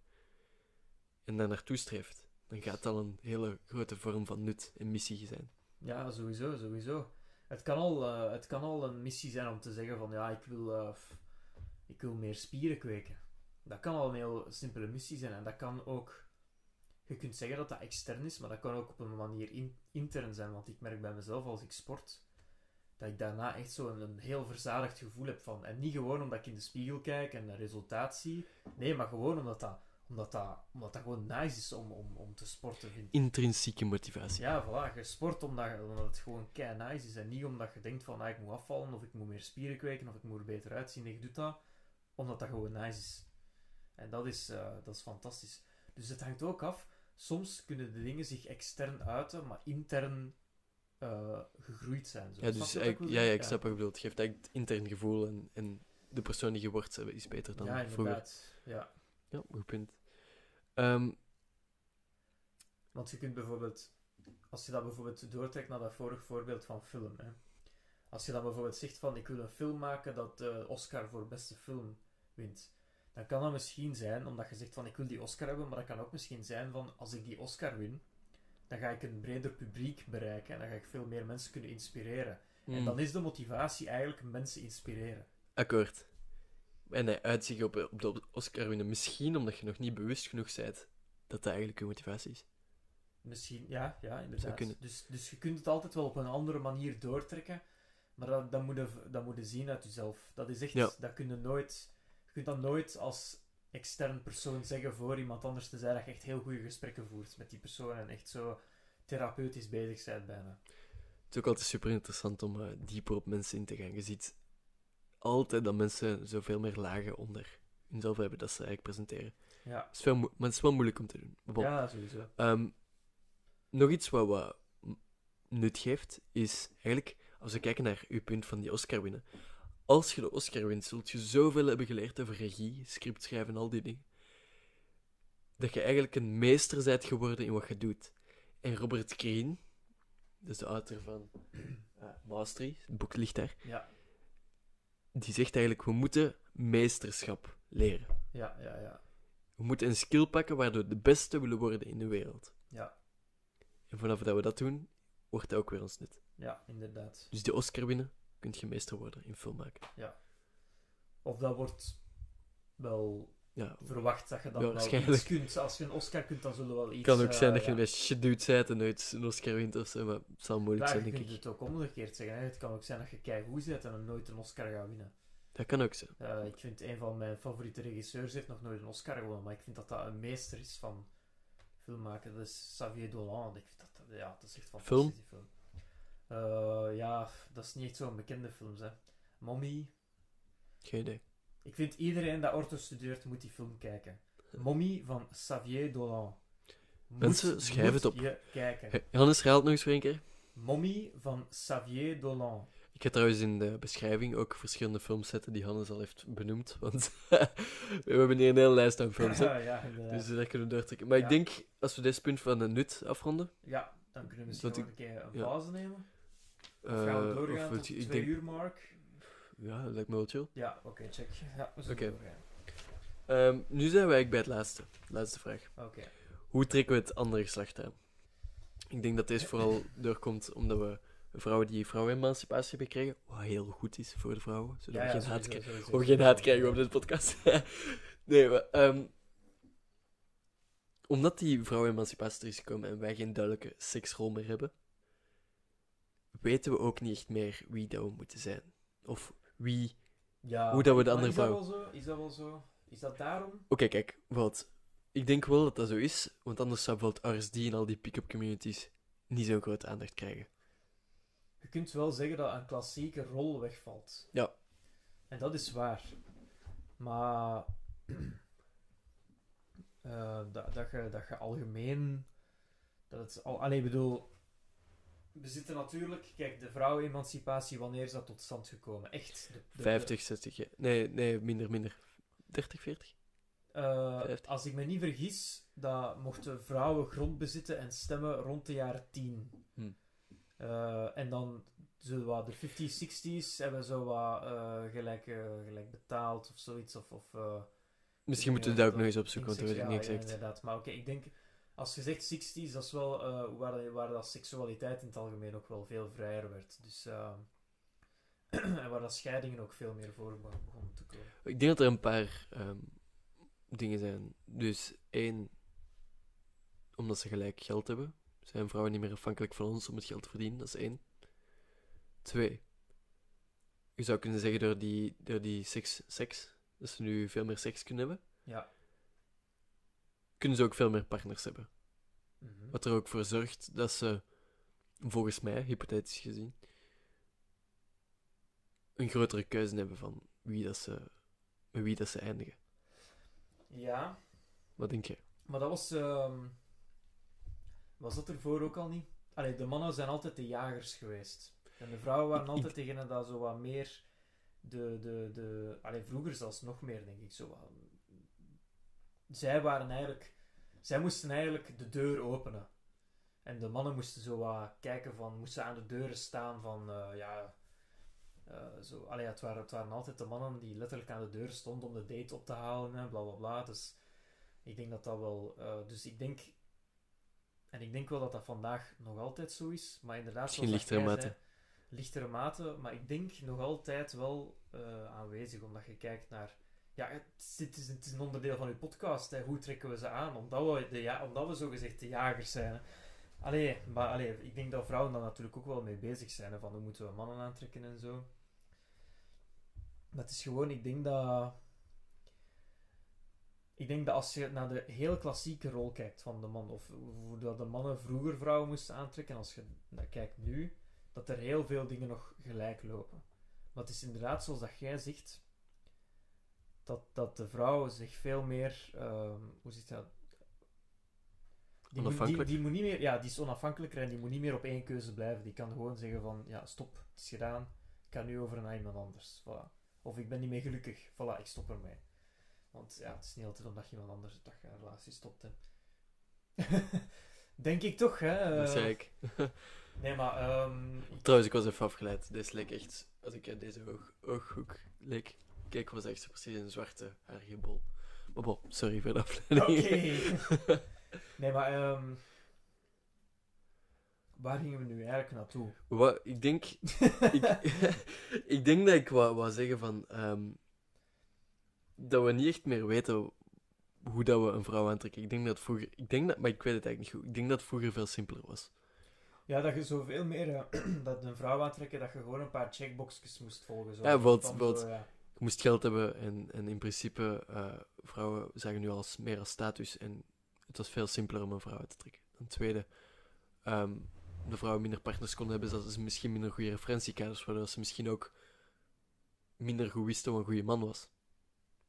en daar naartoe streeft, dan gaat dat al een hele grote vorm van nut en missie zijn. Ja, sowieso, sowieso. Het kan, al, eh, het kan al een missie zijn om te zeggen van ja, ik wil, eh, ik wil meer spieren kweken. Dat kan al een heel simpele missie zijn. En dat kan ook... Je kunt zeggen dat dat extern is, maar dat kan ook op een manier in- intern zijn. Want ik merk bij mezelf als ik sport, dat ik daarna echt zo een, een heel verzadigd gevoel heb van... En niet gewoon omdat ik in de spiegel kijk en een resultaat zie. Nee, maar gewoon omdat dat, omdat dat, omdat dat gewoon nice is om, om, om te sporten, vind. Intrinsieke motivatie. Ja, voilà. Je sport omdat, omdat het gewoon kei nice is. En niet omdat je denkt van, ah, ik moet afvallen, of ik moet meer spieren kweken, of ik moet er beter uitzien. Nee, je doet dat omdat dat gewoon nice is. En dat is, eh, dat is fantastisch. Dus het hangt ook af. Soms kunnen de dingen zich extern uiten, maar intern eh, gegroeid zijn. Zo. Ja, dus wil ja, ja, ik snap wat je bedoelt. Het geeft eigenlijk het intern gevoel en, en de persoon die je wordt eh, is beter dan Ja, vroeger. inderdaad. Ja. Ja, goed punt. Ehm, Want je kunt bijvoorbeeld, als je dat bijvoorbeeld doortrekt naar dat vorig voorbeeld van film, hè. als je dan bijvoorbeeld zegt van ik wil een film maken dat de Oscar voor beste film wint, dan kan dat misschien zijn omdat je zegt van ik wil die Oscar hebben, maar dat kan ook misschien zijn van als ik die Oscar win, dan ga ik een breder publiek bereiken en dan ga ik veel meer mensen kunnen inspireren. En hmm, dan is de motivatie eigenlijk mensen inspireren. Akkoord. En hij uitzicht op, op de Oscar winnen. Misschien omdat je nog niet bewust genoeg bent dat dat eigenlijk je motivatie is. Misschien, ja, ja, inderdaad. kunnen. Dus, dus je kunt het altijd wel op een andere manier doortrekken, maar dat, dat, moet, je, dat moet je zien uit jezelf. Dat is echt, Ja. dat kun je nooit, je kunt dat nooit als extern persoon zeggen voor iemand anders te zijn dat je echt heel goede gesprekken voert met die persoon en echt zo therapeutisch bezig bent bijna. Het is ook altijd super interessant om eh, dieper op mensen in te gaan. Je ziet altijd dat mensen zoveel meer lagen onder hunzelf hebben dat ze eigenlijk presenteren. Ja, Het is veel maar het is wel moeilijk om te doen. Bon. ja sowieso. Ehm, nog iets wat, wat nut geeft, is eigenlijk, als we kijken naar uw punt van die Oscar winnen. Als je de Oscar wint, zult je zoveel hebben geleerd over regie, scriptschrijven en al die dingen. Dat je eigenlijk een meester bent geworden in wat je doet. En Robert Greene, dat is de auteur van uh, Mastery, het boek ligt daar, Ja, die zegt eigenlijk, we moeten meesterschap leren. ja, ja, ja. We moeten een skill pakken waardoor we de beste willen worden in de wereld. Ja, En vanaf dat we dat doen, wordt dat ook weer ons nut. ja, inderdaad. Dus die Oscar winnen, kun je meester worden in film maken. Of dat wordt wel Ja, verwacht dat je dan Ja, wel iets kunt. Als je een Oscar kunt, dan zullen we wel het iets... kan ook eh, zijn dat je ja. een beetje shit dude bent en nooit een Oscar wint of zo, maar het zal moeilijk Ja, zijn, je denk kunt ik. het ook omgekeerd zeggen. Hè. Het kan ook zijn dat je keigoed bent en nooit een Oscar gaat winnen. Dat kan ook zijn. Eh, ik vind een van mijn favoriete regisseurs heeft nog nooit een Oscar gewonnen, maar ik vind dat dat een meester is van film maken. Dat is Xavier Dolan. Ik vind dat, dat- ja, dat is echt fantastisch, Film? die film. Eh, ja, dat is niet echt zo'n bekende films, hè. Mommy. Geen idee. Ik vind iedereen dat ortho studeert, moet die film kijken. Mommy van Xavier Dolan. Moet- Mensen, schrijf moet het op. je kijken. Hannes, herhaal het nog eens voor een keer. Mommy van Xavier Dolan. Ik ga trouwens in de beschrijving ook verschillende films zetten die Hannes al heeft benoemd, want we hebben hier een hele lijst aan films, hè. ja, inderdaad. Dus daar kunnen we doortrekken. Maar Ja. ik denk, als we dit punt van de nut afronden... Ja, dan kunnen we misschien nog ik- een keer een ja. pauze nemen. Of eh, gaan we doorgaan of tot het- de ik twee denk, uur mark? Ja, dat lijkt me wel chill. Ja, oké, check. Ja, we zullen doorgaan. Ehm, nu zijn eigenlijk bij het laatste. Laatste vraag. Oké. Hoe trekken we het andere geslacht aan? Ik denk dat deze vooral doorkomt omdat we vrouwen die vrouwenemancipatie hebben gekregen, wat heel goed is voor de vrouwen, zodat Ja, we ja, geen haat sowieso, krijgen. sowieso. Of we geen haat krijgen op deze podcast. nee, maar, ehm, omdat die vrouwenemancipatie er is gekomen en wij geen duidelijke seksrol meer hebben, weten we ook niet echt meer wie dat we moeten zijn. Of wie... Ja, Hoe dat we de andere is dat vrouw- wel zo? Is dat wel zo? Is dat daarom? Oké, kijk, wat. Ik denk wel dat dat zo is, want anders zou bijvoorbeeld RSD en al die pick-up communities niet zo'n grote aandacht krijgen. Je kunt wel zeggen dat een klassieke rol wegvalt. Ja. En dat is waar. Maar eh, dat, dat, je, dat je algemeen. Dat het al. Allee, ik bedoel. We zitten natuurlijk. Kijk, de vrouwenemancipatie, wanneer is dat tot stand gekomen? Echt. De, de- 50, 60, ja. nee, nee, minder, minder. 30, 40? Eh, 50. als ik me niet vergis, dat mochten vrouwen grond bezitten en stemmen rond de jaren 10. Hm. Eh, en dan zo wat de 50s, 60s hebben zo wat eh, gelijk, eh, gelijk betaald of zoiets. Of, of, Misschien moeten we dat ook nog eens opzoeken, want dat weet ik niet seks- ja, exact. inderdaad. Maar oké, ik denk, als je zegt 60s, dat is wel eh, waar, waar dat seksualiteit in het algemeen ook wel veel vrijer werd. Dus, eh, en waar dat scheidingen ook veel meer voor be- begonnen te komen. Ik denk dat er een paar ehm, dingen zijn. Dus één, omdat ze gelijk geld hebben, zijn vrouwen niet meer afhankelijk van ons om het geld te verdienen. Dat is één. Twee, je zou kunnen zeggen door die, door die seks, seks, dat ze nu veel meer seks kunnen hebben, Ja. Kunnen ze ook veel meer partners hebben. Mhm. Wat er ook voor zorgt dat ze, volgens mij, hypothetisch gezien, een grotere keuze hebben van wie dat ze, met wie dat ze eindigen. Ja, Wat denk je? maar dat was... ehm, was dat ervoor ook al niet? Allee, de mannen zijn altijd de jagers geweest. En de vrouwen waren altijd degene dat zo wat meer... De, de, de, allee, vroeger zelfs nog meer, denk ik. Zo wat, zij waren eigenlijk... Zij moesten eigenlijk de deur openen. En de mannen moesten zo wat kijken van... Moesten aan de deuren staan van... eh, ja... eh, zo, allee, het, waren, het waren altijd de mannen die letterlijk aan de deur stonden om de date op te halen. En bla bla bla. Dus ik denk dat dat wel... eh, dus ik denk... En ik denk wel dat dat vandaag nog altijd zo is. Maar inderdaad, Misschien lichtere mate. zei, lichtere mate. Maar ik denk nog altijd wel aanwezig. Omdat je kijkt naar... Ja, het, is- is, het is een onderdeel van uw podcast. Hè. Hoe trekken we ze aan? Omdat we, ja, omdat we zogezegd de jagers zijn. Allee, maar allee, ik denk dat vrouwen daar natuurlijk ook wel mee bezig zijn. Hè, van hoe moeten we mannen aantrekken en zo. Maar het is gewoon, ik denk dat... Ik denk dat als je naar de heel klassieke rol kijkt van de man, of hoe dat de mannen vroeger vrouwen moesten aantrekken, als je kijkt nu, dat er heel veel dingen nog gelijk lopen. Maar het is inderdaad zoals dat jij zegt, dat, dat de vrouw zich veel meer, ehm, hoe zit dat? Die moet, die, moet niet meer, ja, die is onafhankelijker en die moet niet meer op één keuze blijven. Die kan gewoon zeggen van, ja, stop, het is gedaan, ik ga nu over naar iemand anders. Voilà. Of ik ben niet meer gelukkig, voilà, ik stop ermee. Want ja, het is niet altijd omdat je iemand anders dat je een relatie stopt. Hè. Denk ik toch, hè? dat eh, zei ik. Nee, maar ehm, Trouwens, ik was even afgeleid. Deze leek echt, als ik uit deze oog, ooghoek leek, kijk, was echt precies een zwarte haargibbel. Maar bon, sorry voor de afleiding. Oké. Nee, maar ehm, waar gingen we nu eigenlijk naartoe? Wat, ik denk, ik, ik denk dat ik wou, wou zeggen van, ehm, dat we niet echt meer weten hoe dat we een vrouw aantrekken. Ik denk dat vroeger, ik denk dat, maar ik weet het eigenlijk niet goed. Ik denk dat vroeger veel simpeler was. Ja, dat je zoveel meer eh, dat een vrouw aantrekken, dat je gewoon een paar checkboxjes moest volgen. Zo. Ja, bijvoorbeeld- Je moest geld hebben en, en in principe, eh, vrouwen zagen nu als meer als status. En het was veel simpeler om een vrouw uit te trekken. Ten tweede, ehm, de vrouwen minder partners konden hebben, zodat ze misschien minder goede referentiekaders, waardoor ze misschien ook minder goed wisten wat een goede man was.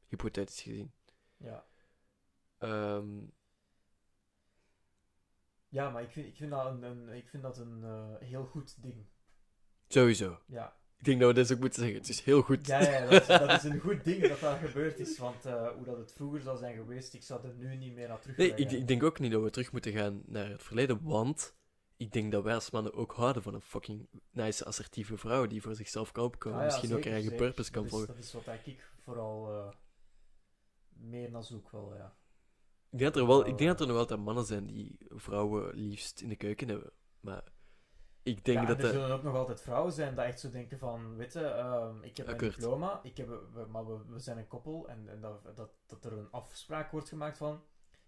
Hypothetisch gezien. Ja. Ehm, ja, maar ik vind, ik vind dat een, een, ik vind dat een eh, heel goed ding. sowieso. Ja, Ik denk dat we dit ook moeten zeggen. Het is heel goed. ja, ja dat, is, dat is een goed ding dat dat gebeurd is. Want eh, hoe dat het vroeger zou zijn geweest, ik zou er nu niet meer naar terug Nee, ik, ik denk ook niet dat we terug moeten gaan naar het verleden, want ik denk dat wij als mannen ook houden van een fucking nice, assertieve vrouw die voor zichzelf kan opkomen. Ah ja, misschien ook haar eigen zeker. purpose kan dat volgen. Dat is wat ik vooral eh, meer naar zoek wel, ja. Ik denk, dat er wel, ik denk dat eh, er nog altijd mannen zijn die vrouwen liefst in de keuken hebben. Maar ik denk ja, dat er de... zullen ook nog altijd vrouwen zijn die echt zo denken van, weet je, ehm, ik heb Akkoord. diploma, ik heb, we, maar we, we zijn een koppel en, en dat, dat, dat er een afspraak wordt gemaakt van,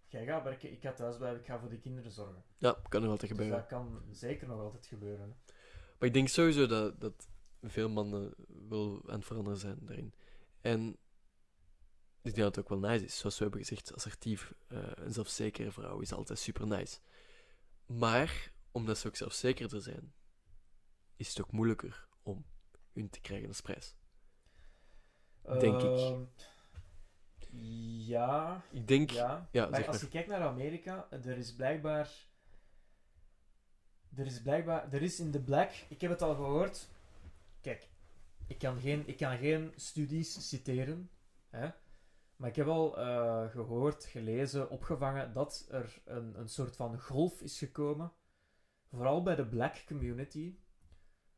jij gaat werken, ik ga thuis blijven, ik ga voor de kinderen zorgen. Ja, kan nog altijd Dus gebeuren. dat kan zeker nog altijd gebeuren. hè. Maar ik denk sowieso dat, dat veel mannen wel aan het veranderen zijn daarin. En ik denk dat het ook wel nice is. Zoals we hebben gezegd, assertief eh een zelfzekere vrouw is altijd super nice. Maar, omdat ze ook zelfzekerder zijn, is het ook moeilijker om hun te krijgen als prijs. Denk ik. Ehm, Ja, Ik denk... ja. ja, maar zeg als maar. je kijkt naar Amerika, er is blijkbaar... Er is blijkbaar... Er is in de Black... Ik heb het al gehoord. Kijk, ik kan geen, ik kan geen studies citeren. Hè? Maar ik heb al eh, gehoord, gelezen, opgevangen dat er een, een soort van golf is gekomen. Vooral bij de black community.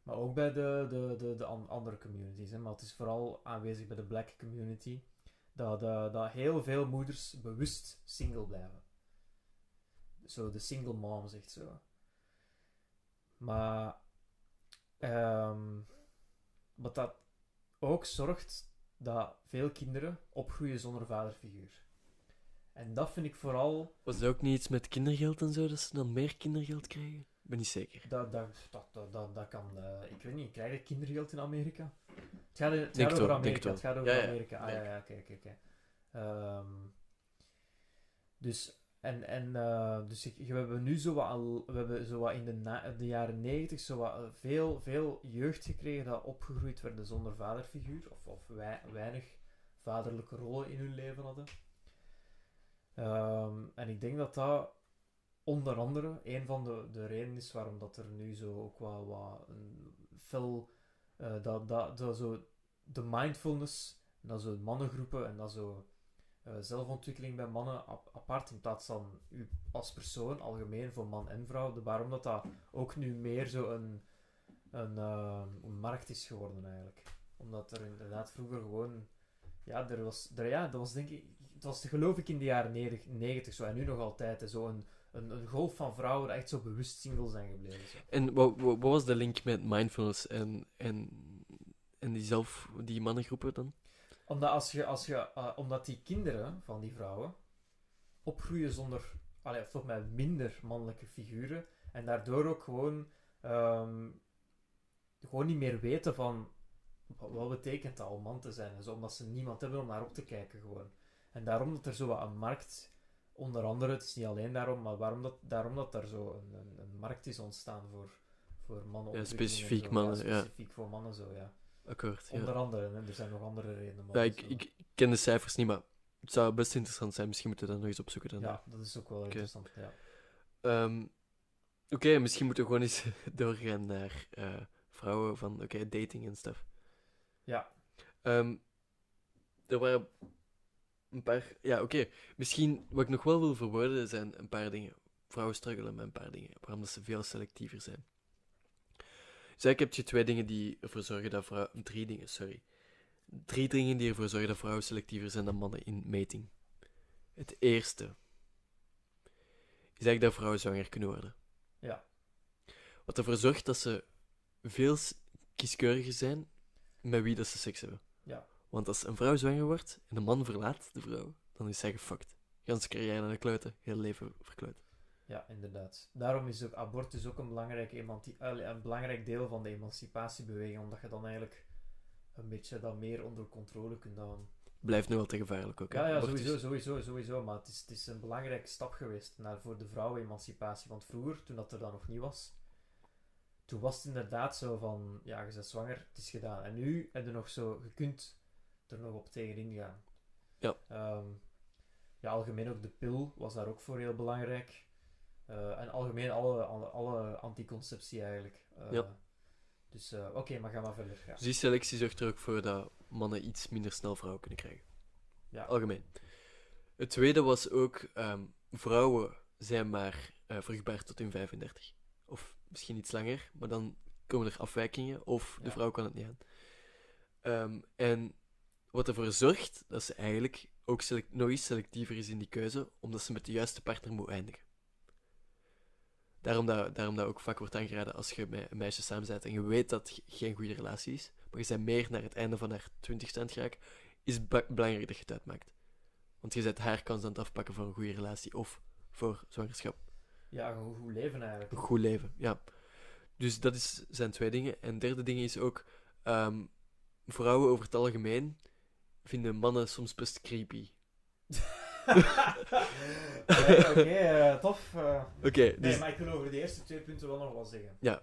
Maar ook bij de, de, de, de an- andere communities. Hè? Maar het is vooral aanwezig bij de black community. dat, dat, dat heel veel moeders bewust single blijven. Zo, de single mom zegt zo. Maar, ehm, wat dat ook zorgt dat veel kinderen opgroeien zonder vaderfiguur. En dat vind ik vooral Was er ook niet iets met kindergeld en zo, dat ze dan meer kindergeld krijgen? Ik ben niet zeker. Dat, dat, dat, dat, dat, kan... eh, ik weet niet, krijg je kindergeld in Amerika? Het gaat, het over Amerika. het gaat over Ja, Amerika. Ah, ja, ja, oké, oké, oké. Ehm, Dus, en, en, eh, dus ik, we hebben nu zo wat, al, we hebben zo wat in de, na- de jaren negentig zo wat eh, veel, veel jeugd gekregen dat opgegroeid werden zonder vaderfiguur. Of, of wei- weinig vaderlijke rollen in hun leven hadden. Ehm, en ik denk dat dat onder andere een van de, de redenen is waarom dat er nu zo ook wel wat een fel, eh, dat, dat, dat zo de mindfulness, dat zo mannengroepen en dat zo eh, zelfontwikkeling bij mannen ap- apart in plaats van u als persoon, algemeen voor man en vrouw, de, waarom dat dat ook nu meer zo een, een, eh, markt is geworden eigenlijk. Omdat er inderdaad vroeger gewoon, ja, er was, er, ja, dat was denk ik, het was geloof ik in de jaren 90 90 zo, en nu nog altijd, hè, zo een, golf van vrouwen die echt zo bewust single zijn gebleven. Zo. En wat, wat, was de link met mindfulness en, en, en die zelf, die mannengroepen dan? Omdat, als je, als je, eh, omdat die kinderen van die vrouwen opgroeien zonder, allee, of toch met minder mannelijke figuren, en daardoor ook gewoon, ehm, gewoon niet meer weten van wat, wat betekent dat om man te zijn, en zo, omdat ze niemand hebben om naar op te kijken gewoon. En daarom dat er zo wat een markt, onder andere, het is niet alleen daarom, maar waarom dat, daarom dat er zo een, een, een markt is ontstaan voor, voor mannen. Ja, specifiek mannen, ja. specifiek voor mannen zo, ja. Akkoord, ja. Onder andere, hè. er zijn nog andere redenen. maar Ja, ik ken de cijfers niet, maar het zou best interessant zijn. Misschien moeten we dat nog eens opzoeken dan. Ja, dat is ook wel interessant. Ja. Ehm, oké, misschien moeten we gewoon eens doorgaan naar eh, vrouwen van, oké, dating en stuff. Ja. Ehm, er waren een paar... Ja, oké. Misschien, wat ik nog wel wil verwoorden, zijn een paar dingen. Vrouwen struggelen met een paar dingen, waarom dat ze veel selectiever zijn. Dus eigenlijk heb je twee dingen die ervoor zorgen dat vrouwen... Drie dingen, sorry. Drie dingen die ervoor zorgen dat vrouwen selectiever zijn dan mannen in mating. Het eerste is eigenlijk dat vrouwen zwanger kunnen worden. Ja. Wat ervoor zorgt dat ze veel kieskeuriger zijn met wie dat ze seks hebben. Ja. Want als een vrouw zwanger wordt en een man verlaat de vrouw, dan is zij gefucked. Gans carrière naar de kluiten, heel leven verkloot. ja, inderdaad. Daarom is ook abortus ook een belangrijk, een belangrijk deel van de emancipatiebeweging, omdat je dan eigenlijk een beetje dat meer onder controle kunt houden. Blijft nu wel te gevaarlijk ook. hè. Ja, ja sowieso, sowieso, sowieso. Maar het is, het is een belangrijke stap geweest naar, voor de vrouwenemancipatie. Want vroeger, toen dat er dan nog niet was, toen was het inderdaad zo van, ja, je bent zwanger, het is gedaan. En nu heb je nog zo, je kunt er nog op tegenin gaan. Ja. Ehm, ja, algemeen ook de pil was daar ook voor heel belangrijk. Eh, en algemeen alle, alle, alle anticonceptie eigenlijk. Eh, Ja. Dus, eh, oké, maar ga maar verder. Ja. Dus die selectie zorgt er ook voor dat mannen iets minder snel vrouwen kunnen krijgen. Ja. Algemeen. Het tweede was ook, ehm, vrouwen zijn maar vruchtbaar tot hun 35. Of misschien iets langer, maar dan komen er afwijkingen, of de Ja. vrouw kan het niet aan. Ehm, en wat ervoor zorgt dat ze eigenlijk ook selec- nog eens selectiever is in die keuze, omdat ze met de juiste partner moet eindigen. Daarom dat, daarom dat ook vaak wordt aangeraden als je met een meisje samen bent en je weet dat het ge- geen goede relatie is, maar je bent meer naar het einde van haar twintigste aan het geraken, is het belangrijk dat je het uitmaakt. Want je zet haar kans aan het afpakken voor een goede relatie of voor zwangerschap. Ja, een goed leven eigenlijk. Een goed leven, ja. Dus dat is, zijn twee dingen. En derde ding is ook, ehm, vrouwen over het algemeen vinden mannen soms best creepy. Oké, oké, eh, tof. eh. Oké, Nee, dus... maar ik wil over de eerste twee punten wel nog wat zeggen. Ja.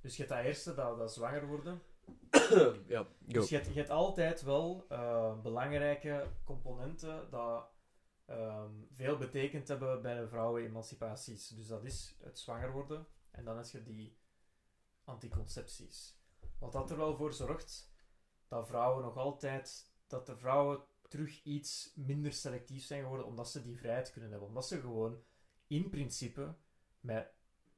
Dus je hebt dat eerste, dat, dat zwanger worden. ja, go. Dus je hebt, je hebt altijd wel eh, belangrijke componenten dat ehm, veel betekend hebben bij de vrouwenemancipaties. Dus dat is het zwanger worden en dan heb je die anticoncepties. Wat dat er wel voor zorgt dat vrouwen nog altijd, dat de vrouwen terug iets minder selectief zijn geworden, omdat ze die vrijheid kunnen hebben. Omdat ze gewoon in principe met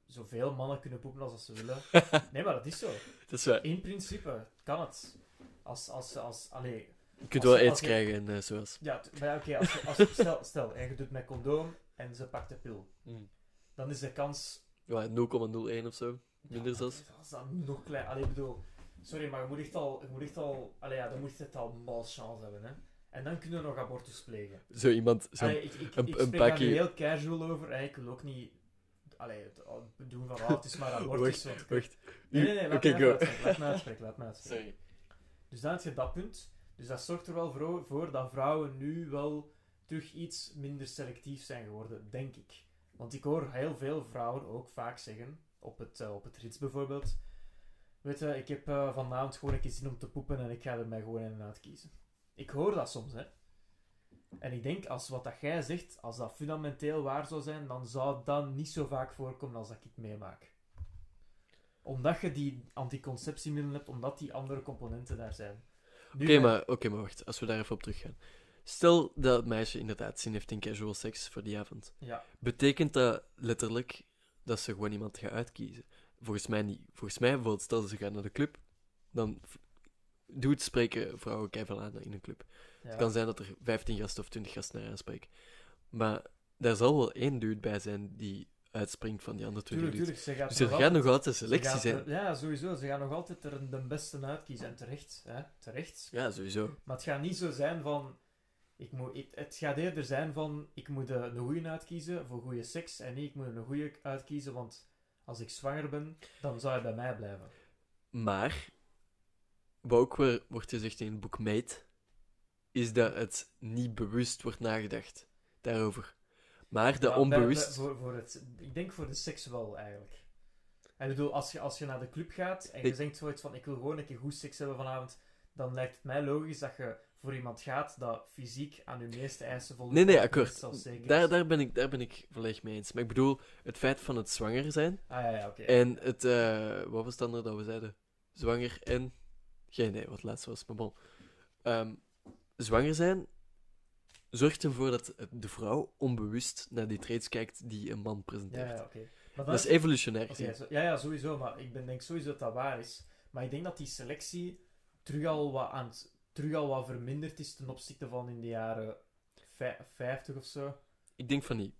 zoveel mannen kunnen poepen als ze willen. Nee, maar dat is zo. dat is waar. In principe kan het. Als, als, als, allee, Je kunt Als wel aids krijgen en eh, zoals. Ja, maar oké, als als stel, stel, en je doet met condoom en ze pakt de pil, dan is de kans... Ja, 0,01 of zo. Minder ja, zelfs. Dat is dan nog klein. Allee, ik bedoel... Sorry, maar je moet echt al... Je moet echt al... Allee, ja, dan moet je het al malchance hebben, hè. En dan kunnen we nog abortus plegen. Zo iemand. Zo, Allee, ik, ik, een- ik een spreek daar heel casual over. hè. Ik wil ook niet... Allee, het doen van, ah, het is maar abortus. want ik- wacht. Nee, nee, nee, laat, Oké, me uitspreken, laat me uitspreken, laat me uitspreken. Sorry. Dus dan heb je dat punt. Dus dat zorgt er wel voor, voor dat vrouwen nu wel terug iets minder selectief zijn geworden, denk ik. Want ik hoor heel veel vrouwen ook vaak zeggen, op het, eh, op het rits bijvoorbeeld, weet je, ik heb eh, vanavond gewoon een keer zin om te poepen en ik ga er mij gewoon in en uit kiezen. Ik hoor dat soms, hè. En ik denk, als wat dat jij zegt, als dat fundamenteel waar zou zijn, dan zou dat niet zo vaak voorkomen als dat ik het meemaak. Omdat je die anticonceptiemiddelen hebt, omdat die andere componenten daar zijn. Oké, maar, oké, maar wacht. Als we daar even op teruggaan. Stel dat het meisje inderdaad zin heeft in casual seks voor die avond. Ja, Betekent dat letterlijk dat ze gewoon iemand gaat uitkiezen? Volgens mij niet. Volgens mij, bijvoorbeeld, stel ze gaan naar de club, dan v- doe het spreken vrouwen keiveel aan in een club. ja. Het kan zijn dat er 15 gasten of 20 gasten naar aanspreken. Maar daar zal wel één dude bij zijn die uitspringt van die andere 20 Tuurlijk. Ze gaat Dus er nog gaat nog altijd- selectie zijn. er- ja, sowieso. Ze gaan nog altijd er de beste uitkiezen. En terecht. Hè? Terecht. Ja, sowieso. Maar het gaat niet zo zijn van... Ik moet, ik- het gaat eerder zijn van... Ik moet een goeie uitkiezen voor goede seks. En niet, ik moet een goeie uitkiezen, want als ik zwanger ben, dan zou hij bij mij blijven. Maar, wat ook weer wordt gezegd in het boek Mate, is dat het niet bewust wordt nagedacht daarover. Maar Ja, bij- onbewust... bij- voor, voor het, ik denk voor de seks wel, eigenlijk. Ik bedoel, als je, als je naar de club gaat en je Ik- denkt zoiets van, ik wil gewoon een keer goed seks hebben vanavond, dan lijkt het mij logisch dat je voor iemand gaat dat fysiek aan je meeste eisen voldoet. Nee, nee, akkoord. Daar, daar, ben ik, daar ben ik volledig mee eens. Maar ik bedoel, het feit van het zwanger zijn Ah ja, ja, oké. en het... eh, wat was het andere dat we zeiden? Zwanger en... Geen idee wat laatste was, maar bon. Ehm, zwanger zijn zorgt ervoor dat de vrouw onbewust naar die traits kijkt die een man presenteert. ja, oké. Dat is evolutionair zo- ja, ja, sowieso. Maar ik ben, denk sowieso dat dat waar is. Maar ik denk dat die selectie terug al wat, aan het, terug al wat verminderd is ten opzichte van in de jaren vij- 50 of zo. Ik denk van niet.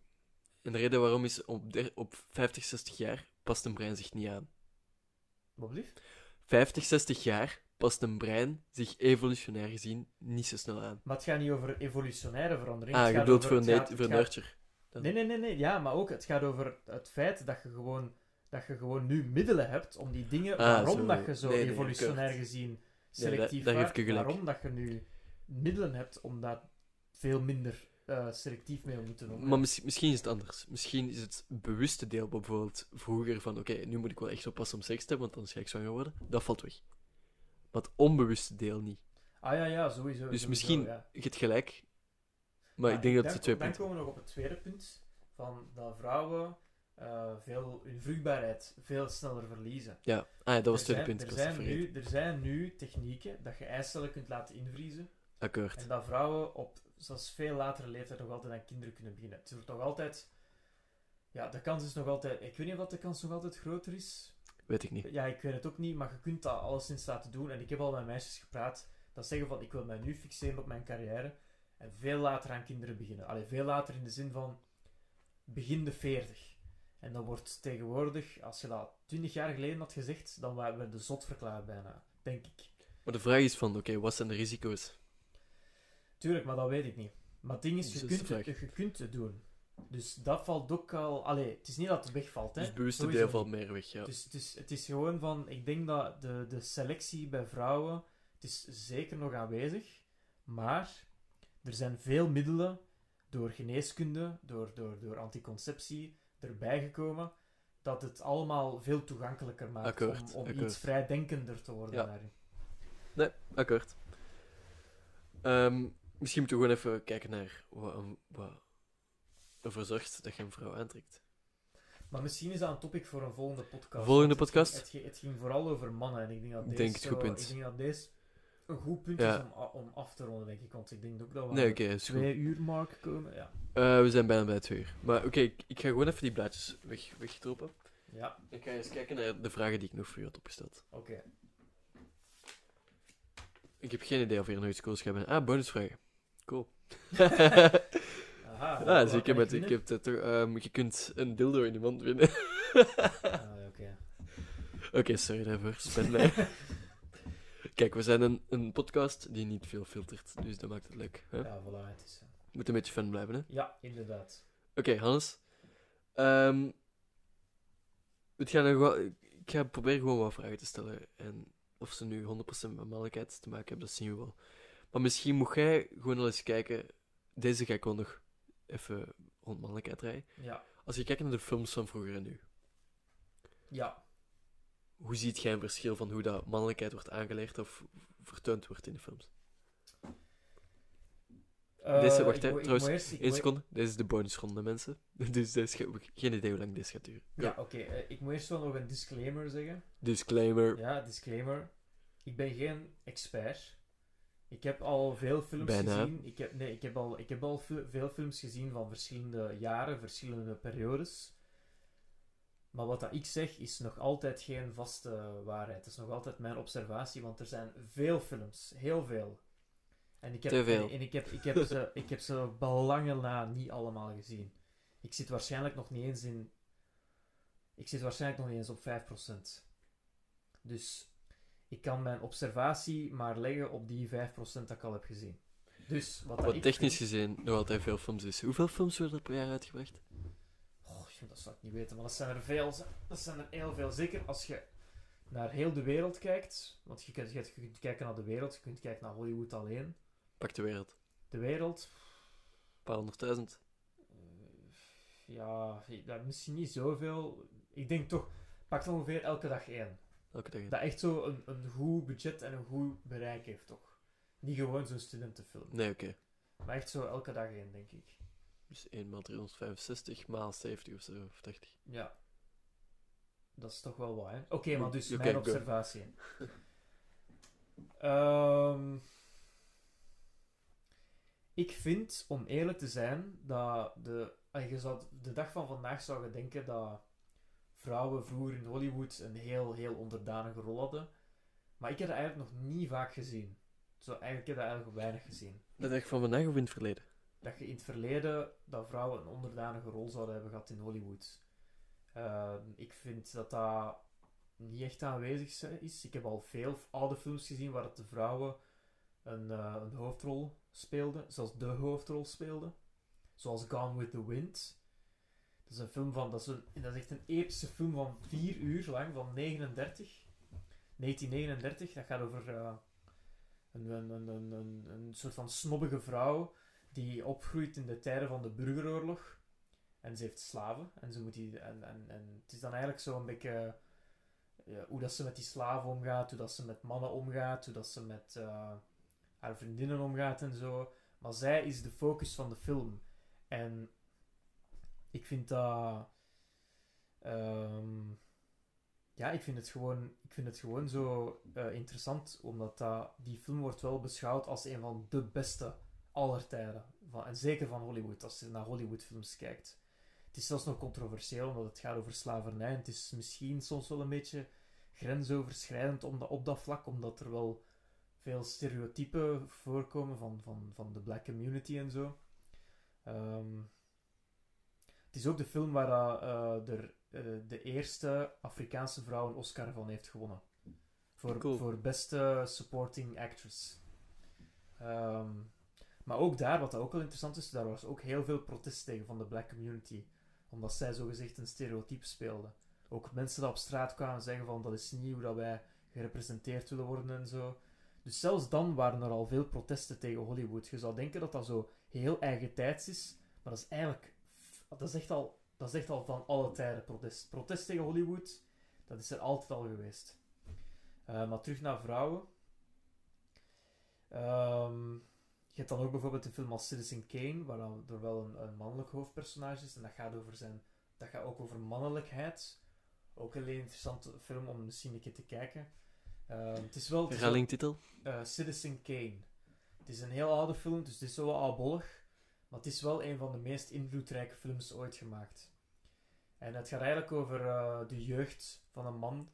En de reden waarom is, op, der- op 50, 60 jaar past een brein zich niet aan. Wat blieft? 50, 60 jaar past een brein zich evolutionair gezien niet zo snel aan. Maar het gaat niet over evolutionaire verandering. Ah, bedoelt voor een, gaat- voor een het gaat- nurture. Nee, nee, nee, nee. Ja, maar ook het gaat over het feit dat je gewoon, dat je gewoon nu middelen hebt om die dingen. Ah, waarom zo. dat je zo Nee, evolutionair gezien selectief daar gelijk. Waarom dat je nu middelen hebt om dat veel minder eh, selectief mee om te doen. Maar mis- misschien is het anders. Misschien is het bewuste deel bijvoorbeeld vroeger van oké, nu moet ik wel echt oppassen om seks te hebben, want anders ga ik zwanger worden. Dat valt weg. Maar het onbewuste deel niet. Ah ja, ja, sowieso. Dus sowieso, misschien, ja. je hebt gelijk, maar ik denk dat dan, het twee Dan punten komen we nog op het tweede punt. Van dat vrouwen eh, veel, hun vruchtbaarheid veel sneller verliezen. Ja, ah, ja, dat was het tweede punt. er zijn, nu, er zijn nu technieken dat je eicellen kunt laten invriezen. Akkoord. En dat vrouwen op zelfs veel latere leeftijd nog altijd aan kinderen kunnen beginnen. Het wordt nog altijd... Ja, de kans is nog altijd... Ik weet niet of de kans nog altijd groter is. Weet ik niet. Ja, ik weet het ook niet, maar je kunt dat alleszins laten doen. En ik heb al met meisjes gepraat dat zeggen van ik wil mij nu fixeren op mijn carrière en veel later aan kinderen beginnen. Allee, veel later in de zin van begin de 40. En dan wordt tegenwoordig, als je dat 20 jaar geleden had gezegd, dan waren we de zot verklaard bijna, denk ik. Maar de vraag is van, oké, wat zijn de risico's? Tuurlijk, maar dat weet ik niet. Maar het ding is, Dus je dat kunt, het, je kunt het doen. Dus dat valt ook al... Allee, het is niet dat het wegvalt, hè. Dus het bewuste deel valt meer weg, ja. Dus het is, het is gewoon van, ik denk dat de, de selectie bij vrouwen, het is zeker nog aanwezig, maar er zijn veel middelen door geneeskunde, door, door, door anticonceptie erbij gekomen, dat het allemaal veel toegankelijker maakt Akkoord, om, om iets vrijdenkender te worden Ja. daarin. Nee, akkoord. Ehm, misschien moeten we gewoon even kijken naar wat, wat ervoor zorgt dat je een vrouw aantrekt. Maar misschien is dat een topic voor een volgende podcast. Volgende het podcast? Het, ging, het ging vooral over mannen en ik denk dat Ik deze, denk het goed zo- punt. Ik denk dat deze een goed punt Ja. is om, af te ronden, denk ik. Want ik denk ook dat we Nee, goed. twee uur mark komen. Ja. Eh, we zijn bijna bij twee uur. Maar oké, ik, ik ga gewoon even die blaadjes weg, wegtroppen. Ja, Ik ga eens kijken naar de vragen die ik nog voor je had opgesteld. oké. Ik heb geen idee of hier nog iets cools gaat hebben. Ah, bonusvragen. Cool. Aha, ah, dus ik heb het. Ik heb het je kunt een dildo in de mond winnen. Ah, oké. Oké, sorry daarvoor. Spijt mij. Kijk, we zijn een, een podcast die niet veel filtert, dus dat maakt het leuk. Hè? Ja, voilà, het is... eh, Moet een beetje fun blijven, hè? Ja, inderdaad. Oké, Hannes. Ehm het gaat nog ik ga proberen gewoon wat vragen te stellen. En of ze nu 100% met mannelijkheid te maken hebben, dat zien we wel. Maar misschien moet jij gewoon al eens kijken. Deze ga ik wel nog even rond mannelijkheid draaien. Ja. Als je kijkt naar de films van vroeger en nu, Ja. Hoe ziet jij een verschil van hoe dat mannelijkheid wordt aangeleerd of vertoond wordt in de films? Deze- Eh, wacht, ik hè, trouwens, eerst- moet- seconde, deze is de bonusronde, mensen. Dus deze ga- geen idee hoe lang deze gaat duren. Ja, oké. eh, ik moet eerst wel nog een disclaimer zeggen. Disclaimer. Ja, disclaimer. Ik ben geen expert. Ik heb al veel films Bijna. gezien. Ik heb, nee, ik heb al, ik heb al veel films gezien van verschillende jaren, verschillende periodes. Maar wat dat ik zeg is nog altijd geen vaste waarheid. Het is nog altijd mijn observatie, want er zijn veel films. Heel veel. En ik heb, Te veel. En, ik, heb, ik, heb ze, ik heb ze belangen na niet allemaal gezien. Ik zit waarschijnlijk nog niet eens in... Ik zit waarschijnlijk nog niet eens op 5%. Dus ik kan mijn observatie maar leggen op die 5% dat ik al heb gezien. Dus wat, technisch vind- gezien nog altijd veel films is. Hoeveel films worden er per jaar uitgebracht? Dat zou ik niet weten, maar dat zijn er veel. Dat zijn er heel veel. Zeker als je naar heel de wereld kijkt. Want je kunt, je kunt kijken naar de wereld, je kunt kijken naar Hollywood alleen. Pak de wereld. De wereld, Een paar honderdduizend. eh, ja, dat misschien niet zoveel. Ik denk toch, pak ongeveer elke dag één. Elke dag. Dat echt zo een, een goed budget en een goed bereik heeft, toch? Niet gewoon zo'n studentenfilm. Nee, oké. Maar echt zo elke dag één, denk ik. Dus 1 maal 365 maal 70 of zo, of 80. Ja. Dat is toch wel wat, hè? Oké, maar dus mijn go. observatie. Ehm, ik vind, om eerlijk te zijn, dat de, je zou, de dag van vandaag zou je denken dat vrouwen vroeger in Hollywood een heel, heel onderdanige rol hadden. Maar ik heb dat eigenlijk nog niet vaak gezien. Zo, eigenlijk heb ik dat eigenlijk weinig gezien. De dag van vandaag of in het verleden? Dat je in het verleden dat vrouwen een onderdanige rol zouden hebben gehad in Hollywood. Ehm, ik vind dat dat niet echt aanwezig is. Ik heb al veel oude films gezien waar de vrouwen een, eh, een hoofdrol speelden, zelfs de hoofdrol speelden. Zoals Gone with the Wind. Dat is een film van, dat is, een, dat is echt een epische film van 4 uur lang, van 39. 1939. Dat gaat over eh, een, een, een, een soort van snobbige vrouw die opgroeit in de tijden van de burgeroorlog. En ze heeft slaven. En, ze moet die, en, en, het is dan eigenlijk zo een beetje hoe dat ze met die slaven omgaat, hoe dat ze met mannen omgaat, hoe dat ze met eh, haar vriendinnen omgaat en zo. Maar zij is de focus van de film. En ik vind dat. ehm, ja, ik vind het gewoon, ik vind het gewoon zo eh, interessant, omdat dat, die film wordt wel beschouwd als een van de beste aller tijden. Van, en zeker van Hollywood, als je naar Hollywood-films kijkt. Het is zelfs nog controversieel, omdat het gaat over slavernij. En het is misschien soms wel een beetje grensoverschrijdend om dat, op dat vlak, omdat er wel veel stereotypen voorkomen van, van, van de black community en zo. Ehm, het is ook de film waar dat, eh, er, eh, de eerste Afrikaanse vrouw een Oscar van heeft gewonnen. Voor, Cool. voor beste supporting actress. Ehm, maar ook daar, wat ook wel interessant is, daar was ook heel veel protest tegen van de black community. Omdat zij zogezegd een stereotype speelden. Ook mensen dat op straat kwamen zeggen van dat is niet hoe dat wij gerepresenteerd willen worden en zo. Dus zelfs dan waren er al veel protesten tegen Hollywood. Je zou denken dat dat zo heel eigen tijds is, maar dat is eigenlijk dat is echt al, dat is echt al van alle tijden protest. Protest tegen Hollywood, dat is er altijd al geweest. Eh, maar terug naar vrouwen. Je hebt dan ook bijvoorbeeld een film als Citizen Kane, waar dan er wel een, een mannelijk hoofdpersonage is. En dat gaat, over zijn, dat gaat ook over mannelijkheid. Ook een hele interessante film om misschien een keer te kijken. Ehm, het is wel... wel- titel? eh, Citizen Kane. Het is een heel oude film, dus het is zo wat oudbollig. Maar het is wel een van de meest invloedrijke films ooit gemaakt. En het gaat eigenlijk over eh, de jeugd van een man.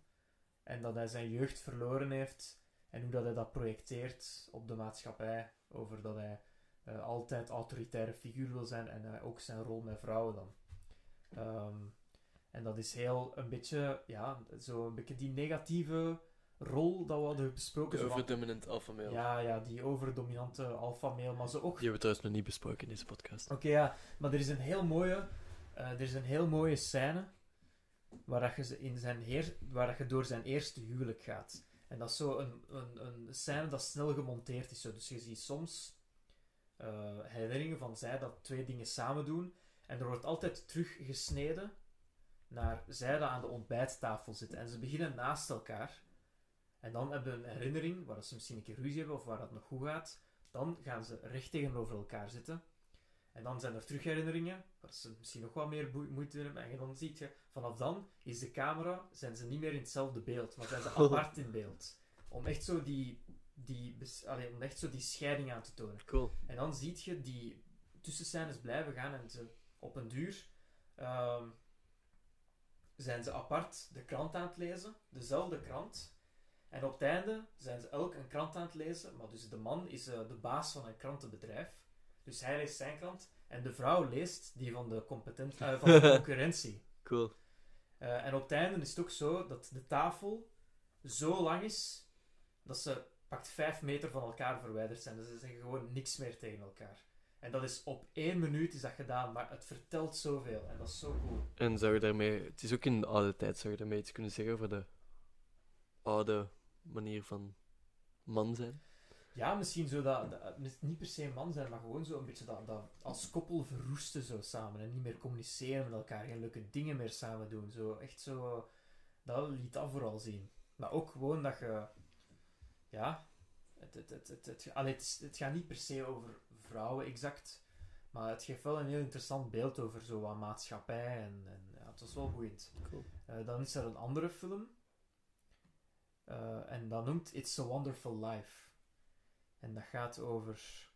En dat hij zijn jeugd verloren heeft. En hoe dat hij dat projecteert op de maatschappij. Over dat hij eh, altijd autoritaire figuur wil zijn en eh, ook zijn rol met vrouwen dan. Ehm, en dat is heel een beetje, ja, zo een beetje die negatieve rol dat we hadden besproken. De overdominant alpha male. ja, ja, die overdominante alpha-male, maar zo ook Die hebben we trouwens nog niet besproken in deze podcast. Oké, ja, maar er is een heel mooie, eh, er is een heel mooie scène waar, dat je, ze in zijn heer, waar dat je door zijn eerste huwelijk gaat. En dat is zo een, een, een scène dat snel gemonteerd is. Zo. Dus je ziet soms eh, herinneringen van zij dat twee dingen samen doen. En er wordt altijd teruggesneden naar zij dat aan de ontbijttafel zitten. En ze beginnen naast elkaar. En dan hebben we een herinnering waar ze misschien een keer ruzie hebben of waar dat nog goed gaat. Dan gaan ze recht tegenover elkaar zitten. En dan zijn er terugherinneringen, waar ze misschien nog wat meer moeite hebben. En dan zie je, vanaf dan is de camera, zijn ze niet meer in hetzelfde beeld, maar zijn ze apart in beeld. Om echt zo die, die, allee, om echt zo die scheiding aan te tonen. Cool. En dan zie je die tussenscènes blijven gaan en ze op een duur ehm, zijn ze apart de krant aan het lezen, dezelfde krant. En op het einde zijn ze elk een krant aan het lezen, maar dus de man is eh, de baas van een krantenbedrijf. Dus hij leest zijn krant en de vrouw leest die van de, competent, eh, van de concurrentie. Cool. Eh, en op het einde is het ook zo dat de tafel zo lang is dat ze pakt vijf meter van elkaar verwijderd zijn. Dus ze zeggen gewoon niks meer tegen elkaar. En dat is op één minuut is dat gedaan, maar het vertelt zoveel en dat is zo cool. En zou je daarmee... Het is ook in de oude tijd, zou je daarmee iets kunnen zeggen over de oude manier van man zijn? Ja, misschien zo dat, niet per se een man zijn, maar gewoon zo een beetje dat, dat als koppel verroesten zo samen en niet meer communiceren met elkaar, geen leuke dingen meer samen doen. Zo echt zo, dat liet dat vooral zien. Maar ook gewoon dat je, ja, het, het, het, het, het, allee, het, het gaat niet per se over vrouwen exact, maar het geeft wel een heel interessant beeld over zo wat maatschappij en, en ja, het was wel boeiend. Cool. Eh, dan is er een andere film. Eh, en dat noemt It's a Wonderful Life. En dat gaat over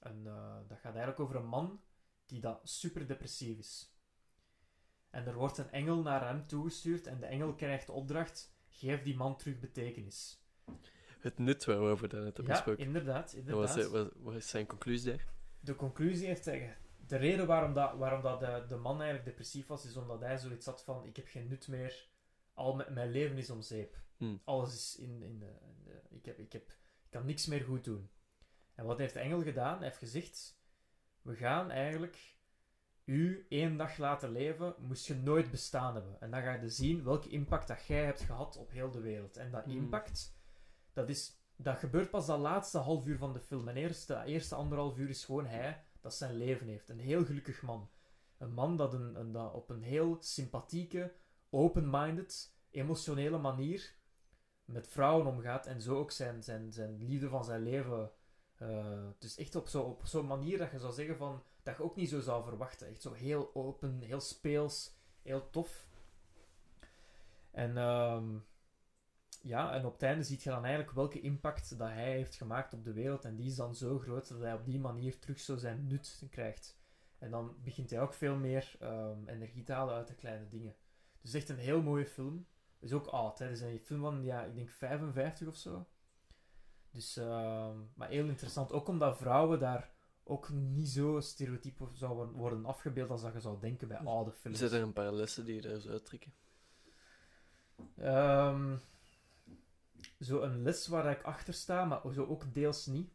een, eh, dat gaat eigenlijk over een man die dat super depressief is. En er wordt een engel naar hem toegestuurd en de engel krijgt de opdracht: geef die man terug betekenis. Het nut waar we over daarnet hebben Ja, inderdaad. Inderdaad. wat is zijn conclusie daar? De conclusie heeft hij. De reden waarom, dat, waarom dat de, de man eigenlijk depressief was, is omdat hij zoiets had van: ik heb geen nut meer. Al mijn, mijn leven is om zeep. Hmm. Alles is in, in, de, in de- ik, heb, ik, heb, kan niks meer goed doen. En wat heeft de engel gedaan? Hij heeft gezegd: We gaan eigenlijk u één dag laten leven, moest je nooit bestaan hebben. En dan ga je zien welke impact dat jij hebt gehad op heel de wereld. En dat Hmm. impact, dat, is, dat gebeurt pas dat laatste half uur van de film. En eerste, dat eerste anderhalf uur is gewoon hij dat zijn leven heeft. Een heel gelukkig man. Een man dat, een, een, dat op een heel sympathieke, open-minded, emotionele manier met vrouwen omgaat en zo ook zijn, zijn, zijn liefde van zijn leven. eh, dus echt op zo'n op manier dat je zou zeggen van dat je ook niet zo zou verwachten. Echt zo heel open, heel speels, heel tof. En ehm, ja, en op het einde ziet je dan eigenlijk welke impact dat hij heeft gemaakt op de wereld. En die is dan zo groot dat hij op die manier terug zo zijn nut krijgt. En dan begint hij ook veel meer ehm, energie te halen uit de kleine dingen. Dus echt een heel mooie film. Is ook oud, hè. Het is een film van, ja, ik denk 55 of zo. Dus, ehm, maar heel interessant. Ook omdat vrouwen daar ook niet zo stereotyp zouden worden afgebeeld als dat je zou denken bij oude films. Zijn er een paar lessen die je daar zou uittrekken? Ehm, zo een les waar ik achter sta, maar zo ook deels niet.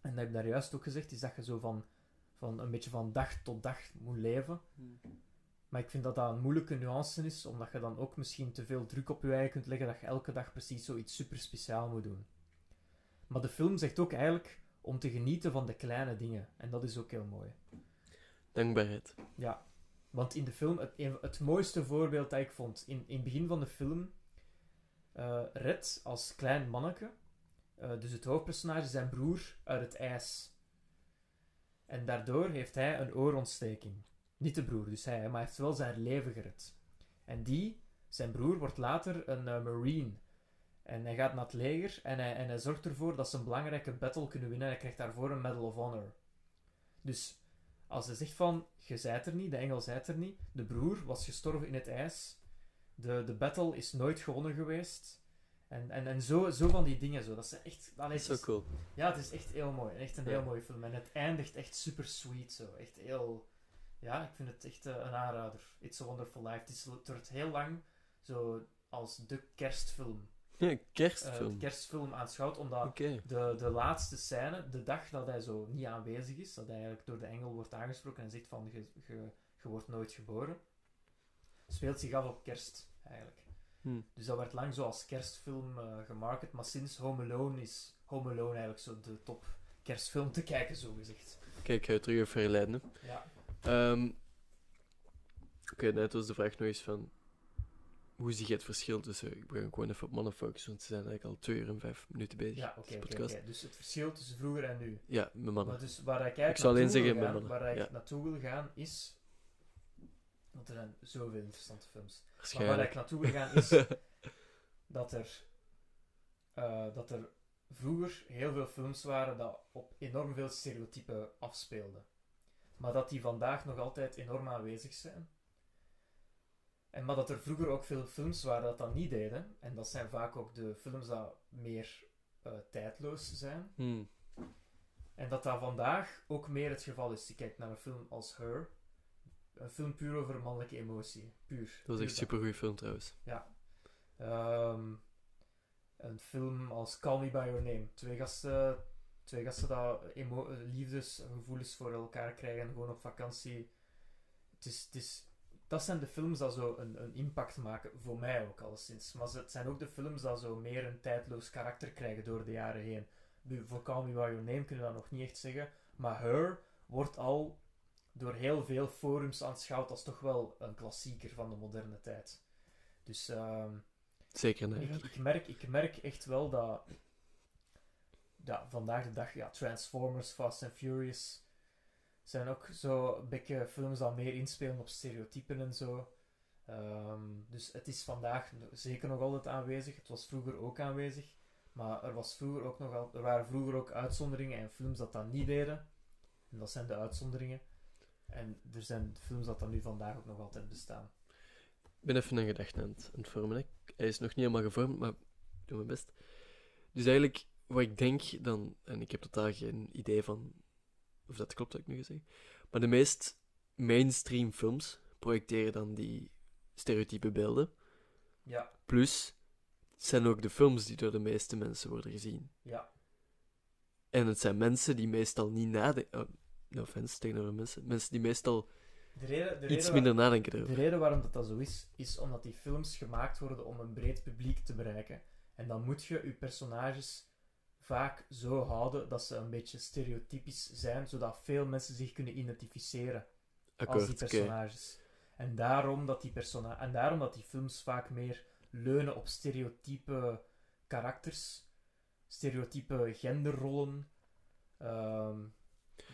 En dat heb ik daar juist ook gezegd, is dat je zo van, van een beetje van dag tot dag moet leven. Maar ik vind dat dat een moeilijke nuance is, omdat je dan ook misschien te veel druk op je eigen kunt leggen dat je elke dag precies zoiets super speciaal moet doen. Maar de film zegt ook eigenlijk om te genieten van de kleine dingen. En dat is ook heel mooi. Dankbaarheid. Ja, want in de film, het, het mooiste voorbeeld dat ik vond, in, in het begin van de film, eh Red als klein manneke, eh, dus het hoofdpersonage, zijn broer uit het ijs. En daardoor heeft hij een oorontsteking. Niet de broer, dus hij, maar hij heeft wel zijn leven gered. En die, zijn broer, wordt later een eh, marine. En hij gaat naar het leger en hij, en hij zorgt ervoor dat ze een belangrijke battle kunnen winnen en hij krijgt daarvoor een Medal of Honor. Dus als hij zegt van, je zijt er niet, de engel zijt er niet, de broer was gestorven in het ijs, de, de battle is nooit gewonnen geweest, En, en, en zo, zo van die dingen zo. Dat is echt... Dat is zo cool. Ja, het is echt heel mooi. Echt een Ja. heel mooie film. En het eindigt echt super sweet zo. Echt heel... Ja, ik vind het echt eh, een aanrader. It's a Wonderful Life. Het, is, het wordt heel lang zo als de kerstfilm. Ja, kerstfilm. de kerstfilm aanschouwd, omdat de, de laatste scène, de dag dat hij zo niet aanwezig is, dat hij eigenlijk door de engel wordt aangesproken en zegt van, je, je, je wordt nooit geboren, speelt zich af op kerst, eigenlijk. Hm. Dus dat werd lang zo als kerstfilm eh gemarket, maar sinds Home Alone is Home Alone eigenlijk zo de top kerstfilm te kijken, zo gezegd. Kijk, je terug even verleiden. Ja. Ehm, Oké, net was de vraag nog eens van... Hoe zie je het verschil tussen... Ik ben gewoon even op mannen focussen, want ze zijn eigenlijk al twee uur en vijf minuten bezig. Ja, oké. Dus het verschil tussen vroeger en nu. Ja, met mannen. Maar dus waar ik eigenlijk Ik alleen zeggen met gaan- mannen, Waar ik ja. naartoe wil gaan is... Want er zijn zoveel interessante films. Maar waar ik naartoe wil gaan is dat er, eh, dat er vroeger heel veel films waren dat op enorm veel stereotypen afspeelden. Maar dat die vandaag nog altijd enorm aanwezig zijn. En maar dat er vroeger ook veel films waren dat dat niet deden. En dat zijn vaak ook de films dat meer eh, tijdloos zijn. Hm. En dat dat vandaag ook meer het geval is. Je kijkt naar een film als Her. Een film puur over mannelijke emotie. Puur. Dat was Puur echt een supergoeie film trouwens. Ehm, een film als Call Me By Your Name. Twee gasten, twee gasten dat liefdesgevoelens voor elkaar krijgen, gewoon op vakantie. Het is, het is, dat zijn de films dat zo een, een impact maken, voor mij ook alleszins. Maar het zijn ook de films dat zo meer een tijdloos karakter krijgen door de jaren heen. Voor Call Me By Your Name kunnen we dat nog niet echt zeggen, maar Her wordt al door heel veel forums aanschouwd als toch wel een klassieker van de moderne tijd. Dus ehm, Zeker nee. ik, ik, merk, ik merk echt wel dat ja, vandaag de dag, ja, Transformers, Fast and Furious zijn ook zo een beetje films dat meer inspelen op stereotypen en zo. Ehm, dus het is vandaag zeker nog altijd aanwezig. Het was vroeger ook aanwezig. Maar er, was vroeger ook nog er waren vroeger ook uitzonderingen en films dat dat niet deden. En dat zijn de uitzonderingen. En er zijn films dat dat nu vandaag ook nog altijd bestaan. Ik ben even een gedachte aan het, aan vormen. Hij is nog niet helemaal gevormd, maar ik doe mijn best. Dus eigenlijk, wat ik denk dan, en ik heb totaal geen idee van of dat klopt wat ik nu ga zeggen, maar de meest mainstream films projecteren dan die stereotype beelden. Ja, Plus, het zijn ook de films die door de meeste mensen worden gezien. ja, En het zijn mensen die meestal niet nadenken. Oh, no offense tegenover mensen. Mensen die meestal de reden, de iets reden minder nadenken De erover. reden waarom dat, dat zo is, is omdat die films gemaakt worden om een breed publiek te bereiken. En dan moet je je personages vaak zo houden dat ze een beetje stereotypisch zijn, zodat veel mensen zich kunnen identificeren als die personages. En, daarom dat die persona en daarom dat die films vaak meer leunen op stereotype karakters, stereotype genderrollen. Ehm,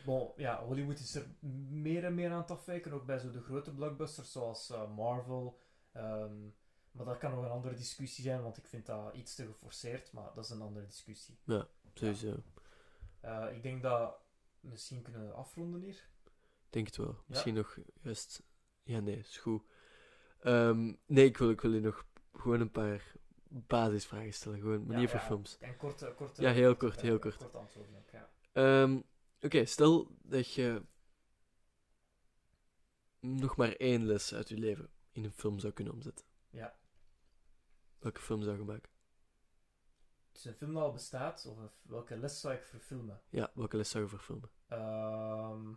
bon, ja, Hollywood is er meer en meer aan het afwijken, ook bij zo de grote blockbusters zoals eh, Marvel. ehm, maar dat kan nog een andere discussie zijn, want ik vind dat iets te geforceerd, maar dat is een andere discussie. Sowieso. Eh, ik denk dat we misschien kunnen afronden hier. Denk het wel. Misschien nog juist. Ja, nee, is goed. Ehm, nee, ik wil, ik wil je nog gewoon een paar basisvragen stellen. Gewoon manier Ja, voor ja. films. En korte, korte, Ja, heel kort, vragen, heel kort. Kort antwoorden ook, ja. Ehm, Oké, stel dat je nog maar één les uit je leven in een film zou kunnen omzetten. Ja. Welke film zou je maken? Dus een film dat al bestaat, of een- welke les zou ik verfilmen? Ja, welke les zou je verfilmen? Ehm,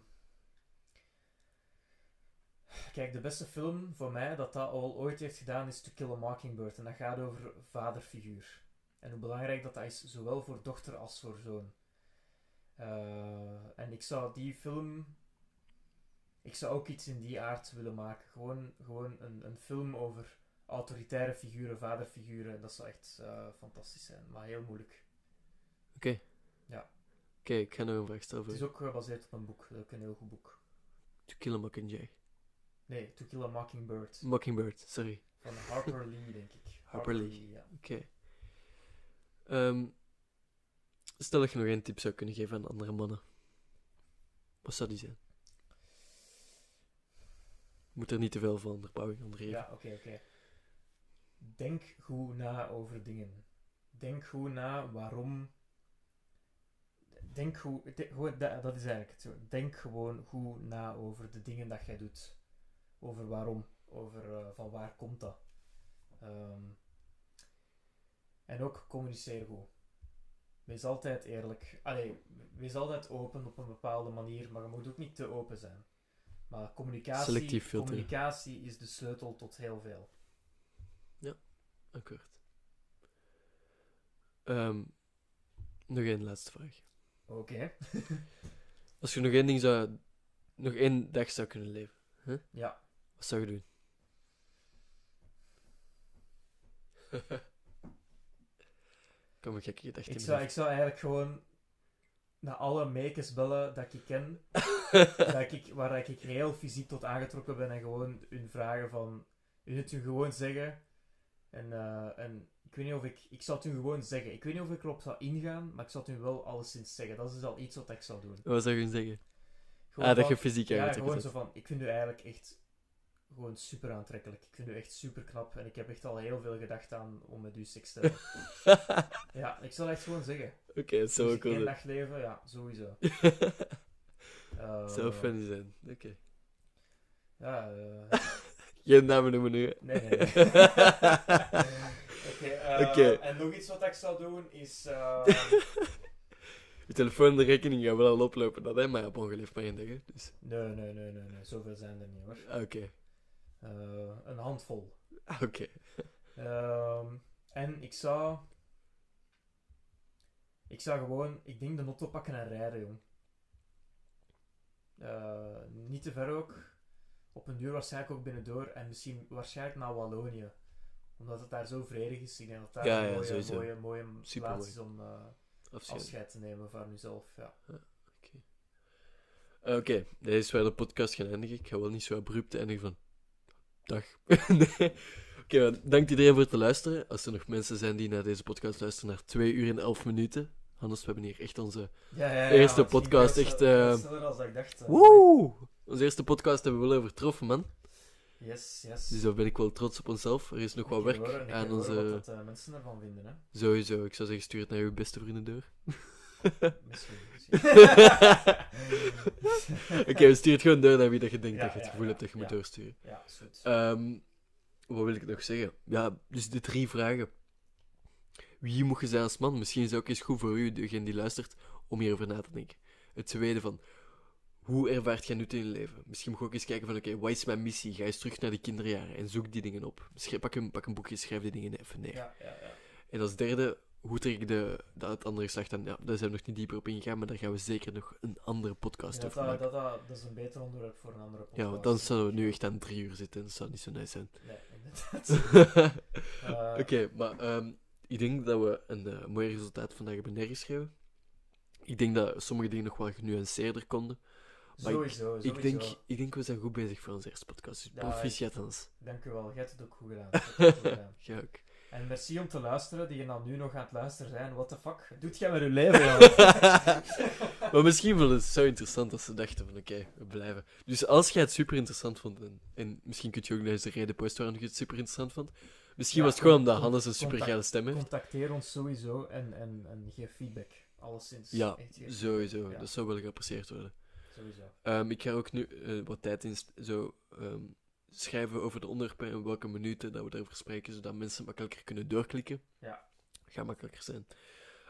Kijk, de beste film voor mij dat dat al ooit heeft gedaan is To Kill a Mockingbird. En dat gaat over vaderfiguur. En hoe belangrijk dat, dat is, zowel voor dochter als voor zoon. Eh, en ik zou die film... Ik zou ook iets in die aard willen maken. Gewoon, gewoon een, een film over autoritaire figuren, vaderfiguren. Dat zou echt eh, fantastisch zijn, maar heel moeilijk. Oké. Ja. Oké, ik ga nog een vraag stellen Het is ook gebaseerd op een boek. Dat is ook een heel goed boek. To Kill a Mockingjay. Nee, To Kill a Mockingbird. Mockingbird, sorry. Van Harper Lee, denk ik. Harper Lee. ja. Oké. Ehm, stel dat je nog één tip zou kunnen geven aan andere mannen. Wat zou die zijn? Moet er niet te veel van onderbouwing onder geven. Ja, oké, oké. Denk goed na over dingen. denk goed na waarom. Denk goed, de- gewoon, dat, dat is eigenlijk het. Denk gewoon goed na over de dingen dat jij doet. Over waarom. Over eh, van waar komt dat. Ehm, en ook communiceer goed. Wees altijd eerlijk. Allee, wees altijd open op een bepaalde manier, maar je moet ook niet te open zijn. Maar communicatie, communicatie is de sleutel tot heel veel. Akkoord. Ehm, nog één laatste vraag. Oké. Als je nog één ding zou... Nog één dag zou kunnen leven, Ja. wat zou je doen? Kom, een gekke gedachte Ik zou, ik zou eigenlijk gewoon naar alle makers bellen dat ik ken, dat ik, waar ik heel fysiek tot aangetrokken ben en gewoon hun vragen van, hun het hun gewoon zeggen. En, eh, en ik weet niet of ik, ik zou het hun gewoon zeggen. Ik weet niet of ik erop zou ingaan, maar ik zou het hun wel alleszins zeggen. Dat is dus al iets wat ik zou doen. Wat zou je zeggen? Gewoon ah, dat je fysiek Ja, gewoon zo van, ik vind u eigenlijk echt gewoon super aantrekkelijk. Ik vind u echt super knap en ik heb echt al heel veel gedacht aan om met u seks te hebben. ja, ik zal echt gewoon zeggen. Oké, dat zou Dus één doen. dag leven, ja, sowieso. Eh, zou funny zijn. Oké. Ja, eh, Geen namen noemen nu. nee, nee. nee. Oké, eh, Oké. en nog iets wat ik zou doen is... eh, Je telefoon de rekening gaan wel al oplopen, dat hè, maar op ongeleefd maar één dag. Dus, nee, nee, nee, nee, nee, zoveel zijn er niet hoor. ah, oké. Eh, een handvol. Ah, Oké. Ehm, en ik zou... Ik zou gewoon, ik denk de auto pakken en rijden, jong. Niet te ver ook. Op een duur waarschijnlijk ook binnendoor. En misschien waarschijnlijk naar Wallonië. Omdat het daar zo vredig is. Ik denk dat daar Ja, een ja, mooie, sowieso. mooie, mooie plaats is om eh, Afscheid. te nemen van jezelf. Ja. Eh, Oké, deze is waar de podcast gaan eindigen. Ik ga wel niet zo abrupt eindigen van... Dag. nee. Oké, maar dank iedereen voor het luisteren. Als er nog mensen zijn die naar deze podcast luisteren, naar 2 uur en 11 minuten. Anders, we hebben hier echt onze... Ja, ja, ja, Eerste podcast, echt, eh, sneller dan ik dacht. Woe! Onze eerste podcast hebben we wel overtroffen, man. Yes, yes. Dus daar ben ik wel trots op onszelf. Er is nog wat Ik werk horen- aan onze... wat dat, eh, mensen ervan vinden, hè. Sowieso, ik zou zeggen, stuur het naar uw beste vrienden door. Misschien. misschien. Oké, we sturen het gewoon door naar wie dat je denkt Ja, dat je het ja, gevoel ja, hebt dat je moet doorsturen. Ja, goed. Ehm, wat wil ik nog zeggen? Ja, dus de drie vragen. Wie moet je zijn als man? Misschien is het ook eens goed voor u, degene die luistert, om hierover na te denken. Het tweede van, hoe ervaart jij nu in je leven? Misschien moet je ook eens kijken van, oké, wat is mijn missie? Ga eens terug naar die kinderjaren en zoek die dingen op. Schrijf, pak, een, pak een boekje, schrijf die dingen even neer. Ja, ja, ja. En als derde, hoe trek ik de, dat het andere geslacht aan? Ja, daar zijn we nog niet dieper op ingegaan, maar daar gaan we zeker nog een andere podcast over dat, maken. dat, dat, dat is een beter onderwerp voor een andere podcast. Ja, want dan zouden we nu echt aan drie uur zitten en dat zou niet zo nice zijn. Nee, inderdaad. Eh, Oké, maar ehm, ik denk dat we een eh, mooi resultaat vandaag hebben neergeschreven. Ik denk dat sommige dingen nog wel genuanceerder konden. Maar ik- Sowieso, sowieso. Ik denk, ik denk we zijn goed bezig voor onze eerste podcast. Dus Ja, proficiat Hans. Dank u wel, jij hebt het ook goed gedaan. Goed gedaan. Ook. En merci om te luisteren, die je dan nu nog aan het luisteren zijn. What the fuck? Doet jij met je leven, maar misschien vond het zo interessant dat ze dachten van oké, we blijven. Dus als jij het super interessant vond, en, en misschien kun je ook eens de reden posten waarom je het super interessant vond. Misschien Ja, was het gewoon omdat Hannes een super geile stem heeft. Contacteer ons sowieso en, en, en geef feedback. Alleszins. Ja, Sowieso. Ja, dat zou wel geapprecieerd worden. Sowieso. Ehm, ik ga ook nu eh, wat tijd in zo ehm, schrijven over de onderwerpen en welke minuten dat we daarover spreken, zodat mensen makkelijker kunnen doorklikken. Ja. Gaat makkelijker zijn.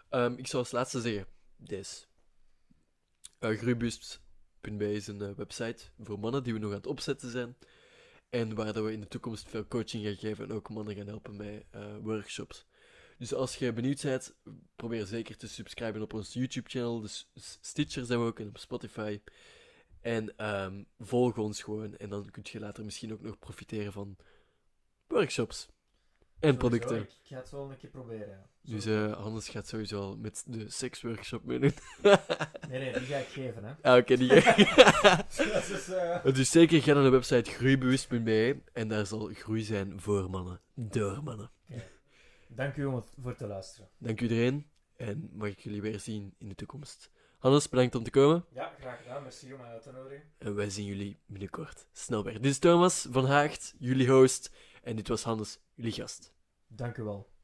Ehm, ik zou als laatste zeggen, deze. Uh, is een eh, website voor mannen die we nog aan het opzetten zijn. En waar dat we in de toekomst veel coaching gaan geven en ook mannen gaan helpen met eh, workshops. Dus als je benieuwd bent, probeer zeker te subscriben op ons YouTube-channel. Dus Stitcher zijn we ook en op Spotify. En ehm, volg ons gewoon. En dan kun je later misschien ook nog profiteren van workshops en producten. Ik, ik ga het wel een keer proberen. ja. Dus Sowieso. eh Hannes gaat sowieso al met de seksworkshop meedoen. Nee, nee, die ga ik geven, hè. ah, oké, die Dat is, eh, Dus zeker ga naar de website groeibewust.be en daar zal groei zijn voor mannen. Door mannen. Dank u om het, voor te luisteren. Dank iedereen en mag ik jullie weer zien in de toekomst. Hannes, bedankt om te komen. Ja, graag gedaan. Merci om mij uit te nodigen. En wij zien jullie binnenkort snel weer. Dit is Thomas van Haagt, jullie host. En dit was Hannes, jullie gast. Dank u wel.